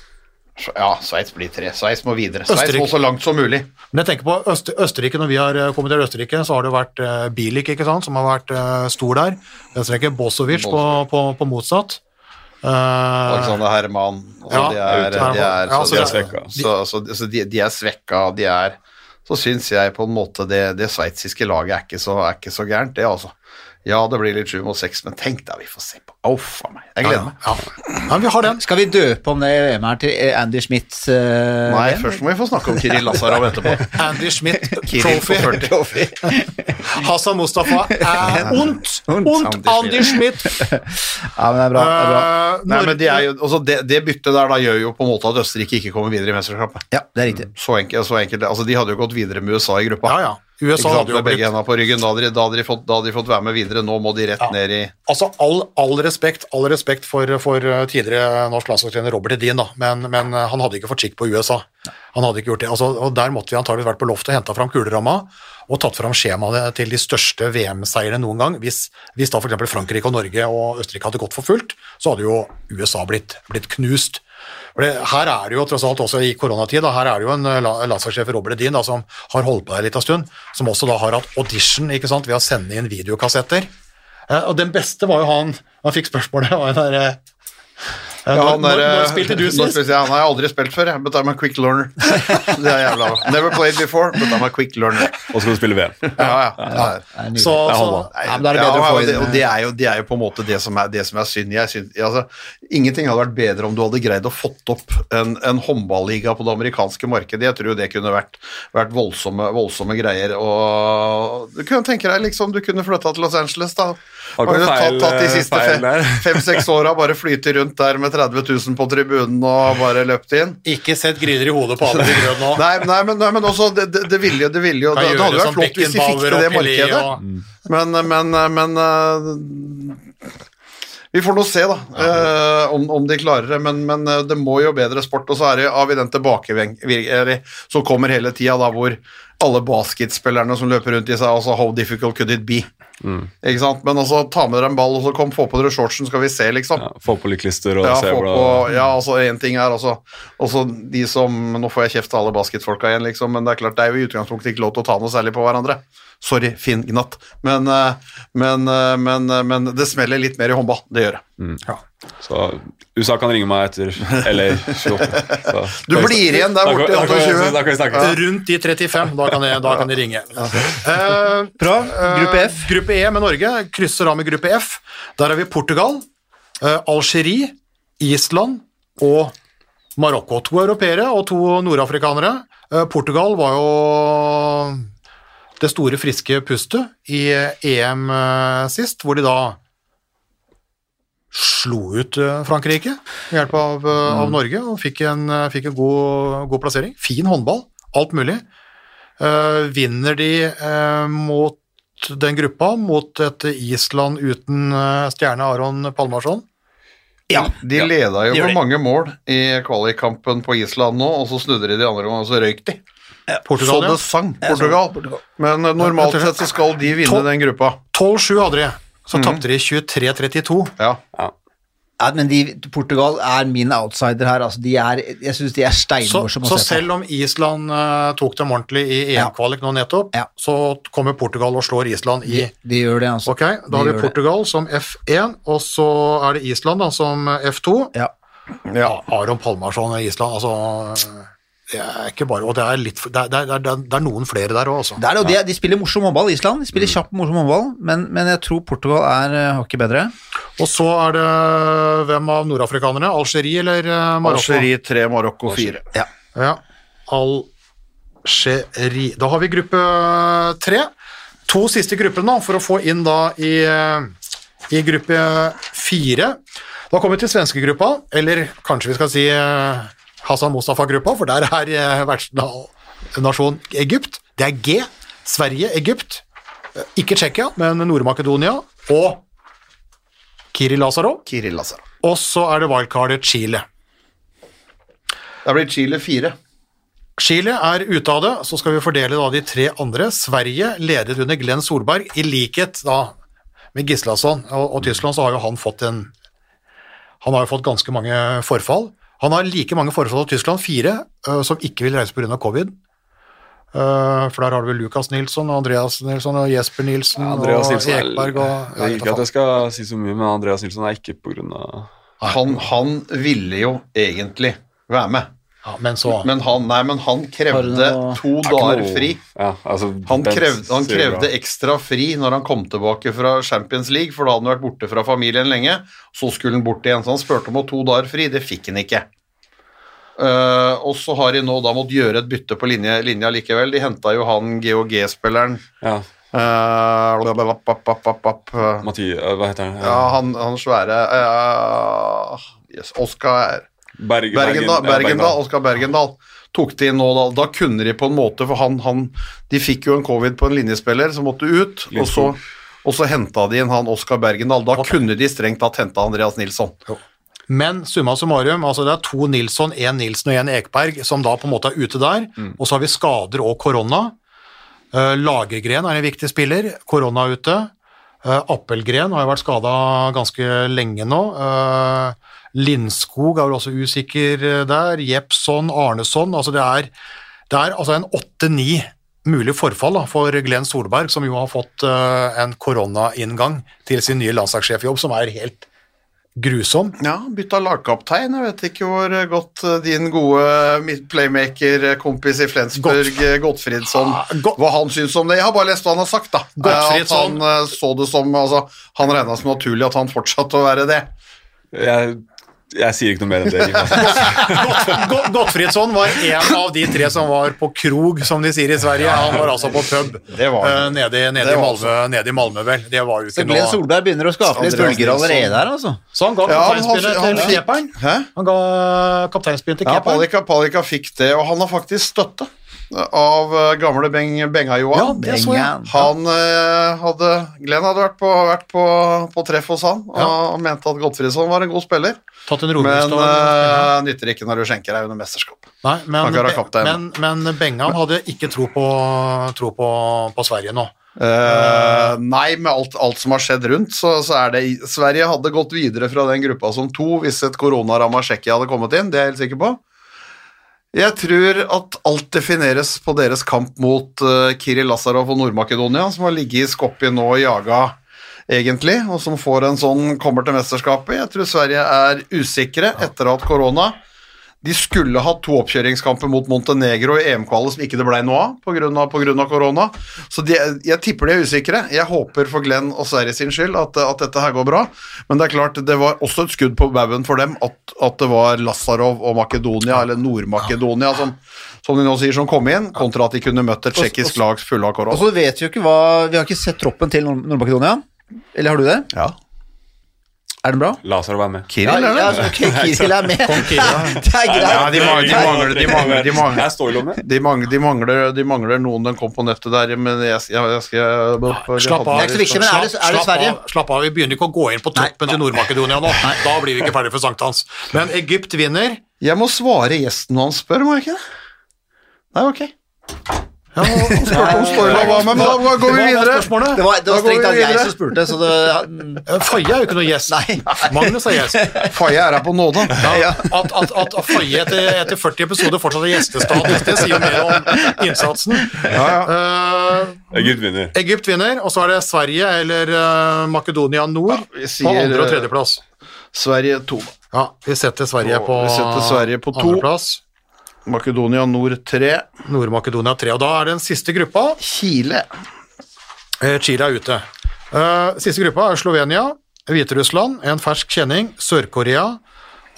ja, Sveits blir tre. Sveits må videre. Sveits må så langt som mulig. Men jeg tenker på Øst Østerrike, når vi har kommet til Østerrike, så har det vært uh, Bilik ikke sant, som har vært uh, stor der. Østerrike Bosovic på, på, på motsatt. Eh, Alexander Herman altså, Ja, de er, de er, så, så de er svekka. Så, så, så de, de er svekka, de er Så syns jeg på en måte det, det sveitsiske laget er ikke, så, er ikke så gærent, det, altså. Ja, det blir litt sju mot seks, men tenk da, vi får se på. Å, faen meg. Jeg gleder meg. Ja. ja, vi har den. Skal vi døpe om det VM her til Andy Schmidt? Uh, Nei, VM? først må vi få snakke om Kiril Lazarov etterpå. Andy Schmidt Trophy. Hassan Mustafa er ondt. Ondt. Andy Schmidt. Ja, men det er bra. Det er bra. Uh, Nei, men det, er jo, altså det, det byttet der da gjør jo på en måte at Østerrike ikke kommer videre i mesterskapet. Ja, det er riktig. Så enkelt, så enkelt. Altså, de hadde jo gått videre med USA i gruppa. Ja, ja. USA hadde jo blitt begge hendene på ryggen. Da hadde, de, da, hadde de fått, da hadde de fått være med videre. Nå må de rett Ja. ned i Altså, all, all respekt, all respekt for, for uh, tidligere norsk landslagstrener Robert Edin, da, men, men uh, han hadde ikke fått skikk på USA. Han hadde ikke gjort det. Altså, og Der måtte vi antageligvis vært på loftet og henta fram kuleramma og tatt fram skjemaet til de største VM-seierne noen gang. Hvis, hvis da f.eks. Frankrike og Norge og Østerrike hadde gått for fullt, så hadde jo USA blitt, blitt knust. For det, her er det jo tross alt også i koronatid, her er det jo en la- landslagssjef Robert Edin som har holdt på der litt av stund, som også da har hatt audition ikke sant, ved å sende inn videokassetter. Eh, og den beste var jo han Han fikk spørsmålet og den der, eh, Ja, når, han når, når spilte du sist? spilte jeg? Han har jeg aldri spilt før, but I'm a quick learner. Det er jævla Never played before, but I'm a quick learner. Og skal du spille VM. Ja, ja. Det. Så, så. Ja, men da er det bedre å få og det, inn og det, er jo, det er jo på en måte det som er, det som er synd. Jeg syns, altså, ingenting hadde vært bedre om du hadde greid å fått opp en, en håndballiga på det amerikanske markedet. Jeg tror det kunne vært, vært voldsomme, voldsomme greier. Og du kunne tenke deg liksom, du kunne flytta til Los Angeles, da. Har ikke feil, tatt, tatt de siste fem-seks fem-seks åra, bare flyter rundt der med 30 000 på tribunen og bare løpt inn. ikke sett gryner i hodet på alle de grønne nå. Nei, nei, men, nei, men også, det, det, det ville jo Det, ville jo, det, det hadde jo vært flott hvis de fikk til det markedet. og- Men, men, men eh, Vi får nå se, da, eh, om, om de klarer det. Men, men eh, det må jo bedre sport. Og så er det, har vi den tilbakevirkningen som kommer hele tida, da, hvor alle basketspillerne som løper rundt i seg, altså How difficult could it be? Ikke sant? Men altså, ta med dere en ball, og så kom, få på dere shortsen, skal vi se, liksom. Ja, få på litt klister og Ja, se hvordan ja, altså en ting er altså også de som Nå får jeg kjeft av alle basketfolka igjen, liksom, men det er klart det er jo i utgangspunktet ikke lov til å ta noe særlig på hverandre. Sorry, Finn Gnatt. Men, eh, men, eh, men, eh, men det smeller litt mer i håndball. Det gjør det. Ja. Så USA kan ringe meg etter Eller 28. Du blir igjen der Da kan- borte i da kan 28. Da kan vi snakke. Rundt de 35, da kan de, da kan de ringe. Eh, Bra. Gruppe F. Uh, Gruppe E med Norge krysser av med gruppe F. Der har vi Portugal, uh, Algerie, Island og Marokko. To europeere og to nordafrikanere. Portugal var jo det store, friske pustet i EM eh, sist, hvor de da slo ut eh, Frankrike ved hjelp av, eh, av Norge og fikk en, eh, fikk en god, god plassering. Fin håndball, alt mulig. Uh, vinner de uh, mot den gruppa, mot et Island uten uh, stjerne Aron Palmarsson? Ja. De leda jo med mange mål i kvalikkampen på Island nå, og så snudde de de andre gangene, og så røyk de. Portugal, så det sang, Portugal. Men eh, normalt sett så skal de vinne den gruppa. 12-7 hadde de, så tapte de 23-32. Ja. Ja, men de, Portugal er min outsider her. Altså, de er, jeg syns de er steinmorsomme så så selv om Island uh, tok dem ordentlig i. EM-kvalik nå nettopp, Ja. så kommer Portugal og slår Island i De, de gjør det, altså. Okay, da De har vi Portugal det. Portugal som F1, og så er det Island da, som F2. Ja. Ja, Aron Palmarsson i Island, altså Det er ikke bare Og det er, litt, det er, det er, det er, noen flere der òg, altså. Det er det, og de, de spiller morsom håndball, Island. De spiller kjapp, morsom håndball, men, men jeg tror Portugal er eh, hakket bedre. Og så er det hvem av nordafrikanerne? Algerie eller eh, Marokko? Algerie 3, Marokko 4. Ja. Ja. Algerie. Da har vi gruppe tre. To siste gruppene da, for å få inn da i, eh, i gruppe fire. Da kommer vi til svenskegruppa, eller kanskje vi skal si eh, Hassan Mustafa-gruppa, for der er eh, vertsnasjon Egypt. Det er G. Sverige, Egypt. Eh, Ikke Tsjekkia, men Nord-Makedonia og Kiri Lazaro. Kiri Lazaro. Og så er det wildcardet Chile. Det blir Chile 4. Chile er ute av det, så skal vi fordele da de tre andre. Sverige ledet under Glenn Solberg, i likhet da med Gislason og, og Tyskland, så har jo han fått en Han har jo fått ganske mange forfall. Han har like mange forfall av Tyskland, fire, øh, som ikke vil reise pga. covid. Uh, for der har du vel Lukas Nilsson og Andreas Nilsson og Jesper Nilsen Andreas og Nilsson er- Ekberg og ja, Jeg Ikke at jeg skal si så mye, men Andreas Nilsson er ikke på grunn av Han, han ville jo egentlig være med. Ja, men så Men han, nei, men han krevde noe- to er dager fri. Ja, altså, Han krevde, han krevde ekstra fri når han kom tilbake fra Champions League, for da hadde han vært borte fra familien lenge. Så skulle han bort igjen, så han spurte om å ha to dager fri. Det fikk han ikke. Uh, og så har de nå da måttet gjøre et bytte på linje, linja likevel. De henta jo han GOG-spilleren Ja, uh, Matti, eh, hva heter han? Ja, han, han svære uh, yes, Oskar Berg, Bergendal, Bergen- ja, Bergendal, Oskar Bergendal tok de inn nå, da, da kunne de på en måte, for han, han De fikk jo en covid på en linjespiller som måtte ut, og så, og så henta de inn han Oskar Bergendal. Da kunne de strengt tatt henta Andreas Nilsson. Men summa summarum, altså det er to Nilsson, én Nilsen og én Ekberg som da på en måte er ute der. Og så har vi skader og korona. Uh, Lagergren er en viktig spiller, korona ute. Uh, Appelgren har jo vært skada ganske lenge nå. Uh, Lindskog er vel også usikker eh, der. Jepson, Arneson. Altså det er, det er altså en åtte-ni mulig forfall da, for Glenn Solberg, som jo har fått uh, en koronainngang til sin nye landslagssjefjobb, som er helt grusom. Ja, bytta lagkaptein. Jeg vet ikke hvor godt eh, din gode playmaker-kompis i Flensburg, Gottfridsson, Ah, Godt- hva han syns om det. Jeg har bare lest hva han har sagt, da. At han så det som altså, Han regna som naturlig at han fortsatte å være det. Jeg, jeg sier ikke noe mer enn det. Godt- Gottfridsson var en av de tre som var på krog, som de sier i Sverige. Han var altså på pub Det var han. eh, nede, i- nede, Det i var Malmö, nede i Malmö, vel. Det var jo Så ikke Glenn Solberg begynner å skape litt bølger allerede her, altså. Så han ga Ja, kapteinspillet til keeperen. Han ga kapteinspillet til Ja, keeperen. Palika, Palika fikk det, og han har faktisk støtte av eh, gamle Beng, Benga-Johan. det så jeg. Han eh, hadde Glenn hadde vært på, vært på, på treff hos han og mente at Godfridsson var en god spiller. Tatt en Men uh, nytter ikke når du skjenker deg under mesterskap. Nei, men, men, men Benga hadde ikke tro på, tro på, på Sverige nå. Uh, nei, med alt, alt som har skjedd rundt, så, så er det Sverige hadde gått videre fra den gruppa som to hvis et koronaramma Tsjekkia hadde kommet inn, det er jeg helt sikker på. Jeg tror at alt defineres på deres kamp mot uh, Kiri Lazarov og Nord-Makedonia, som har ligget i Skopje nå og jaga, egentlig, og som får en sånn kommer til mesterskapet. Jeg tror Sverige er usikre etter at korona De skulle hatt to oppkjøringskamper mot Montenegro i EM-kvalet som ikke det ble noe av pga. korona. Så de, jeg tipper de er usikre. Jeg håper for Glenn og Sverige sin skyld at, at dette her går bra. Men det er klart, det var også et skudd på baugen for dem at, at det var Lazarov og Makedonia, eller Nord-Makedonia, som, som de nå sier, som kom inn, kontra at de kunne møtt et tsjekkisk lag fulle av korona. Og så vet vi jo ikke hva Vi har ikke sett troppen til Nord- Nord-Makedonia. Eller har du det? Ja. Er den bra? Lazarov er med. Kiril, er det? Ja, ja, ok, Kiril er med. Det er greit. Ja, de mangler, de mangler, de de. De noen den kom på nettet der, men jeg, jeg, jeg skal Slapp av. Det er ikke så er det- er det Slapp Sverige? av, Slapp av, vi begynner ikke å gå inn på toppen til Nord-Makedonia nå. Da blir vi ikke ferdig for sankthans. Men Egypt vinner. Jeg må svare gjesten når han spør, må jeg ikke det? Nei, ok. Ja, Han med, men da går vi videre. Det var, det var går strengt vi tatt jeg som spurte, så det Eh, Faye er jo ikke noe gjest. Magnus er gjest. Faye er her på nåde. Ja, at, at, at Faye etter, etter 40 episoder fortsatt er gjestestatus, det sier jo mer om innsatsen. Eh, Egypt vinner. Egypt vinner, og så er det Sverige eller uh, Makedonia Nord sier, på andre- og eh, tredjeplass. Sverige 2. Ja, vi setter Sverige på, Vi setter Sverige på to. andreplass. Makedonia Nord 3. Nord-Makedonia 3. Og da er det den siste gruppa. Chile. Eh, Chile er ute. Eh, siste gruppa er Slovenia, Hviterussland, en fersk kjenning, Sør-Korea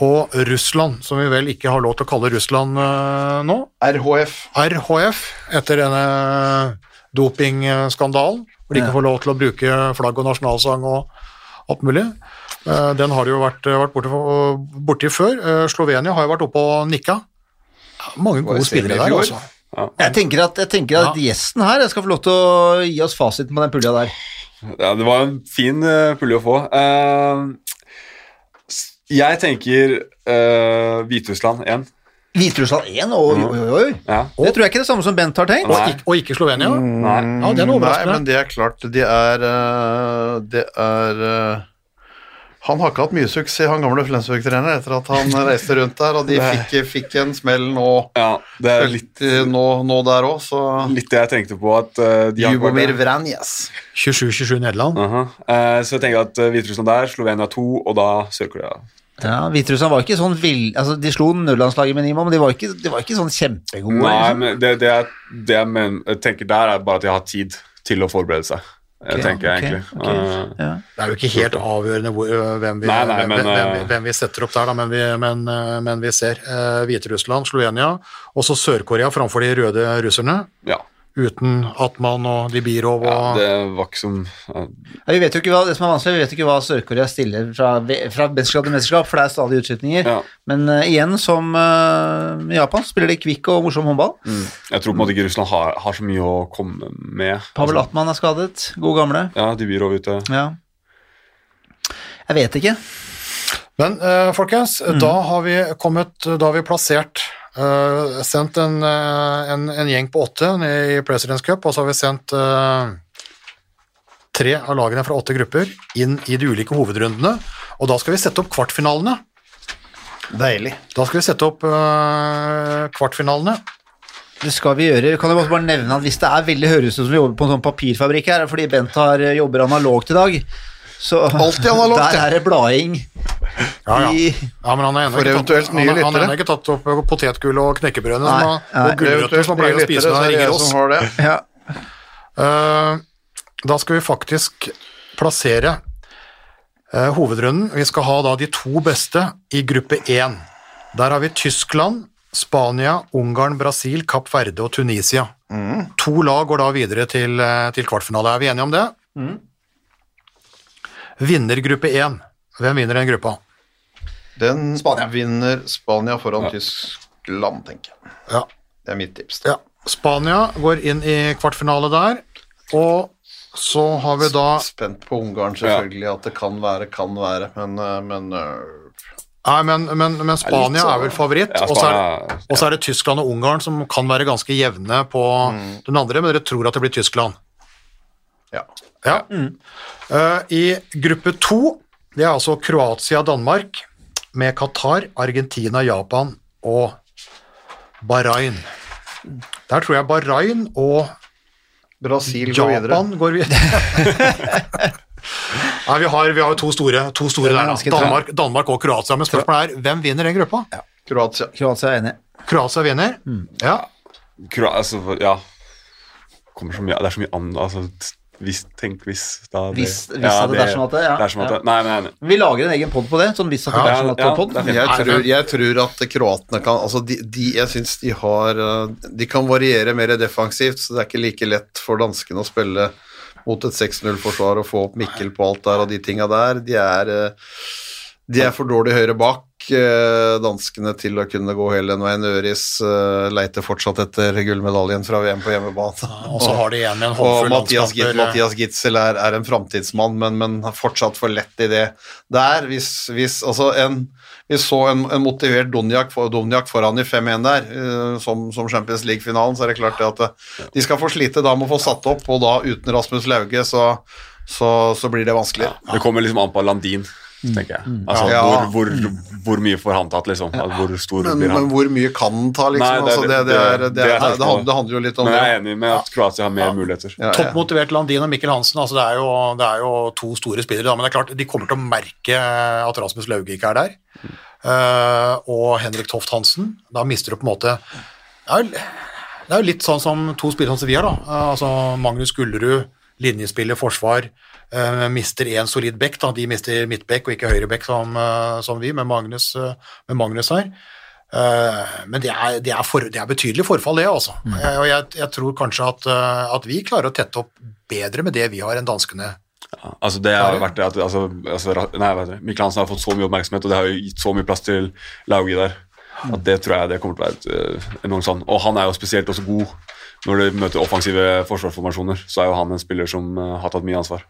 og Russland, som vi vel ikke har lov til å kalle Russland eh, nå. RHF. RHF, etter denne dopingskandalen, hvor de ikke får lov til å bruke flagg og nasjonalsang og alt mulig. Den har de jo vært, vært borti, borti før. Slovenia har jo vært oppe og nikka. Mange gode spillere der, altså. Ja. Jeg tenker at, jeg tenker at gjesten her skal få lov til å gi oss fasiten på den pulja der. Ja, det var en fin uh, pulje å få. Uh, jeg tenker uh, Hviterussland 1. Hviterussland 1? Oi, oi, oi, oi. Ja. Det tror jeg ikke er det samme som Bent har tenkt. Og, ikke, og ikke Slovenia. Nei. Ja, det er noe Nei, men det er klart, de er Det er Han har ikke hatt mye suksess, han gamle Flensburg-treneren, etter at han reiste rundt der, og de fikk, fikk en smell nå, Ja, det er litt, nå, nå der òg, så litt det jeg tenkte på. At uh, vært Jubomir. Vranjes. 27-27 Nederland. Uh -huh. uh, så jeg tenker at uh, Hviterussland der, Slovenia 2, og da Sør-Korea. Ja, Hviterussland var ikke sånn vill... Altså, de slo nullandslaget med Nima, men de var ikke, de var ikke sånn kjempegode. Nei, liksom. men det, det, jeg, det jeg, men, jeg tenker der, er bare at de har tid til å forberede seg. Jeg tenker jeg okay, egentlig. Okay. Uh, Ja. Det er jo ikke helt avgjørende hvor, hvem, vi, Nei, nei, men, hvem, hvem, hvem vi setter opp der, da, men, vi, men, men vi ser uh, Hviterussland, Slovenia og så Sør-Korea framfor de røde russerne, ja. Uten Atman og Dibirov og ja. Det var ikke som ja. Ja, Vi vet jo ikke hva, det som er vanskelig, vi vet ikke hva Sør-Korea stiller fra, fra mesterskap til mesterskap, for det er stadig utskytninger. Ja. Men uh, igjen, som uh, i Japan, spiller de kvikk og morsom håndball. Jeg tror på en måte ikke Russland har, har så mye å komme med. Pavel Altså, Atman er skadet, god gamle. Ja, Dibirov ute. Ja. Jeg vet ikke. Men uh, folkens, da har vi kommet, da har vi plassert eh, sendt en, eh, en, en gjeng på åtte i Presidents Cup, og så har vi sendt uh, tre av lagene fra åtte grupper inn i de ulike hovedrundene, og da skal vi sette opp kvartfinalene. Deilig. Da skal vi sette opp uh, kvartfinalene. Det skal vi gjøre. Kan jeg bare nevne at Hvis det er veldig høres ut som vi jobber på en sånn papirfabrikk her, er fordi Bent har jobber analogt i dag. Så Altid analogt, Der ja. er det blading. Ja, ja. Ja, men han har ennå ikke, tatt- han, nye har- han har ikke tatt opp potetgull og knekkebrødene Nei, som har- nei. og gulrøtter som han pleier å spise når han ringer oss. har det. ja. Uh, da skal vi faktisk plassere uh, hovedrunden. Vi skal ha da de to beste i gruppe 1. Der har vi Tyskland, Spania, Ungarn, Brasil, Kapp Verde og Tunisia. To lag går da videre til, eh, til kvartfinale. Er vi enige om det? Vinner gruppe 1. Hvem vinner den gruppa? Den Spania. vinner Spania foran Tyskland, tenker jeg. Ja. Det er mitt tips. ja. Spania går inn i kvartfinale der, og så har vi da Spent på Ungarn, selvfølgelig, at det kan være, kan være, men, øh, men øh, Nei, men, men, men Spania er vel favoritt, Ja, og så er, Spania- og så er det Tyskland og Ungarn som kan være ganske jevne på den andre, men dere tror at det blir Tyskland. Ja. Ja. Eh, I gruppe to, det er altså Kroatia og Danmark, med Qatar, Argentina, Japan og Bahrain. Der tror jeg Bahrain og Brasil går videre. Japan går videre. Nei, vi har, vi har to store, to store er der, da. Danmark, Danmark og Kroatia. Men spørsmålet er hvem vinner den gruppa? Kroatia. Kroatia er enig. Kroatia vinner. Ja. Kroatia, altså, ja så mye Det er så mye annet altså, hvis, Tenk hvis da det, Hvis- hvis ja, det er som at det, ja. dersom at det, Nei, nei, nei. Vi lager en egen pod på det. Sånn hvis at det Ja, er sånn at ja, pod. er. Jeg tror, jeg tror at kroatene kan altså de, de, Jeg syns de har øh, De kan variere mer defensivt, så det er ikke like lett for danskene å spille mot et 6-0-forsvar og få opp Mikkel på alt der og de tinga der. De er, øh, de er for dårlig høyre bak, øh, danskene, til å kunne gå hele den veien. Øris øh, leiter fortsatt etter gullmedaljen fra VM på hjemmebane. Og så har de igjen en Og håndfull Mathias, landskamper. Mathias Gitzel er, er en framtidsmann, men, men fortsatt for lett i det der. Hvis, hvis altså en, vi så en, en motivert Donjak, Donjak foran i 5-1 der, eh, som, som Champions League-finalen, så er det klart det at eh, de skal få slite da med å få satt opp, og da uten Rasmus Lauge, så, så, så blir det vanskelig. Det kommer liksom an på Landin, tenker jeg. Altså, Ja. hvor, hvor, hvor mye får han tatt, liksom? Altså, hvor stor Men, blir men hvor mye kan han ta, liksom? Nei, det altså, handler, jo litt om Men det. jeg er enig med at Kroatia har mer muligheter. Ja, ja. Toppmotivert Landin og Mikkel Hansen, altså det, er jo, det er jo to store spillere, da, men det er klart de kommer til å merke at Rasmus Lauge ikke er der. Uh, og Henrik Toft Hansen. Da mister du på en måte Det er jo, det er jo litt sånn som to spillere som vi har, da. Eh, altså Magnus Gullerud, linjespiller, forsvar. Eh, mister én solid da. De mister midtback og ikke høyreback som, eh, som vi, med Magnus, eh, med Magnus her. Men det er, det, er for, det er betydelig forfall, det, altså. Eh, og jeg, jeg tror kanskje at, at vi klarer å tette opp bedre med det vi har, enn danskene. Ja, altså det har vært at altså, altså, nei, Mikkel Hansen har fått så mye oppmerksomhet, og det har jo gitt så mye plass til Lauge der. At det tror jeg det kommer til å være et, enormt sånn. Og han er jo spesielt også god når du møter offensive forsvarsformasjoner. Så er jo han en spiller som øh, har tatt mye ansvar.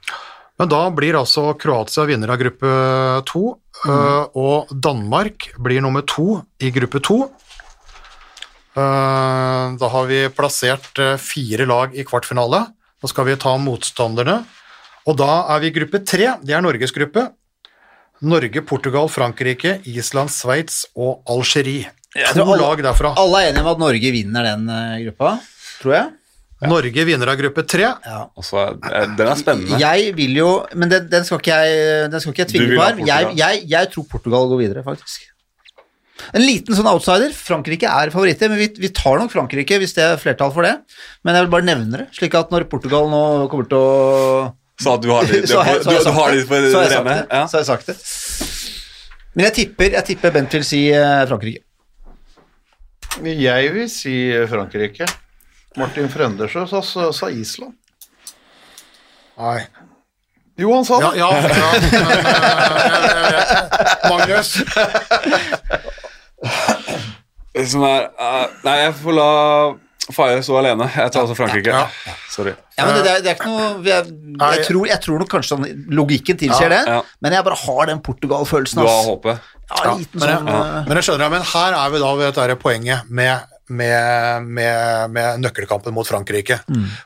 Men da blir altså Kroatia vinner av gruppe to, mm. og Danmark blir nummer to i gruppe to. Eh, da har vi plassert eh, fire lag i kvartfinale. Nå skal vi ta motstanderne. Og da er vi i gruppe tre, det er Norges gruppe. Norge, Portugal, Frankrike, Island, Sveits og Algerie. To alle- lag derfra. Alle er enige om at Norge vinner den eh, gruppa, tror jeg. Norge vinner av gruppe tre. Ja. så eh, den er spennende. Jeg vil jo Men den, den, skal, ikke jeg, den skal ikke jeg tvinge på her. Jeg, jeg, jeg tror Portugal går videre, faktisk. En liten sånn outsider. Frankrike er favoritter, men vi, vi tar nok Frankrike hvis det er flertall for det. Men jeg vil bare nevne det, slik at når Portugal nå kommer til å Så at du har litt, du, har du, du sagt det. de Så har jeg rene? Ja. Så har jeg sagt det. Men jeg tipper, jeg tipper Bent vil si eh, Frankrike. Jeg vil si Frankrike. Martin Frøndersø sa, sa, Island. Nei. Jo, han sa Ja, det. ja, ja. men, jeg vet. Magnus. Som er uh, Nei, jeg får la Faye stå alene. Jeg tar altså Frankrike. Ja. Sorry. Ja, men det, det, er, det er ikke noe jeg, jeg, tror, jeg tror nok kanskje sånn logikken tilsier det, ja. men jeg bare har den Portugal-følelsen. Du har håpet. Ja, Ja, liten men, sånn jeg, eh, men jeg skjønner, men her er vi da ved dette poenget med, med, med, med nøkkelkampen mot Frankrike.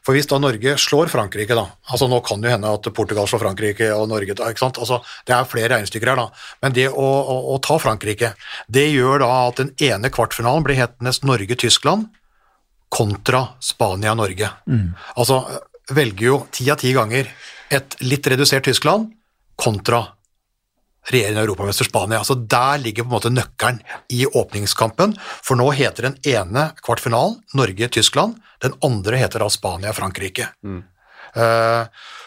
For hvis da Norge slår Frankrike, da altså Nå kan det jo hende at Portugal slår Frankrike og Norge da, ikke sant? Altså, Det er flere regnestykker her, da. Men det å, å, å ta Frankrike, det gjør da at den ene kvartfinalen blir hetende Norge-Tyskland kontra Spania-Norge. Altså velger jo ti av ti ganger et litt redusert Tyskland kontra regjerende europamester Spania. Altså Der ligger på en måte nøkkelen i åpningskampen, for nå heter den ene kvartfinalen Norge-Tyskland, den andre heter da Spania-Frankrike. Mm.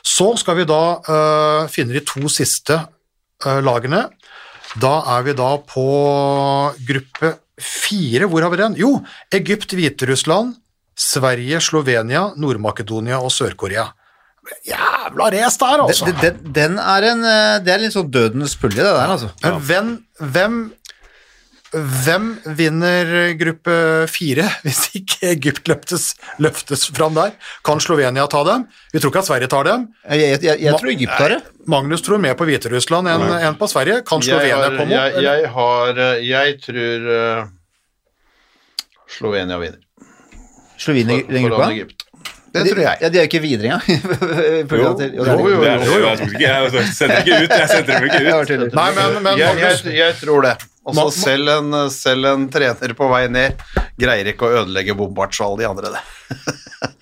så skal vi da eh, finne de to siste eh, lagene. Da er vi da på gruppe fire. Hvor har vi den? Jo, Egypt, Hviterussland, Sverige, Slovenia, Nord-Makedonia og Sør-Korea. Jævla race der, altså! den, den, den er en eh, Det er litt sånn dødens pulje, det der, altså. Men hvem, hvem, hvem vinner gruppe fire hvis ikke Egypt løftes, løftes fram der? Kan Slovenia ta dem? Vi tror ikke at Sverige tar dem. Jeg, jeg, jeg, jeg tror Egypt tar det. Magnus tror mer på Hviterussland enn enn på Sverige. Kan Jeg Slovenia har, komme jeg, jeg har eh, Jeg tror uh, Slovenia vinner. Slovenia i den Egypt gruppa. Det tror jeg. Ja, de er jo ikke videre engang. Jo, jo, jo, Det er, jo, jo. Jeg, sender ikke, ikke ut. Jeg sender dem ikke ut. Nei, men, men Jeg, Magnus, jeg, tror det. Og så Ma- ma- selv, en- selv en trener på vei ned greier ikke å ødelegge Bombards og alle de andre, det.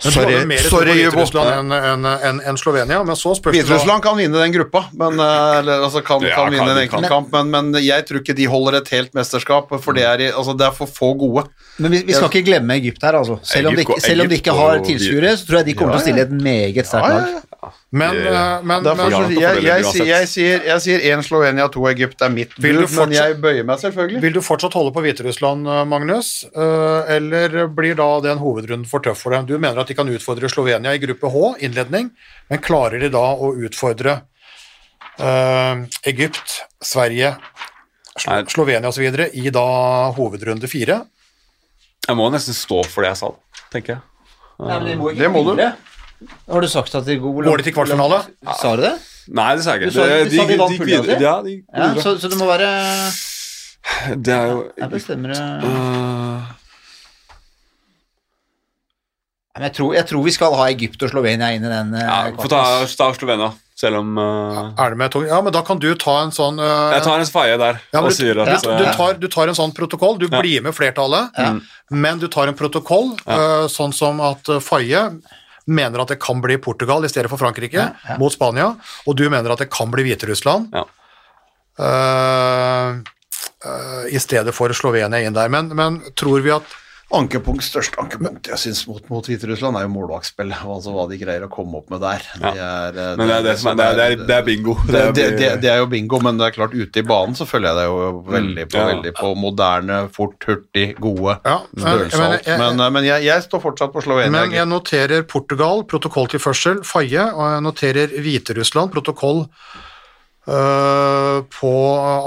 sorry, Hviterussland enn en, en, en Slovenia, men så spørs Hviterussland kan vinne den gruppa, men, eh, eller, altså kan, Ja, kan vinne kan- en enkeltkamp, men, men jeg tror ikke de holder et helt mesterskap, for det er, altså, det er for få gode. Men vi, vi skal ikke glemme Egypt her, altså. Selv om de, selv om de ikke har tilskuere, så tror jeg de kommer til å stille et meget sterkt Ja, lag. Men, Det- eh, men, men Ja, jeg, jeg, sier- jeg, sier, jeg sier én Slovenia, to Egypt er mitt bud, du men jeg bøyer meg selvfølgelig. Vil du fortsatt holde på Hviterussland, eh, Magnus, Eh, eller blir da den hovedrunden for tøff for dem? Du mener at de kan utfordre Slovenia i gruppe H, innledning, men klarer de da å utfordre uh, Egypt, Sverige, Slo Nei. Slovenia osv. i da hovedrunde fire? Jeg må nesten stå for det jeg sa, tenker jeg. Det må du. Har du sagt at de går Går de til kvartfinale? Sa du det? Nei, det sa jeg Du sa- Det- de, sa de vant videre. Ja, de Ja, så, så det må være Det er jo Jeg bestemmer det uh... Men jeg tror, jeg tror vi skal ha Egypt og Slovenia inn i den. eh, Ja, Få ta, ta Slovenia, selv om uh... Er det med to? Ja, men da kan du ta en sånn uh... Jeg tar en faie der ja, og du, sier at du, øh, du, tar, du tar en sånn protokoll, du Ja. blir med flertallet, Ja. men du tar en protokoll eh, sånn som at Faye mener at det kan bli Portugal i stedet for Frankrike mot Spania, og du mener at det kan bli Hviterussland Ja. uh, uh, i stedet for Slovenia inn der. Men, men tror vi at Ankepunkt, største ankepunkt jeg synes mot, mot Hviterussland er jo målvaktspill, altså hva de greier å komme opp med der. Det er, eh, Men det er det som er, det er, det er, bingo. Det, er- det, det, det er jo bingo, men det er klart ute i banen så følger jeg det jo veldig på, ja. veldig på moderne, fort, hurtig, gode Ja, men- størrelse men alt. jeg- Men, eh, men jeg, jeg står fortsatt på Slovenia. Men jeg noterer Portugal, protokolltilførsel, Faye, og jeg noterer Hviterussland, protokoll øh, på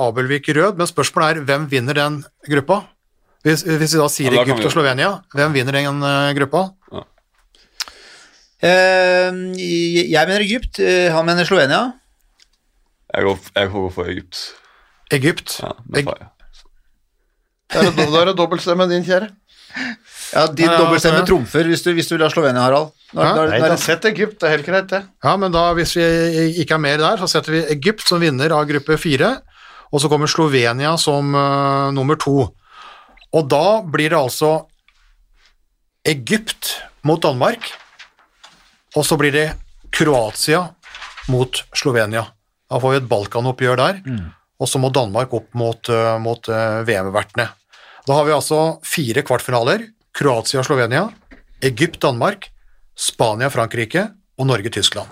Abelvik rød. Men spørsmålet er hvem vinner den gruppa? Hvis, hvis vi da sier Ja, da Egypt vi- og Slovenia, hvem vinner den uh, gruppa? Eh, jeg mener Egypt, uh, han mener Slovenia. Jeg går, jeg går for Egypt. Egypt. Ja, Faye. Da er det, da er dobbeltstemme, din kjære. Ja, Din Ja, dobbeltstemme trumfer hvis du, hvis du vil ha Slovenia, Harald. Når, Ja, når, Nei, når, da sett Egypt, det er helt greit, det. Ja, men da hvis vi ikke er mer der, så setter vi Egypt som vinner av gruppe fire, og så kommer Slovenia som uh, nummer to. Og da blir det altså Egypt mot Danmark, og så blir det Kroatia mot Slovenia. Da får vi et Balkanoppgjør der, og så må Danmark opp mot, eh, mot eh, VM-vertene. Da har vi altså fire kvartfinaler. Kroatia-Slovenia, Egypt-Danmark, Spania-Frankrike og Norge-Tyskland.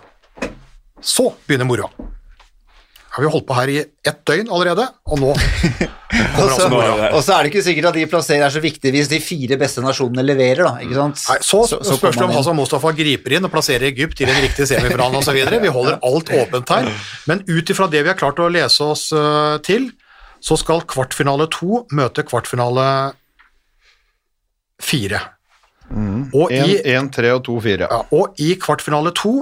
Så begynner moroa. Har vi holdt på her i ett døgn allerede, og nå Og så, altså og så er det ikke sikkert at de plasserer er så viktige hvis de fire beste nasjonene leverer, da. Ikke sant? Nei, så, spørs det om. Hassan Mustafa griper inn og plasserer Egypt i den riktige semifinalen osv. Vi holder alt åpent her. Men ut ifra det vi har klart å lese oss uh, til, så skal kvartfinale to møte kvartfinale fire. Og, i, 1, 3 og 2, 4. ja, og i kvartfinale to,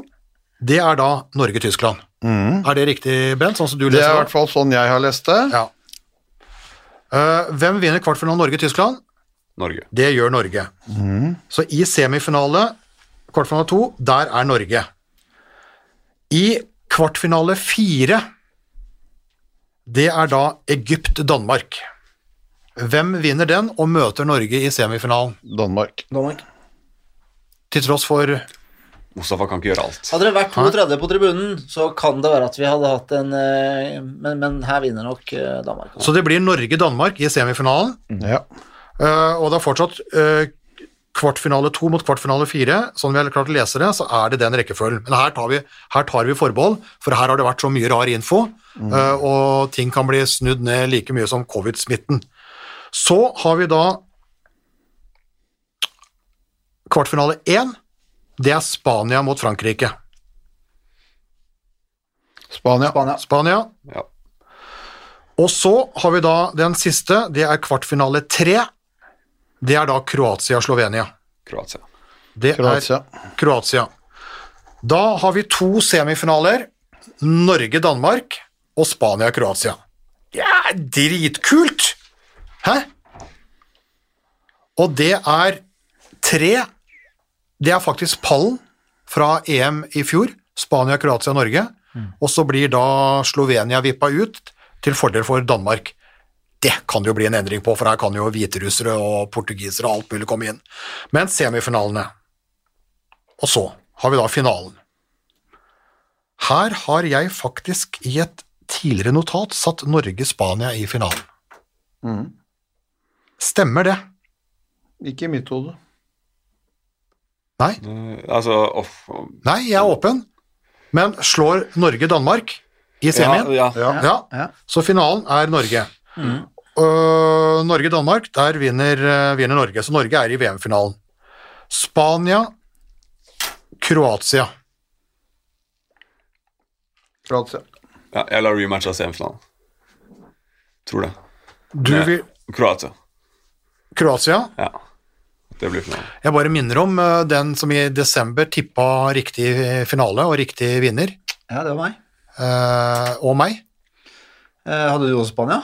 det er da Norge-Tyskland. Er det riktig, Bent? Sånn som du Det er i hvert fall sånn jeg har lest det. Ja. Uh, hvem vinner kvartfinalen Norge-Tyskland? Norge. Det gjør Norge. Så i semifinale, kvartfinale to, der er Norge. I kvartfinale fire, det er da Egypt-Danmark. Hvem vinner den og møter Norge i semifinalen? Danmark. Danmark. Til tross for Mustafa kan ikke gjøre alt. Hadde det vært 32 på tribunen, så kan det være at vi hadde hatt en eh, Men, men her vinner nok eh, Danmark. Så det blir Norge-Danmark i semifinalen, Ja. Uh, og det er fortsatt uh, kvartfinale to mot kvartfinale fire. Sånn vi har klart å lese det, så er det den rekkefølgen. Men her tar vi, her tar vi forbehold, for her har det vært så mye rar info, eh, og ting kan bli snudd ned like mye som covid-smitten. Så har vi da kvartfinale én. Det er Spania mot Frankrike. Spania. Spania. Spania. Ja. Og så har vi da den siste, det er kvartfinale tre. Det er da Kroatia-Slovenia. Kroatia. Det Kroatia. er Kroatia. Da har vi to semifinaler. Norge-Danmark og Spania-Kroatia. Er dritkult! Hæ? Og det er tre Det er faktisk pallen fra EM i fjor. Spania, Kroatia, Norge. Og så blir da Slovenia vippa ut til fordel for Danmark. Det kan det jo bli en endring på, for her kan jo hviterussere og portugisere og alt mulig komme inn. Men semifinalene og så har vi da finalen. Her har jeg faktisk i et tidligere notat satt Norge-Spania i finalen. Stemmer det? Ikke i mitt hode. Nei? Eh, altså off, Nei, jeg er åpen. Men slår Norge Danmark i semien? Ja, ja. Ja. Ja. Så finalen er Norge. Øh, Norge-Danmark, der vinner, øh, vinner Norge. Så Norge er i VM-finalen. Spania, Kroatia. Kroatia. ja, jeg lar rematch av semifinalen. Tror det. Du vil Kroatia. Kroatia. Ja. Det blir finalen. Jeg bare minner om øh, den som i desember tippa riktig finale og riktig vinner, Ja, det var meg. øh, og meg. Eh, hadde du også Spania?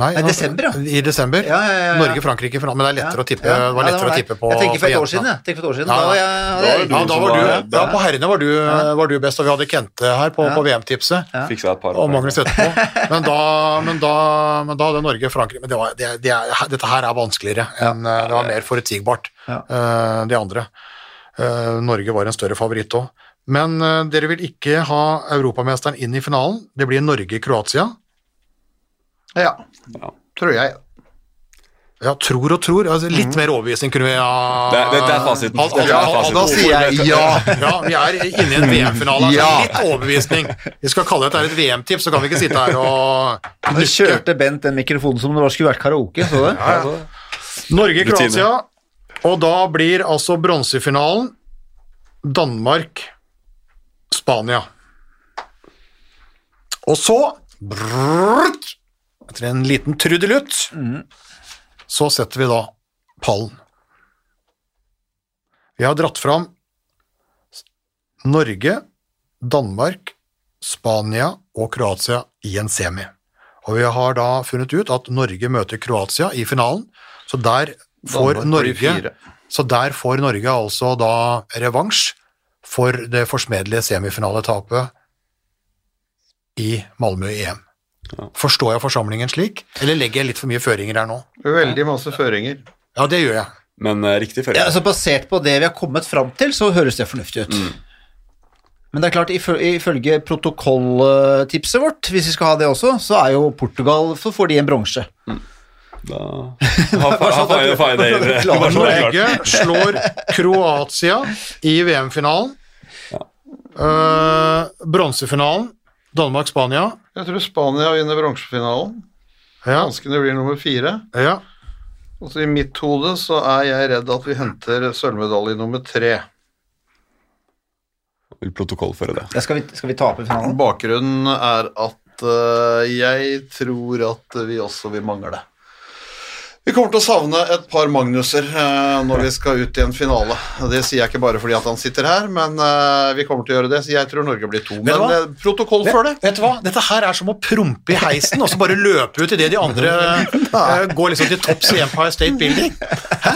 Nei, Nei, desember, ja. I desember. Ja, ja, ja, ja. Norge-Frankrike i finalen, men det er lettere å tippe, det var Ja, lettere å tippe på Jeg tenker for et år siden, jeg. Tenker for et år siden. Ja, Da var jeg, Da var du da var du, var- ja, på herrene var du, var du best, og vi hadde Kente her på, Ja. på VM-tipset. Fiksa et par Og Magnus etterpå. Men da, men da, men da hadde Norge Frankrike Men det var, det, det er, dette her er vanskeligere enn eh, Det var mer forutsigbart, Ja. eh, det andre. Eh, Norge var en større favoritt òg. Men dere vil ikke ha europamesteren inn i finalen. Det blir Norge-Kroatia. Ja. Ja. Tror jeg. Ja, tror og tror. Altså, litt mer overbevisning kunne vi ha Det, det, det er fasiten. Al- al- Det er al- fasiten. Da sier jeg ja. Ja, vi er inne i en VM-finale. Altså. Ja. Litt overbevisning. Vi skal kalle dette et VM-tips, så kan vi ikke sitte her og Du kjørte Bent den mikrofonen som om det var- skulle vært karaoke, så du? Norge-Kroatia, og da blir altså bronsefinalen Danmark-Spania. Og så brrrt, Etter en liten trudelutt så setter vi da pallen. Vi har dratt fram Norge, Danmark, Spania og Kroatia i en semi. Og vi har da funnet ut at Norge møter Kroatia i finalen, så der får Norge så der får Norge altså da revansj for det forsmedelige semifinaletapet i Malmö i EM. Forstår jeg forsamlingen slik, eller legger jeg litt for mye føringer her nå? Veldig masse føringer. Ja, det gjør jeg. Men uh, riktig ferie. Ja, altså Basert på det vi har kommet fram til, så høres det fornuftig ut. Men det er klart, ifø- ifølge protokolltipset vårt, hvis vi skal ha det også, så er jo Portugal Så får de en bronse. Da har sånn. Norge slår Kroatia i VM-finalen. Eh, Bronsefinalen Danmark-Spania. Jeg tror Spania vinner bronsefinalen. Ja, Danskene blir nummer fire. ja. Og så I mitt hode så er jeg redd at vi henter sølvmedalje nummer tre. Vil protokollføre det. Ja, skal, vi, skal vi tape finalen? Bakgrunnen er at uh, jeg tror at vi også vil mangle. Vi kommer til å savne et par Magnuser øh, når vi skal ut i en finale. Det sier jeg ikke bare fordi at han sitter her, men øh, vi kommer til å gjøre det. Så jeg tror Norge blir to. Men hva? protokoll vet, før det. Vet du hva? Dette her er som å prompe i heisen og så bare løpe ut idet de andre eh, går liksom til topps i Empire State Building. Hæ?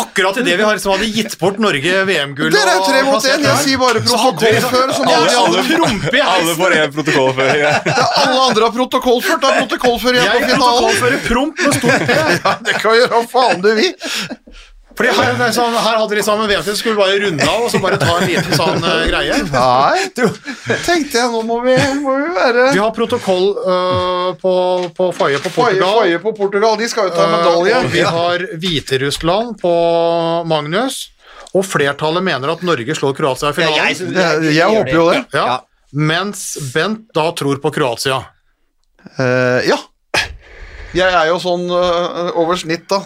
Akkurat idet vi har liksom hadde gitt bort Norge VM-gull Dere er jo tre mot én. Jeg sier bare protokoll før. Som alle, de alle i Alle får én protokollføring. Ja, alle andre har protokollført. Da protokollfører jeg Jeg på finalen. protokollfører promp med stor P. Ja, det kan gjøre hva faen du vil. Fordi her, er sånn, her hadde de sammen VM-tid, skulle bare runde av og så bare ta en liten sånn uh, greie. Nei, tenkte jeg, nå må vi, må vi være Vi har protokoll uh, på, på Faye på Portugal. Faye på Portugal. De skal jo ta Eh, medalje. Uh, vi har Hviterussland på Magnus. Og flertallet mener at Norge slår Kroatia i finalen. jeg, Jeg- jeg håper jo det. ja. Ja. Mens Bent da tror på Kroatia. Eh, ja. Jeg er jo sånn uh, over snitt, da.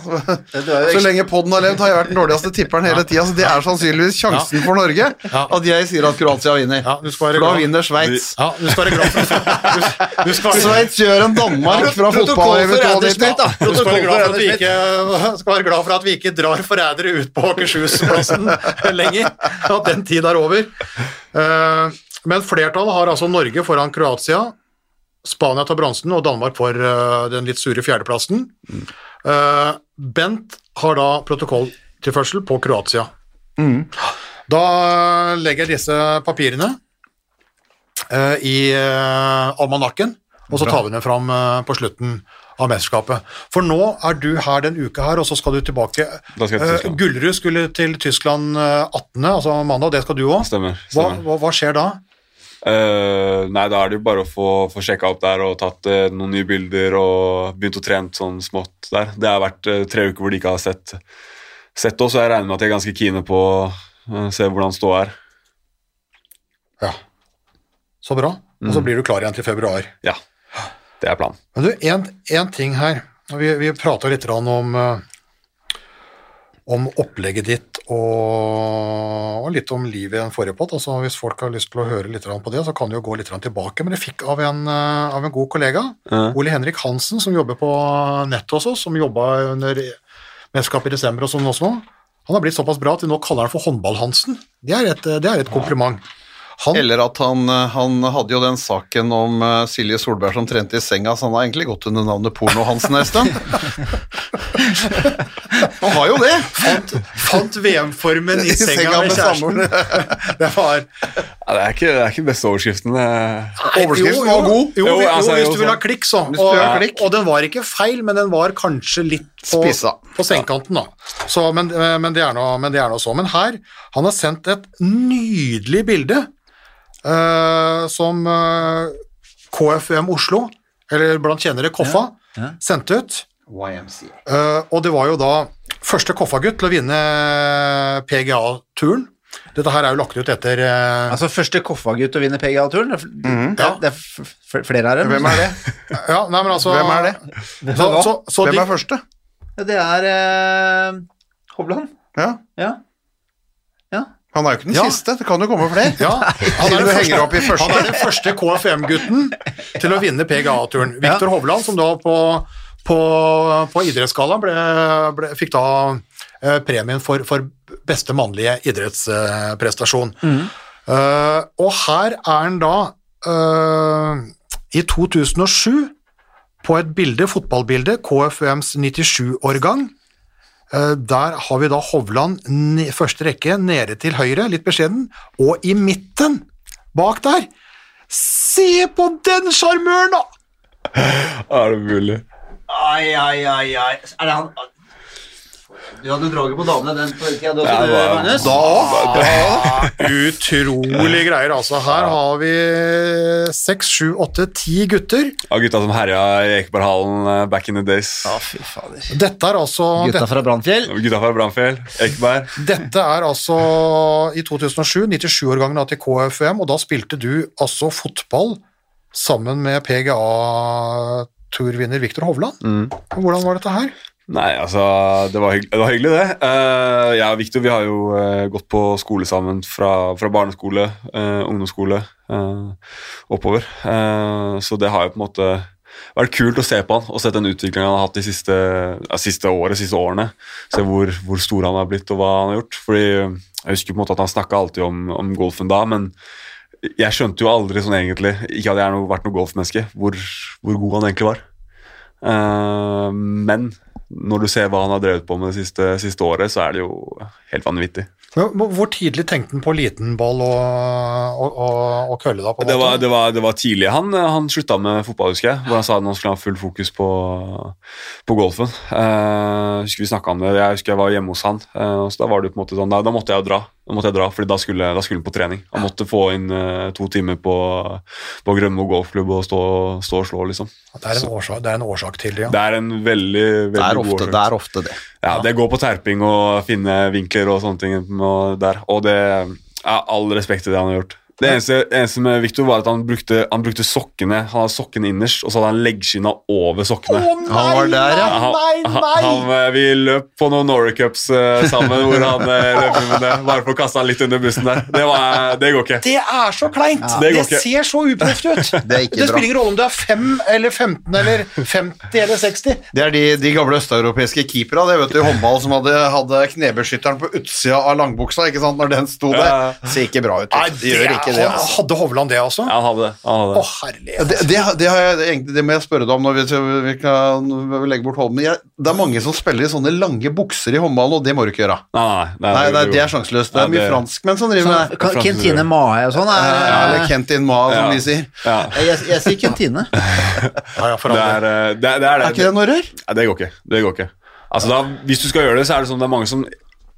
Så lenge podden har levd, har jeg vært den dårligste tipperen hele tida. Så det er sannsynligvis sjansen for Norge at jeg sier at Kroatia vinner. For da vinner Sveits. Ja, du skal være glad for du, du skal være, Sveits gjør en Danmark fra fotball-EM Anders Smith, da. du skal være glad for at vi ikke, skal være glad for at vi ikke drar forrædere ut på Akershusplassen lenger. At den tid er over. Eh, Men flertallet har altså Norge foran Kroatia. Spania tar bronsen, og Danmark får eh, den litt sure fjerdeplassen. Eh, Bent har da protokolltilførsel på Kroatia. Da legger jeg disse papirene eh, i almanakken, og så tar vi dem fram på slutten av mesterskapet. For nå er du her den uka her, og så skal du tilbake. Da skal jeg til. Gullerud skulle til Tyskland eh, 18., altså mandag, det skal du òg. Hva, hva, hva skjer da? Eh, nei, da er det jo bare å få, få sjekka opp der og tatt uh, noen nye bilder og begynt å trene sånn smått der. Det har vært uh, tre uker hvor de ikke har sett, sett oss, og jeg regner med at de er ganske kine på å se hvordan ståa er. Ja. Så bra. Og så blir du klar igjen til februar. Ja, det er planen. Men du, en, en ting her. Vi, vi prata litt om, om opplegget ditt og, og litt om livet i den forrige pott. Altså, hvis folk har lyst til å høre litt på det, så kan de jo gå litt tilbake. Men jeg fikk av en, eh, av en god kollega, Ja. Ole Henrik Hansen, som jobber på nett hos oss, som jobba under mesterskapet i desember og sånn også nå. Han har blitt såpass bra at vi nå kaller han for Håndball-Hansen. Det er det er et kompliment. Han, Eller at han, øh, han hadde jo den saken om øh, Silje Solberg som trente i senga, så han har egentlig gått under navnet Porno-Hansen en stund. Han har jo det! fant, fant VM-formen i, senga, med kjæresten. Det var Ja, det, er ikke, det er ikke beste overskriften. eh. Overskriften jo, var god. Jo, Jo, jo, altså, hvis du vil ha klikk, så. Og, klikk. og den var ikke feil, men den var kanskje litt på, Spisa. på sengekanten, da. Så, men, men, det er noe, men det er noe så. Men her, han har sendt et nydelig bilde eh, som uh, KFUM Oslo, eller blant kjennere Koffa, ja. sendte ut. YMCA. Uh, og det var jo da første Koffa-gutt til å vinne PGA-turen. Dette her er jo lagt ut etter uh... Altså første Koffa-gutt å vinne PGA-turen? Det, er- Ja. det er flere her. Hvem er det? Ja, nei, men altså Hvem er det? Så, så, så Hvem de, er første? Ja, Det er uh, Hovland. Ja. Ja. Ja. Han er jo ikke den Ja. siste, det kan jo komme flere. ja, han, er han er den første KFM-gutten til å vinne PGA-turen. Viktor Hovland, som da på, på, på idrettsgallaen fikk da eh, premien for, for beste mannlige idrettsprestasjon. Eh, og her er han da uh, i 2007 på et bilde, fotballbilde, KFUMs 97-årgang. Eh, Der har vi da Hovland i første rekke nede til høyre, litt beskjeden, og i midten, bak der. Se på den sjarmøren, da! Er det mulig? Ai, ai, ai, ai. Er det han Du hadde draget på damene den på tida, du Ja, også, Magnus. Da, Magnus. Ah, utrolig greier, altså. Her har vi seks, sju, åtte, ti gutter. Av gutta som herja i Ekeberghallen eh, back in the days. Ja, fy fader. Dette er altså Gutta fra Brannfjell. Gutta fra Brannfjell, Ekeberg. Dette er altså i 2007, 97-årgangen til KFUM, og da spilte du altså fotball sammen med PGA-turvinner Viktor Hovland. Hvordan var dette her? Nei, altså, det var, hygg det var hyggelig, det. Uh, jeg og Victor vi har jo uh, gått på skole sammen fra, fra barneskole, uh, ungdomsskole, eh, oppover. Eh, så det har jo på en måte vært kult å se på han og se den utviklingen han har hatt de siste, ja, siste året, siste årene. Se hvor, hvor stor han har blitt og hva han har gjort. Fordi Jeg husker på en måte at han snakka alltid om, om golfen da, men jeg skjønte jo aldri sånn egentlig, ikke at jeg har vært noe golfmenneske, hvor, hvor god han egentlig var. Uh, men når du ser hva han har drevet på med det siste, siste året, så er det jo helt vanvittig. Hvor tidlig tenkte han på liten ball og, og, og, og kølle, da? på en Det var, det, var, det var tidlig han, han slutta med fotball, husker jeg. Hvor han sa at han skulle ha full fokus på, på golfen. Uh, husker vi snakket om det, Jeg husker jeg var hjemme hos han. Uh, så Da var det på en måte sånn, da, da måtte jeg jo dra, da måtte jeg dra, fordi da skulle, da han på trening. Han måtte få inn uh, to timer på, på Grønmo golfklubb og stå, stå og slå, liksom. Det er en årsak, det er en årsak til det, ja. Det er en veldig, veldig Det er god ofte årsak. det. Er ofte det. Ja, det går på terping og finne vinkler og sånne ting og der. Og det er all respekt til det han har gjort. Det eneste, eneste med Victor var at han brukte, han brukte sokkene Han hadde sokkene innerst, og så hadde han leggskinna over sokkene. Han var der, ja. han, han, han, eh, vi løp på noen Norway Cups uh, sammen, hvor han eh, løp med det. Bare for å kaste han litt under bussen der. Det, var, det går ikke. Det er så kleint! det det går ikke. ser så uproft ut. Det er ikke bra. spiller ingen rolle om du er 5 eller 15 eller 50 eller 60. Det er de, de gamle østeuropeiske keepera det vet du, i håndball som hadde, hadde knebeskytteren på utsida av langbuksa ikke sant, når den sto der. Ja. Ser ikke bra ut. Nei, det gjør ikke det. Altså. Hadde Hovland det, også? Ja, han hadde. Han hadde Å, det. herlighet. Det, det, det, jeg, det må jeg spørre deg om når vi, vi kan legge bort hånden. Jeg, det er mange som spiller i sånne lange bukser i håndballen, og det må du ikke gjøre. Nei, nei, nei, Nei, nei, det er sånn. sjanseløst. Det er mye franskmenn som driver med det. Kentine Mae og sånn er Ja, eller Kentin Ma, som Ja. de sier. Ja, jeg, jeg sier Kentine. Ja, ja, for det er det. Er, det, er, det. Er ikke det noe rør? Det går ikke. Det går ikke. Altså da, hvis du skal gjøre det, så er det sånn det er mange som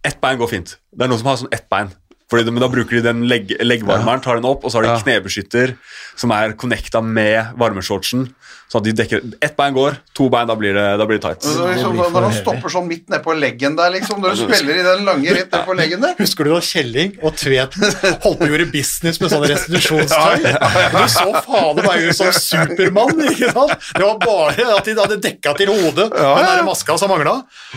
Ett bein går fint. Det er noen som har sånn ett bein. Fordi men Da bruker de den legg, leggvarmeren, tar den opp, og så har de knebeskytter som er connecta med varmeshortsen. Sånn at de dekker Ett bein går, to bein, da blir det, da blir det tight. Så liksom, når han stopper sånn midt ned på leggen der, liksom, når du spiller i den lange rett nedpå leggen der Husker du da Kjelling og Tveten holdt på å gjøre business med sånne restitusjonstøy? Du så fader meg ut som Supermann, ikke sant? Det var bare at de hadde dekka til hodet, den der maska som mangla.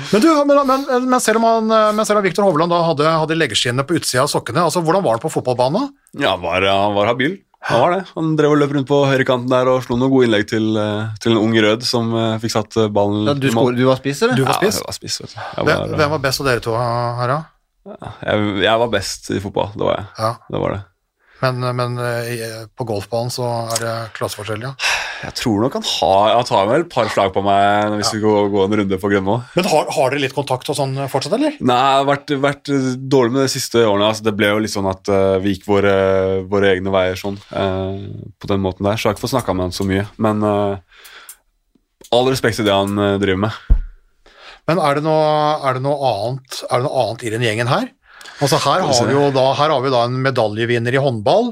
Men, du, men, men, men selv om, han, men selv om Viktor Hovland da hadde, hadde leggeskinnene på utsida av sokkene, altså hvordan var han på fotballbanen? Ja, han var, han var habil. Han var det. Han drev og løp rundt på høyrekanten der og slo noen gode innlegg til, eh, til en ung rød som eh, fikk satt eh, ballen Ja, du, i du var spiss, eller? Du var spiss? Ja, jeg var spiss, vet du. Var, hvem var best av dere to Harald? jeg, jeg var best i fotball, det var jeg. Ja. Det var det. Men, men på golfbanen så er det klasseforskjell, ja. Jeg tror nok han har Han tar vel et par slag på meg hvis vi går, går en runde på Grønmo. Men har, har dere litt kontakt og sånn fortsatt, eller? Nei, det har vært, vært dårlig med de siste årene. Altså, det ble jo litt sånn at uh, vi gikk våre, våre egne veier sånn, uh, på den måten der. Så jeg har ikke fått snakka med han så mye. Men uh, all respekt til det han eh, driver med. Men er det noe, er det noe, annet, er det noe annet i den gjengen her? Altså her har vi jo da, her har vi da en medaljevinner i håndball,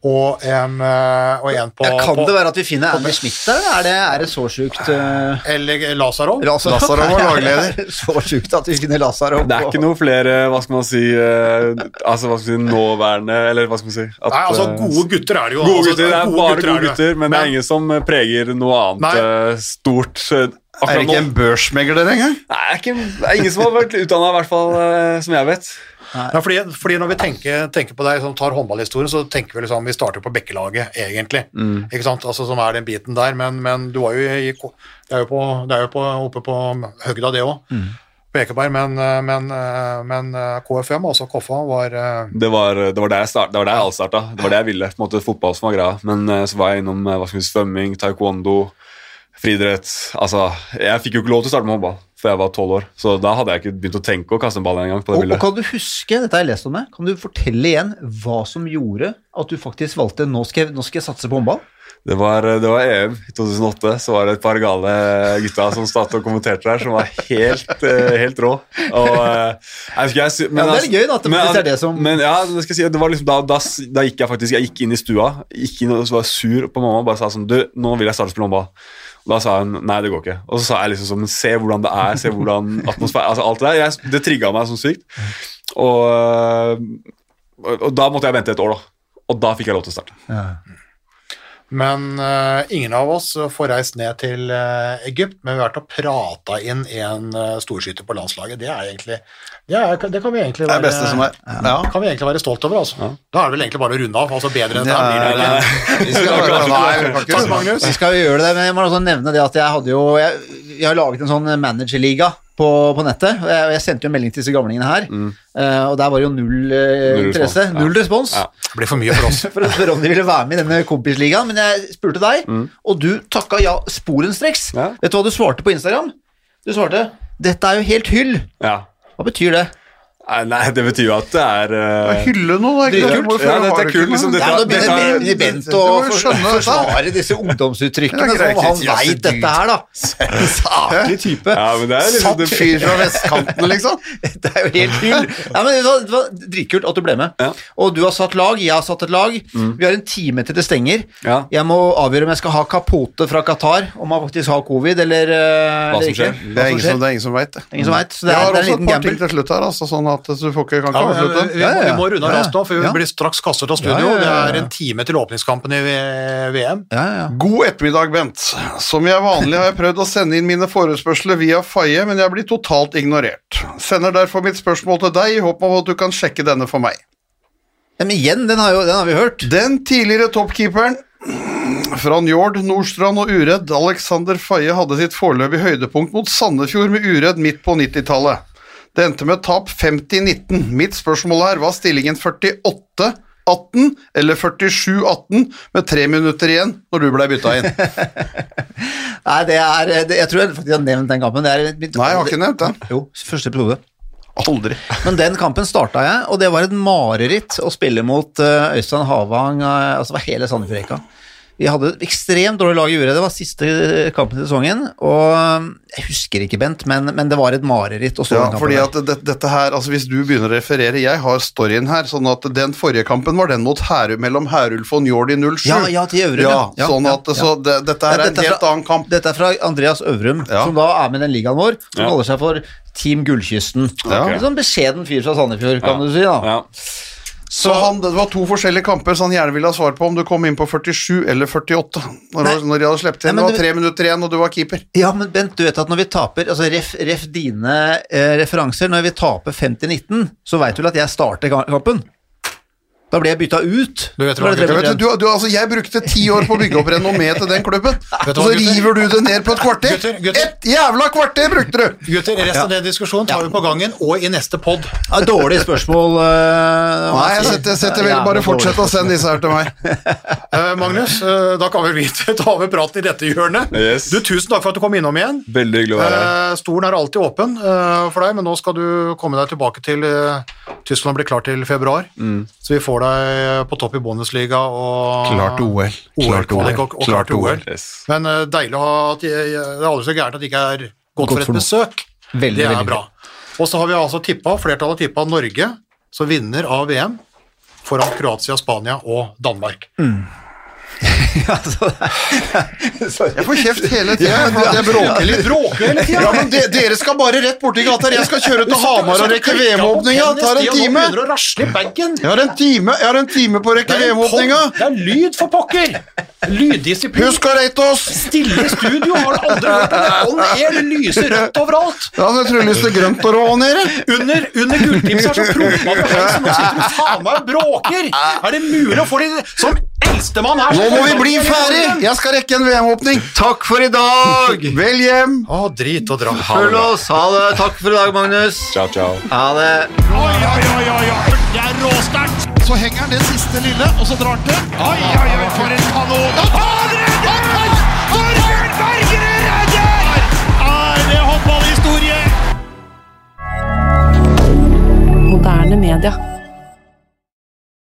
og en, eh, og en på, Ja, kan på det være at vi finner Andy Smith der? Er det, er det så sjukt uh, Eller Lazarov? Lazarov var lagleder. så sjukt at vi finner Lazarov Det er ikke noe flere, hva skal man si, uh, altså hva skal man si, nåværende Eller hva skal man si at, Nei, altså eh, gode gutter er det jo. Gode altså, gutter, det er bare gode gutter, men det er ingen som eh, preger noe annet eh, stort. Akkurat Er det ikke nå. en børsmegler engang? Nei, det er, ikke, det er ingen som har vært utdanna, i hvert fall eh, som jeg vet. Ja, fordi, fordi når vi tenker, tenker på deg som tar håndballhistorien, så tenker vi liksom vi starter på Bekkelaget, egentlig. Mm. Ikke sant? Altså, som er den biten der. Men, men du var jo i Det er jo, på, det er jo på, oppe på høgda, det òg. Mm. På Ekeberg. Men, men, men KFM, altså Koffa, var eh, Det var, det var der jeg start, det var der jeg starta. Det var det jeg ville. på en måte Fotball som var greia. Men eh, så var jeg innom eh, hva skal vi si, svømming, taekwondo, friidrett. Altså, jeg fikk jo ikke lov til å starte med håndball før jeg var tolv år. Så da hadde jeg ikke begynt å tenke å kaste en ball engang. Og, og kan du huske, dette har jeg lest om deg, kan du fortelle igjen hva som gjorde at du faktisk valgte nå skal nå skal jeg satse på håndball? Det var, det var EM i 2008. Så var det et par gale gutta som satt og kommenterte der, som var helt, eh, helt rå. Og, eh, jeg jeg, men, Ja, det er altså- gøy da, at det men, er det som- Men ja, det skal jeg si, det var liksom, da, da, da gikk jeg faktisk jeg gikk inn i stua, gikk inn og var sur på mamma og bare sa sånn Du, nå vil jeg starte å spille håndball. Da sa hun nei, det går ikke. Og så sa jeg liksom sånn Se hvordan det er, se hvordan atmosfære Altså alt det der. Det trigga meg sånn sykt. Og, og, da måtte jeg vente et år, da. Og da fikk jeg lov til å starte. Men uh, ingen av oss får reist ned til uh, Egypt, men vi har vært og prata inn en uh, storskytter på landslaget. Det er egentlig Det, er, det kan vi egentlig Det er være det beste er. Ja. kan vi egentlig være stolt over. Altså. Da er det vel egentlig bare å runde av. altså Bedre enn det Ja, her ja. Vi skal, vi Takk, Magnus. vi skal jo gjøre det, men jeg må også nevne det at jeg hadde jo Jeg, jeg har laget en sånn managerliga på, på nettet. og Jeg, jeg sendte jo en melding til disse gamlingene her, mm. og der var det jo null, eh, Null interesse. respons. Ja. Null respons. Ja. Det ble for mye for oss. For å spørre om de ville være med i denne kompisligaen, men jeg spurte deg, og du takka ja sporenstreks. Ja. Vet du hva du svarte på Instagram? Du svarte 'Dette er jo helt hyll'. Ja. Hva betyr det? Nei, Nei, det betyr jo at det er uh... Hylle noe, da. ikke sant? kult. Ja, dette er kult, liksom, det- Ja, nå begynner er- Bent å dette. forsvare disse ungdomsuttrykkene, som om han veit dette her, da. Saklig type. Ja, men det er liksom Satt fyr fra vestkanten, liksom. Det er jo helt hyll. Ja, men det var, var dritkult at du ble med. Ja. Og du har satt lag, jeg har satt et lag. Vi har en time til det stenger. Ja. Jeg må avgjøre om jeg skal ha kapote fra Qatar, om han faktisk har covid, eller, eh, Hva eller som ikke. skjer. Det er ingen som, det som veit det. Ingen som vet, så det Jeg har også et par ting til slutt her, altså, sånn at du får ikke, kan ikke Ja, avslutte. vi, vi må runde av raskt nå, for vi Ja. blir straks kastet av studio. Ja, ja, ja, ja. Det er en time til åpningskampen i VM. Ja, ja. God ettermiddag, Bent. Som jeg vanlig har jeg prøvd å sende inn mine forespørsler via Faye, men jeg blir totalt ignorert. Sender derfor mitt spørsmål til deg i håp om at du kan sjekke denne for meg. Men igjen, den har, jo, den har vi hørt. Den tidligere toppkeeperen fra Njord, Nordstrand og Uredd, Alexander Faye, hadde sitt foreløpige høydepunkt mot Sandefjord med Uredd midt på 90-tallet. Det endte med tap 50-19. Mitt spørsmål er, var stillingen 48-18 eller 47-18 med tre minutter igjen når du ble bytta inn? Nei, det er det, Jeg tror jeg faktisk har nevnt den kampen. Det er, Nei, jeg har ikke nevnt den. Jo, første episode. Aldri. Men den kampen starta jeg, og det var et mareritt å spille mot eh, Øystein Havang, eh, altså det var hele Sandefjord-reka. Vi hadde et ekstremt dårlig lag i uret, det var siste kampen i sesongen, og eh, jeg husker ikke, Bent, men, men det var et mareritt å stå Ja, fordi at det, dette her, altså Hvis du begynner å referere Jeg har storyen her. sånn at Den forrige kampen var den mot Heru, mellom Herulf og Njord i 07. Ja, ja, til Øvrum, Ja, ja. Ja, sånn ja, at så det, Dette her er en dette er helt fra- annen kamp. Dette er fra Andreas Øvrum, Ja. som da er med i den ligaen vår, som Ja. kaller seg for Team Gullkysten. Ja. En sånn beskjeden fyr fra Sandefjord, kan Ja. du si. da. Ja. Så han, Det var to forskjellige kamper så han gjerne ville ha svar på om du kom inn på 47 eller 48. Når, Nei. når de hadde sluppet inn. Nei, Det var du- tre minutter igjen, og du var keeper. Ja, men Bent, du vet at når vi taper altså Ref, ref dine eh, referanser, når vi taper 50-19, så veit du vel at jeg starter kampen? Da ble jeg bytta ut. Du vet hva, Jeg, vet, du, du, altså, jeg brukte ti år på å bygge opp renommé til den klubben, og så hva, river du det ned på et kvarter! Gutter, gutter. Et jævla kvarter brukte du! Gutter, resten av den diskusjonen tar vi på gangen og i neste pod. Ja, dårlig spørsmål. Uh, Nei, jeg setter, setter vel bare fortsett å sende disse her til meg. Uh, Magnus, uh, da kan vi ta over praten i dette hjørnet. Yes. Du, Tusen takk for at du kom innom igjen. Veldig hyggelig å være her. Eh, stolen er alltid åpen eh, for deg, men nå skal du komme deg tilbake til Tyskland blir klar til februar. Så vi får deg på topp i Bundesliga og OL. OL-kvalik og, og klart OL. Men uh, deilig å ha at Det er aldri så gærent at det ikke er godt, Godt for for et besøk. Veldig, det er bra. Og så har vi altså tippa, flertallet tippa Norge som vinner av VM foran Kroatia, Spania og Danmark. Ja, Jeg får kjeft hele tida. Jeg bråker litt. Bråker hele tida! Ja, men de, dere skal bare rett borti gata. Jeg skal kjøre til Hamar og rekke VM-åpninga. Det tar en time. Jeg har en time, jeg har en time på å rekke VM-åpninga. Det er lyd, for pokker! Lyddisiplin. Husk å rate oss! Stille i studio, har du aldri hørt det? On air, lyser rødt overalt. Ja, det tror jeg lyst til grønt og rå nede. Under, under gulltipset er så prompa på jo og sitter du faen meg og bråker! Er det mulig å få de som eldstemann her Nå må vi bli ferdig! Jeg skal rekke en VM-åpning. Takk for i dag! Vel hjem. Å, drit og dra. Følg oss. Ha det. Takk for i dag, Magnus. Ciao, ciao. Ha det. Oi, oi, oi, oi. Det er råsterkt. Så henger han det siste lille, og så drar han til. Oi, oi, oi, for en kanon. Og han redder! Torbjørn Bergerud redder! Er det håndballhistorie? Moderne media.